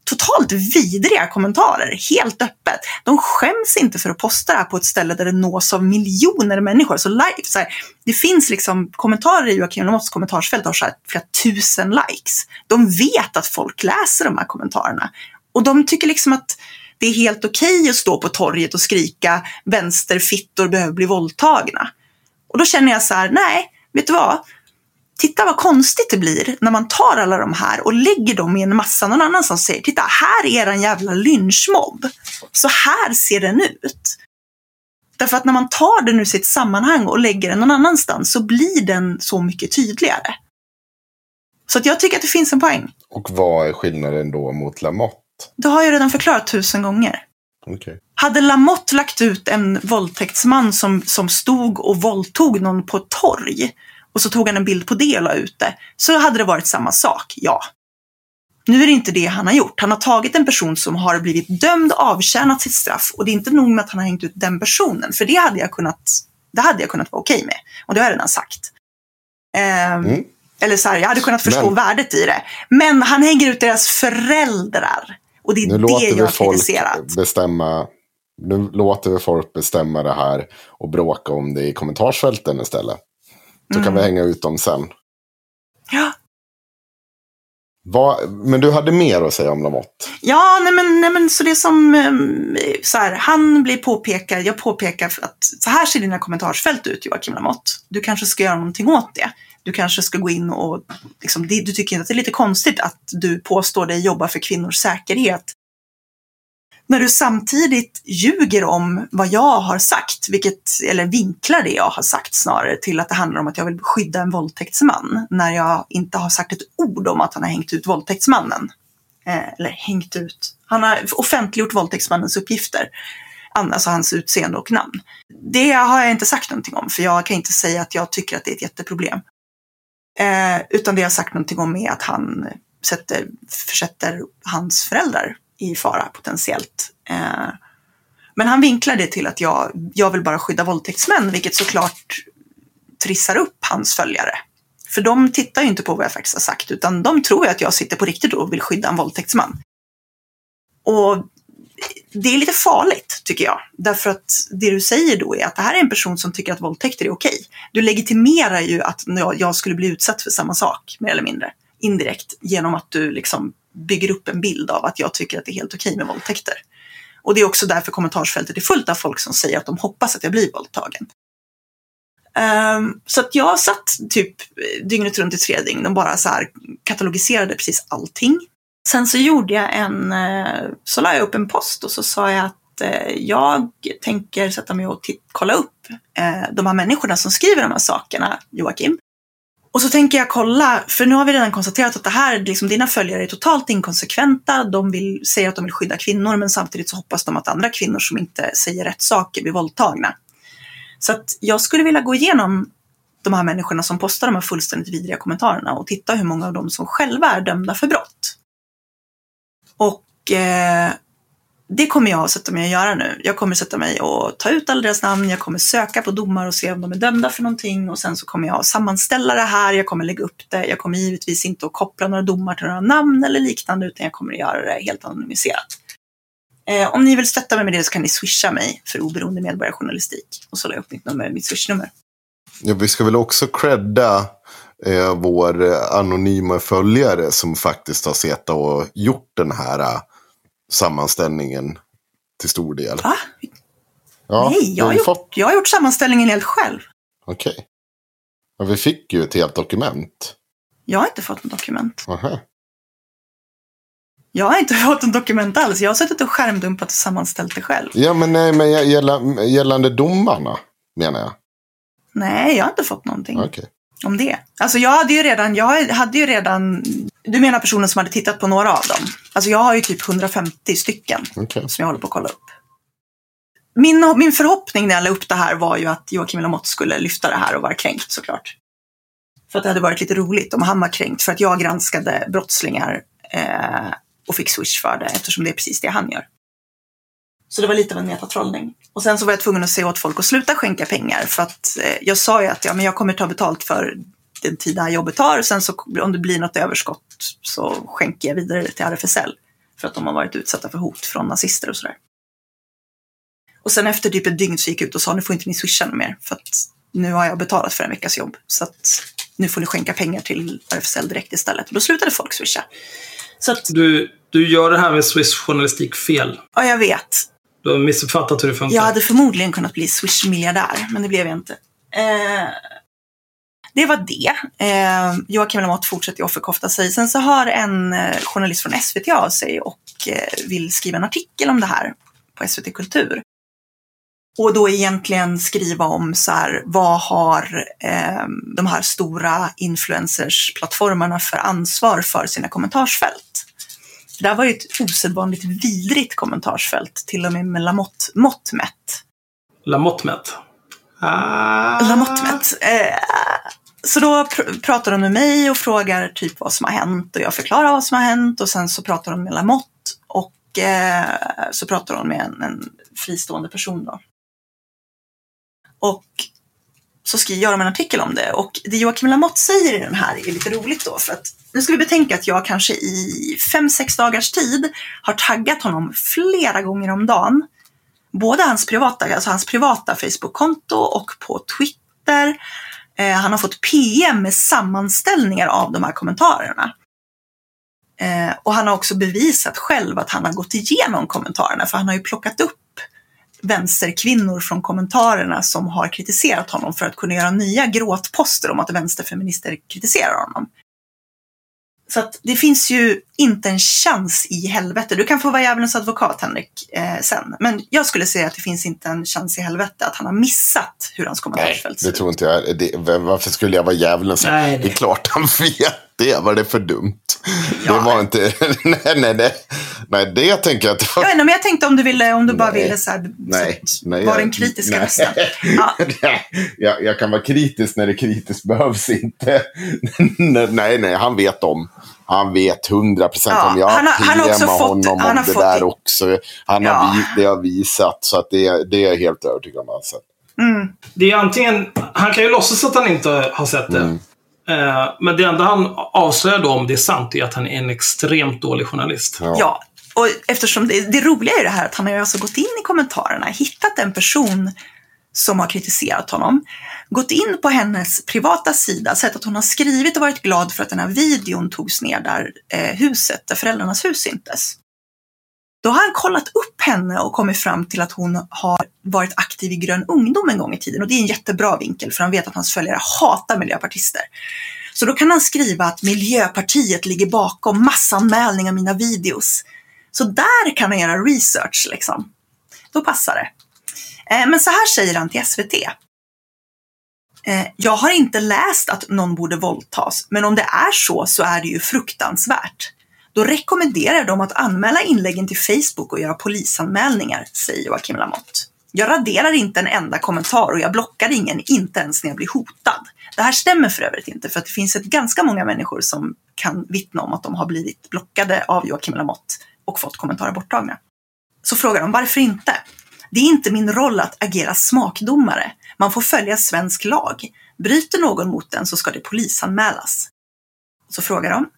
totalt vidriga kommentarer, helt öppet. De skäms inte för att posta det här på ett ställe där det nås av miljoner människor. Så, live, så här, det finns liksom kommentarer i Joakim Lamottes kommentarsfält har så här, flera tusen likes. De vet att folk läser de här kommentarerna. Och de tycker liksom att det är helt okej okay att stå på torget och skrika vänsterfittor behöver bli våldtagna. Och då känner jag så här, nej, vet du vad? Titta vad konstigt det blir när man tar alla de här och lägger dem i en massa någon annan som säger titta här är en jävla lynchmobb. Så här ser den ut. Därför att när man tar den ur sitt sammanhang och lägger den någon annanstans så blir den så mycket tydligare. Så att jag tycker att det finns en poäng. Och vad är skillnaden då mot Lamotte? Det har jag redan förklarat tusen gånger. Okay. Hade Lamotte lagt ut en våldtäktsman som, som stod och våldtog någon på ett torg och så tog han en bild på det och la ut det, så hade det varit samma sak, ja. Nu är det inte det han har gjort. Han har tagit en person som har blivit dömd avtjänat sitt straff och det är inte nog med att han har hängt ut den personen, för det hade jag kunnat, det hade jag kunnat vara okej okay med. Och det har jag redan sagt. Um, mm. Eller så här, jag hade kunnat förstå Men. värdet i det. Men han hänger ut deras föräldrar. Och det är nu det jag har kritiserat. Bestämma, nu låter vi folk bestämma det här och bråka om det i kommentarsfälten istället. Så mm. kan vi hänga ut dem sen. Ja. Vad, men du hade mer att säga om Lamotte? Ja, nej men, nej men så det som, ehm, så här, han blir påpekad, jag påpekar att så här ser dina kommentarsfält ut Joakim Lamotte. Du kanske ska göra någonting åt det. Du kanske ska gå in och, liksom, du tycker inte att det är lite konstigt att du påstår dig jobba för kvinnors säkerhet när du samtidigt ljuger om vad jag har sagt, vilket, eller vinklar det jag har sagt snarare till att det handlar om att jag vill skydda en våldtäktsman, när jag inte har sagt ett ord om att han har hängt ut våldtäktsmannen. Eh, eller hängt ut, han har offentliggjort våldtäktsmannens uppgifter, alltså hans utseende och namn. Det har jag inte sagt någonting om, för jag kan inte säga att jag tycker att det är ett jätteproblem. Eh, utan det jag har sagt någonting om är att han sätter, försätter hans föräldrar i fara potentiellt. Eh, men han vinklar det till att jag, jag vill bara skydda våldtäktsmän, vilket såklart trissar upp hans följare. För de tittar ju inte på vad jag faktiskt har sagt, utan de tror ju att jag sitter på riktigt och vill skydda en våldtäktsman. Och det är lite farligt, tycker jag. Därför att det du säger då är att det här är en person som tycker att våldtäkter är okej. Du legitimerar ju att jag skulle bli utsatt för samma sak, mer eller mindre. Indirekt, genom att du liksom bygger upp en bild av att jag tycker att det är helt okej med våldtäkter. Och det är också därför kommentarsfältet är fullt av folk som säger att de hoppas att jag blir våldtagen. Um, så att jag satt typ dygnet runt i tre dygn och bara så här katalogiserade precis allting. Sen så gjorde jag en, eh, så la jag upp en post och så sa jag att eh, jag tänker sätta mig och kolla upp eh, de här människorna som skriver de här sakerna, Joakim. Och så tänker jag kolla, för nu har vi redan konstaterat att det här, liksom, dina följare är totalt inkonsekventa. De vill, säger att de vill skydda kvinnor men samtidigt så hoppas de att andra kvinnor som inte säger rätt saker blir våldtagna. Så att jag skulle vilja gå igenom de här människorna som postar de här fullständigt vidriga kommentarerna och titta hur många av dem som själva är dömda för brott. Och eh, det kommer jag sätta mig att göra nu. Jag kommer sätta mig och ta ut alla deras namn, jag kommer söka på domar och se om de är dömda för någonting och sen så kommer jag sammanställa det här, jag kommer lägga upp det. Jag kommer givetvis inte att koppla några domar till några namn eller liknande utan jag kommer att göra det helt anonymiserat. Eh, om ni vill stötta mig med det så kan ni swisha mig för oberoende medborgarjournalistik. Och så la jag upp mitt nummer, mitt swishnummer. Ja, vi ska väl också credda eh, vår anonyma följare som faktiskt har sett och gjort den här uh, sammanställningen till stor del. Va? Ja, Nej, jag har, gjort, fått... jag har gjort sammanställningen helt själv. Okej. Okay. Ja, vi fick ju ett helt dokument. Jag har inte fått något dokument. Aha. Jag har inte fått något dokument alls. Jag har suttit och skärmdumpat och sammanställt det själv. Ja, men nej, men gällande domarna menar jag. Nej, jag har inte fått någonting okay. Om det. Alltså jag hade ju redan, jag hade ju redan, du menar personen som hade tittat på några av dem? Alltså jag har ju typ 150 stycken okay. som jag håller på att kolla upp. Min, min förhoppning när jag la upp det här var ju att Joakim Lamotte skulle lyfta det här och vara kränkt såklart. För att det hade varit lite roligt om han var kränkt för att jag granskade brottslingar eh, och fick swish för det eftersom det är precis det han gör. Så det var lite av en metatrollning. Och sen så var jag tvungen att säga åt folk att sluta skänka pengar för att eh, jag sa ju att ja, men jag kommer ta betalt för den tid det här jobbet tar. Sen så om det blir något överskott så skänker jag vidare till RFSL för att de har varit utsatta för hot från nazister och sådär. Och sen efter typ ett dygn så gick jag ut och sa nu får inte ni swisha mer för att nu har jag betalat för en veckas jobb så att nu får ni skänka pengar till RFSL direkt istället. Och då slutade folk swisha. Så att, du, du gör det här med Swish-journalistik fel. Ja, jag vet. Du har missuppfattat hur det funkar. Jag hade förmodligen kunnat bli Swish-miljardär, men det blev jag inte. Eh, det var det. Eh, Joakim Lamotte fortsätter offerkofta sig. Sen så hör en eh, journalist från SVT av sig och eh, vill skriva en artikel om det här på SVT Kultur. Och då egentligen skriva om så här, vad har eh, de här stora influencers-plattformarna för ansvar för sina kommentarsfält? Det här var ju ett osedvanligt vidrigt kommentarsfält, till och med med Lamotte-mått mätt. Lamotte-mätt? Ah. Lamotte-mätt. Eh, så då pr pratar de med mig och frågar typ vad som har hänt och jag förklarar vad som har hänt och sen så pratar de med Lamotte och eh, så pratar de med en, en fristående person då. Och så skriver de en artikel om det. Och det Joakim Lamotte säger i den här är lite roligt då. För att nu ska vi betänka att jag kanske i fem sex dagars tid har taggat honom flera gånger om dagen. Både hans privata, alltså hans privata Facebook-konto och på Twitter. Eh, han har fått PM med sammanställningar av de här kommentarerna. Eh, och han har också bevisat själv att han har gått igenom kommentarerna för han har ju plockat upp vänsterkvinnor från kommentarerna som har kritiserat honom för att kunna göra nya gråtposter om att vänsterfeminister kritiserar honom. Så att det finns ju inte en chans i helvete. Du kan få vara djävulens advokat Henrik eh, sen. Men jag skulle säga att det finns inte en chans i helvete att han har missat hur hans kommentarsfält ser ut. det tror inte jag. Det, varför skulle jag vara djävulens? Det är klart han vet. Det? Var det för dumt? Ja. Det var inte... nej, nej, nej. Nej, det tänker jag att det var... Jag, inte, men jag tänkte om du, ville, om du bara Nej. ville så här, Nej, så, nej, var jag- den kritiska nej. rösten. Ja. jag, jag kan vara kritisk när det kritiskt behövs inte. nej, nej, han vet om. Han vet hundra procent Ja, om jag han har- han har också PMar fått- honom han om har det fått där det. också. Han Ja. har det har visat, så att det, det är jag helt övertygad om. Alltså. Det är antingen, han kan ju låtsas att han inte har sett det. Mm. Eh, men det enda han avslöjar då, om det är sant, är att han är en extremt dålig journalist. Ja. Ja, och eftersom det, det roliga är det här att han har ju alltså gått in i kommentarerna, hittat en person som har kritiserat honom, gått in på hennes privata sida, sett att hon har skrivit och varit glad för att den här videon togs ner där eh, huset, där föräldrarnas hus syntes. Då har han kollat upp henne och kommit fram till att hon har varit aktiv i Grön ungdom en gång i tiden. Och det är en jättebra vinkel för han vet att hans följare hatar miljöpartister. Så då kan han skriva att Miljöpartiet ligger bakom massanmälning av mina videos. Så där kan han göra research liksom. Då passar det. Eh, men så här säger han till SVT. Eh, jag har inte läst att någon borde våldtas, men om det är så så är det ju fruktansvärt. Då rekommenderar de att anmäla inläggen till Facebook och göra polisanmälningar, säger Joakim Lamotte. Jag raderar inte en enda kommentar och jag blockar ingen, inte ens när jag blir hotad. Det här stämmer för övrigt inte, för att det finns ett ganska många människor som kan vittna om att de har blivit blockade av Joakim Lamotte och fått kommentarer borttagna. Så frågar de varför inte? Det är inte min roll att agera smakdomare. Man får följa svensk lag. Bryter någon mot den så ska det polisanmälas. Så frågar de.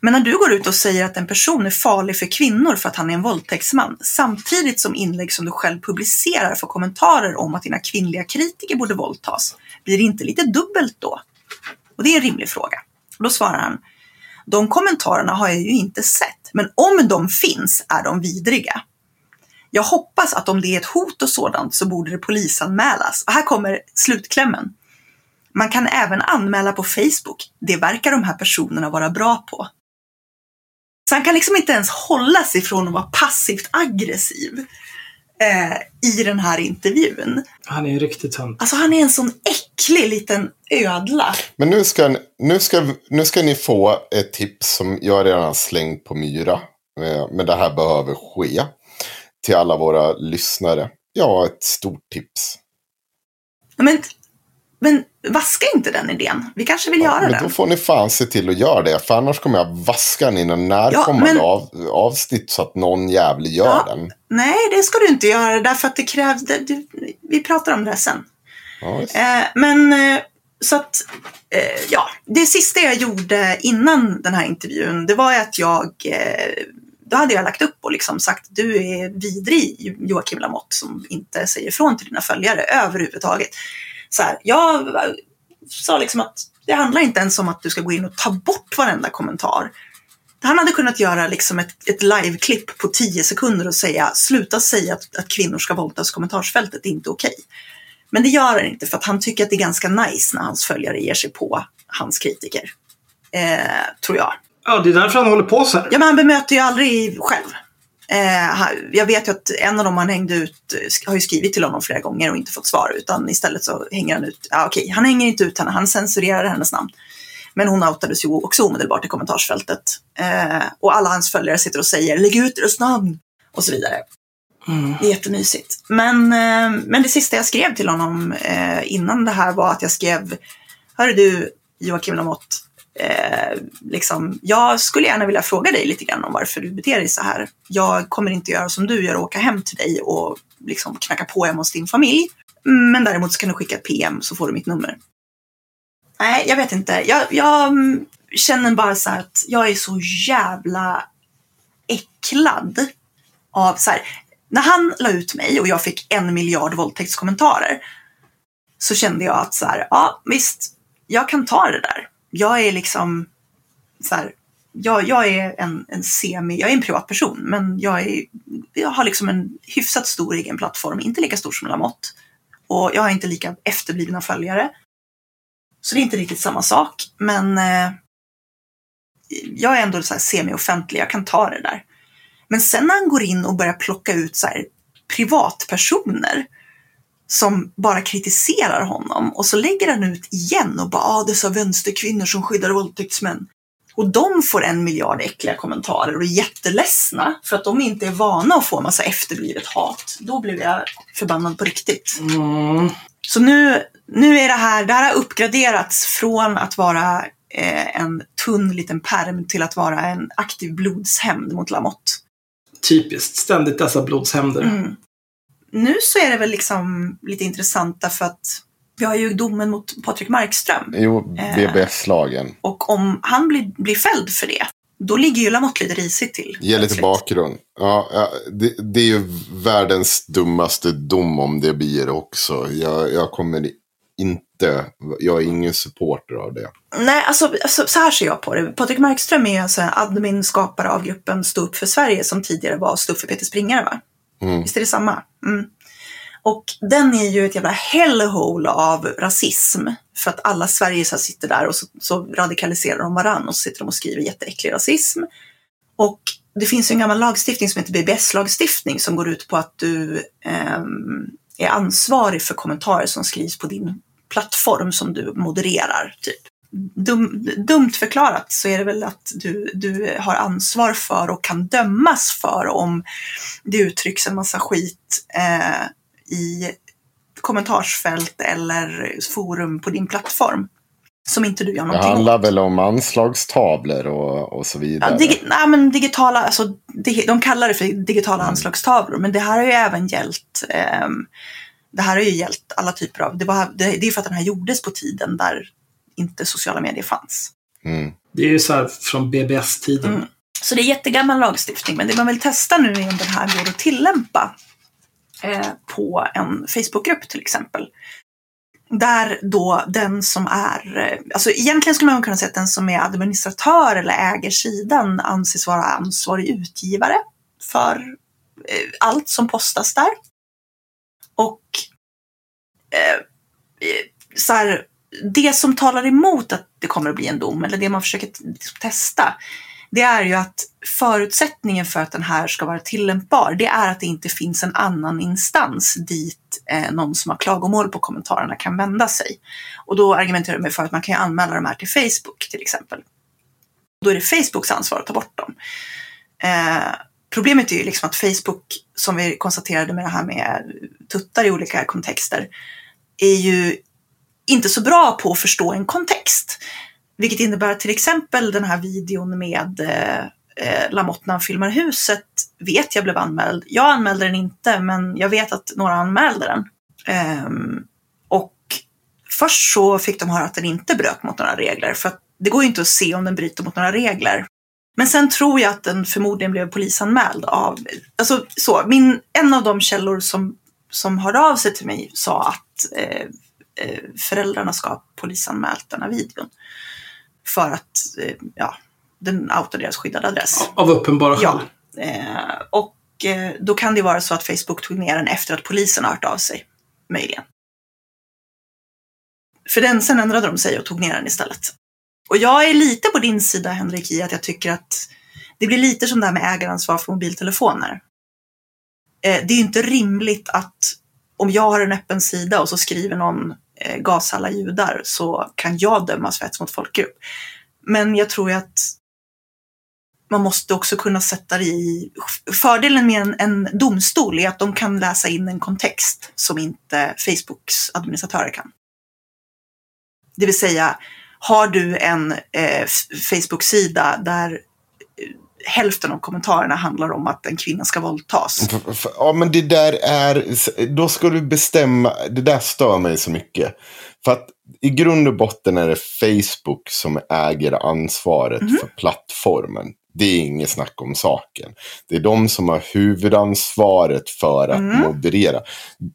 Men när du går ut och säger att en person är farlig för kvinnor för att han är en våldtäktsman, samtidigt som inlägg som du själv publicerar får kommentarer om att dina kvinnliga kritiker borde våldtas, blir det inte lite dubbelt då? Och det är en rimlig fråga. Och då svarar han, de kommentarerna har jag ju inte sett, men om de finns är de vidriga. Jag hoppas att om det är ett hot och sådant så borde det polisanmälas. Och här kommer slutklämmen. Man kan även anmäla på Facebook. Det verkar de här personerna vara bra på. Så han kan liksom inte ens hålla sig från att vara passivt aggressiv eh, i den här intervjun. Han är ju riktigt tönt. Alltså han är en sån äcklig liten ödla. Men nu ska, nu, ska, nu ska ni få ett tips som jag redan slängt på Myra. Eh, Men det här behöver ske. Till alla våra lyssnare. Ja, ett stort tips. Men, men vaska inte den idén. Vi kanske vill göra Men den. då får ni fan se till att göra det. För annars kommer jag vaska den i någon närkommande men- av, avsnitt så att någon jävlig gör Ja. den. Nej, det ska du inte göra därför att det krävs... Det, det, vi pratar om det sen. Ja. Eh, men eh, så att, eh, ja, det sista jag gjorde innan den här intervjun, det var att jag, eh, då hade jag lagt upp och liksom sagt du är vidrig Joakim Lamotte som inte säger ifrån till dina följare överhuvudtaget. Så här, jag sa liksom att det handlar inte ens om att du ska gå in och ta bort varenda kommentar. Han hade kunnat göra liksom ett, ett live-klipp på 10 sekunder och säga sluta säga att, att kvinnor ska våldtas i kommentarsfältet, det är inte okej. Men det gör han inte för att han tycker att det är ganska nice när hans följare ger sig på hans kritiker. Eh, tror jag. Ja, det är därför han håller på så här. Ja, men han bemöter ju aldrig själv. Eh, jag vet ju att en av dem han hängde ut har ju skrivit till honom flera gånger och inte fått svar. Utan istället så hänger han ut, ja okej, han hänger inte ut henne, han censurerar hennes namn. Men hon outades ju också omedelbart i kommentarsfältet. Eh, och alla hans följare sitter och säger lägg ut deras namn och så vidare. Det är jättemysigt. Men, eh, men det sista jag skrev till honom eh, innan det här var att jag skrev Hörru du Joakim Lamotte, eh, liksom, jag skulle gärna vilja fråga dig lite grann om varför du beter dig så här. Jag kommer inte göra som du gör och åka hem till dig och liksom knacka på hemma hos din familj. Men däremot så kan du skicka ett PM så får du mitt nummer. Nej, jag vet inte. Jag, jag mm, känner bara så att jag är så jävla äcklad av så här, när han la ut mig och jag fick en miljard våldtäktskommentarer så kände jag att så här, ja visst, jag kan ta det där. Jag är liksom så här, jag, jag är en, en semi, jag är en privatperson men jag, är, jag har liksom en hyfsat stor egen plattform, inte lika stor som Lamotte. Och jag har inte lika efterblivna följare. Så det är inte riktigt samma sak, men eh, jag är ändå så här semi-offentlig, jag kan ta det där. Men sen när han går in och börjar plocka ut så här privatpersoner som bara kritiserar honom och så lägger han ut igen och bara ah, dessa vänsterkvinnor som skyddar våldtäktsmän. Och de får en miljard äckliga kommentarer och är jätteledsna för att de inte är vana att få massa efterblivet hat. Då blev jag förbannad på riktigt. Mm. Så nu, nu är det här, det här har uppgraderats från att vara eh, en tunn liten perm till att vara en aktiv blodshämnd mot Lamotte. Typiskt. Ständigt dessa blodshämnder. Mm. Nu så är det väl liksom lite intressant därför att vi har ju domen mot Patrik Markström. Jo, Eh. BBS-lagen. Och om han blir, blir fälld för det, då ligger ju Lamotte lite risigt till. Ge lite bakgrund. Ja, ja, det, det är ju världens dummaste dom om det blir också. Jag, jag kommer inte, jag är ingen supporter av det. Nej, alltså, alltså så här ser jag på det. Patrik Markström är alltså admin, skapare av gruppen Stå upp för Sverige som tidigare var Stå upp för Peter Springare va? Mm. Visst är det samma? Mm. Och den är ju ett jävla hellhole av rasism. För att alla Sverigesar sitter där och så, så radikaliserar de varann och så sitter de och skriver jätteäcklig rasism. Och det finns ju en gammal lagstiftning som heter BBS-lagstiftning som går ut på att du eh, är ansvarig för kommentarer som skrivs på din plattform som du modererar. Typ. Dum, dumt förklarat så är det väl att du, du har ansvar för och kan dömas för om det uttrycks en massa skit eh, i kommentarsfält eller forum på din plattform som inte du gör Det någonting handlar åt. väl om anslagstavlor och, och så vidare. Ja, digi- nej, men digitala, alltså, dig- de kallar det för digitala anslagstavlor, men det här har ju även gällt ehm, det här har ju gällt alla typer av, det, var, det, det är för att den här gjordes på tiden där inte sociala medier fanns. Mm. Det är ju så här från BBS-tiden. Mm. Så det är jättegammal lagstiftning, men det man vill testa nu är om den här går att tillämpa eh, på en Facebookgrupp till exempel. Där då den som är, eh, alltså egentligen skulle man kunna säga att den som är administratör eller äger sidan anses vara ansvarig utgivare för eh, allt som postas där. Och eh, eh, så här, det som talar emot att det kommer att bli en dom, eller det man försöker liksom testa, det är ju att förutsättningen för att den här ska vara tillämpbar, det är att det inte finns en annan instans dit eh, någon som har klagomål på kommentarerna kan vända sig. Och då argumenterar de för att man kan ju anmäla de här till Facebook till exempel. Då är det Facebooks ansvar att ta bort dem. Eh, problemet är ju liksom att Facebook, som vi konstaterade med det här med tuttar i olika kontexter, är ju inte så bra på att förstå en kontext. Vilket innebär att till exempel den här videon med eh, eh Lamotte när han filmar huset vet jag blev anmäld. Jag anmälde den inte, men jag vet att några anmälde den. Ehm, och först så fick de höra att den inte bröt mot några regler, för att det går ju inte att se om den bryter mot några regler. Men sen tror jag att den förmodligen blev polisanmäld av, alltså så, min, en av de källor som, som hörde av sig till mig sa att eh, föräldrarna ska polisanmält den här videon. För att, eh, ja, den outar deras skyddade adress. Av uppenbara skäl. Ja. Eh, och eh, då kan det vara så att Facebook tog ner den efter att polisen har hört av sig. Möjligen. För den, sen ändrade de sig och tog ner den istället. Och jag är lite på din sida Henrik i att jag tycker att det blir lite som det här med ägaransvar för mobiltelefoner. Eh, det är ju inte rimligt att om jag har en öppen sida och så skriver någon eh, gasa alla judar så kan jag dömas för hets mot folkgrupp. Men jag tror ju att man måste också kunna sätta det i... Fördelen med en, en domstol är att de kan läsa in en kontext som inte Facebooks administratörer kan. Det vill säga, har du en eh, Facebook-sida där hälften av kommentarerna handlar om att en kvinna ska våldtas. Ja, men det där är... Då ska du bestämma... Det där stör mig så mycket. För att i grund och botten är det Facebook som äger ansvaret för plattformen. Det är inget snack om saken. Det är de som har huvudansvaret för att moderera.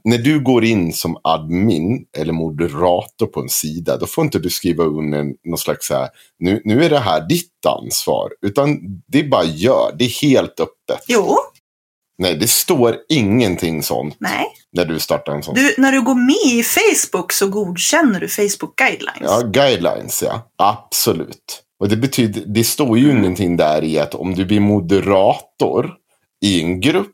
När du går in som admin eller moderator på en sida, då får inte du skriva under någon slags så här, nu, nu är det här ditt ansvar. Utan det är bara gör, det är helt öppet. Jo, Nej, det står ingenting sånt nej. när du startar en sån. Du, när du går med i Facebook så godkänner du Facebook guidelines. Ja, guidelines, ja. Absolut. Och det betyder, det står ju ingenting där i att om du blir moderator i en grupp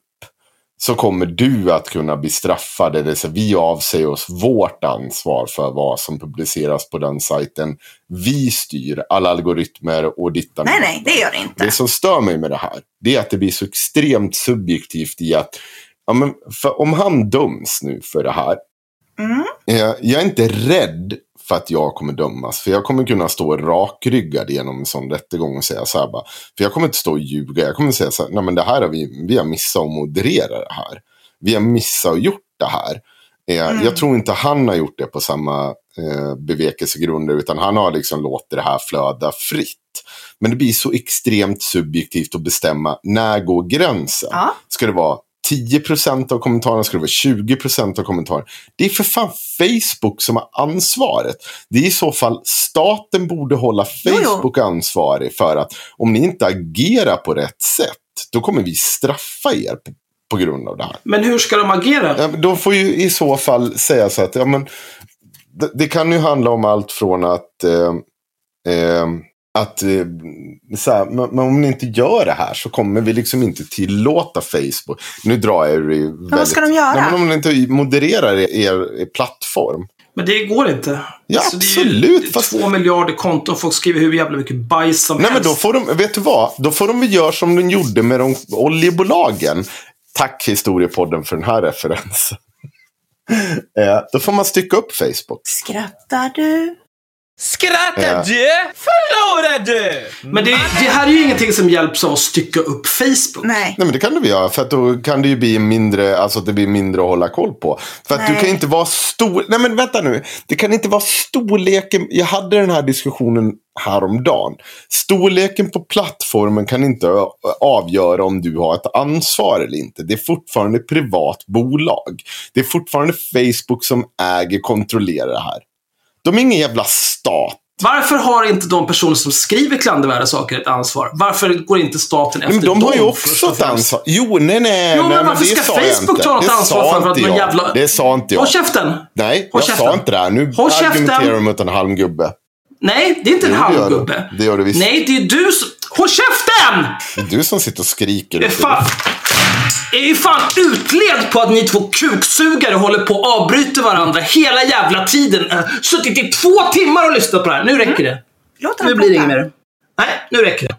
så kommer du att kunna bli straffad. Eller så vi avsäger oss vårt ansvar för vad som publiceras på den sajten. Vi styr alla algoritmer och dittan. Nej, nej, det gör det inte. Det som stör mig med det här, det är att det blir så extremt subjektivt i att ja, men om han döms nu för det här. Mm. eh, Jag är inte rädd för att jag kommer dömas. För jag kommer kunna stå rakryggad genom en sån rättegång och säga så här bara. För jag kommer inte stå och ljuga. Jag kommer säga så här, nej men det här har vi, vi har missat att moderera det här. Vi har missat att gjort det här. Eh, Jag tror inte han har gjort det på samma eh, bevekelsegrunder. Utan han har liksom låtit det här flöda fritt. Men det blir så extremt subjektivt att bestämma när går gränsen. Ja. Ska det vara 10% av kommentarerna? Ska det vara 20% av kommentarerna? Det är för fan Facebook som har ansvaret. Det är i så fall staten borde hålla. Facebook ansvarig för att om ni inte agerar på rätt sätt, då kommer vi straffa er på, på grund av det här. Men hur ska de agera? Ja, Då får ju i så fall säga så att ja, men, det, det kan ju handla om allt från att eh, eh, att eh, så här, men, men om ni inte gör det här så kommer vi liksom inte tillåta Facebook. Nu drar jag det väldigt... vad ska de göra? Nej, men om ni inte modererar er, er plattform. Men det går inte. Ja, Så det är ju absolut, fast- Två miljarder konton. Folk skriver hur jävla mycket bajs som Nej, men helst. då får de, vet du vad? Då får de väl göra som de gjorde med de oljebolagen. Tack Historiepodden för den här referensen. eh, då får man stycka upp Facebook. Skrattar du? Skrattar Ja. du? Förlorar du? Men det, det här är ju ingenting som hjälps av att stycka upp Facebook. Nej. Nej men det kan du väl göra för att då kan det ju bli mindre, alltså att det blir mindre att hålla koll på. För att du Nej. kan inte vara stor, nej men vänta nu. Det kan inte vara storleken, jag hade den här diskussionen häromdagen. Storleken på plattformen kan inte avgöra om du har ett ansvar eller inte. Det är fortfarande ett privat bolag. Det är fortfarande Facebook som äger, kontrollerar det här. De är ingen jävla stat. Varför har inte de personer som skriver klandervärda saker ett ansvar? Varför går inte staten efter Men de har ju dem också ett ansvar. Jo, nej, nej. Jo, men nej, varför ska Facebook ta Det ansvar för- för att någon jag. jävla- Det sa inte jag. Håll käften! Nej, Håll jag käften. sa inte det här. Nu Håll käften. argumenterar du mot en halmgubbe. Nej, det är inte en Jo, det gör. Det det visst. Nej, det är du som... Håll käften! Det är du som sitter och skriker. Det är fan... Jag är ju fan utled på att ni två kuksugare håller på och avbryter varandra hela jävla tiden. Suttit i två timmar och lyssnat på det här. Nu räcker det. Låt Nu blir det inget mer. Nej, nu räcker det.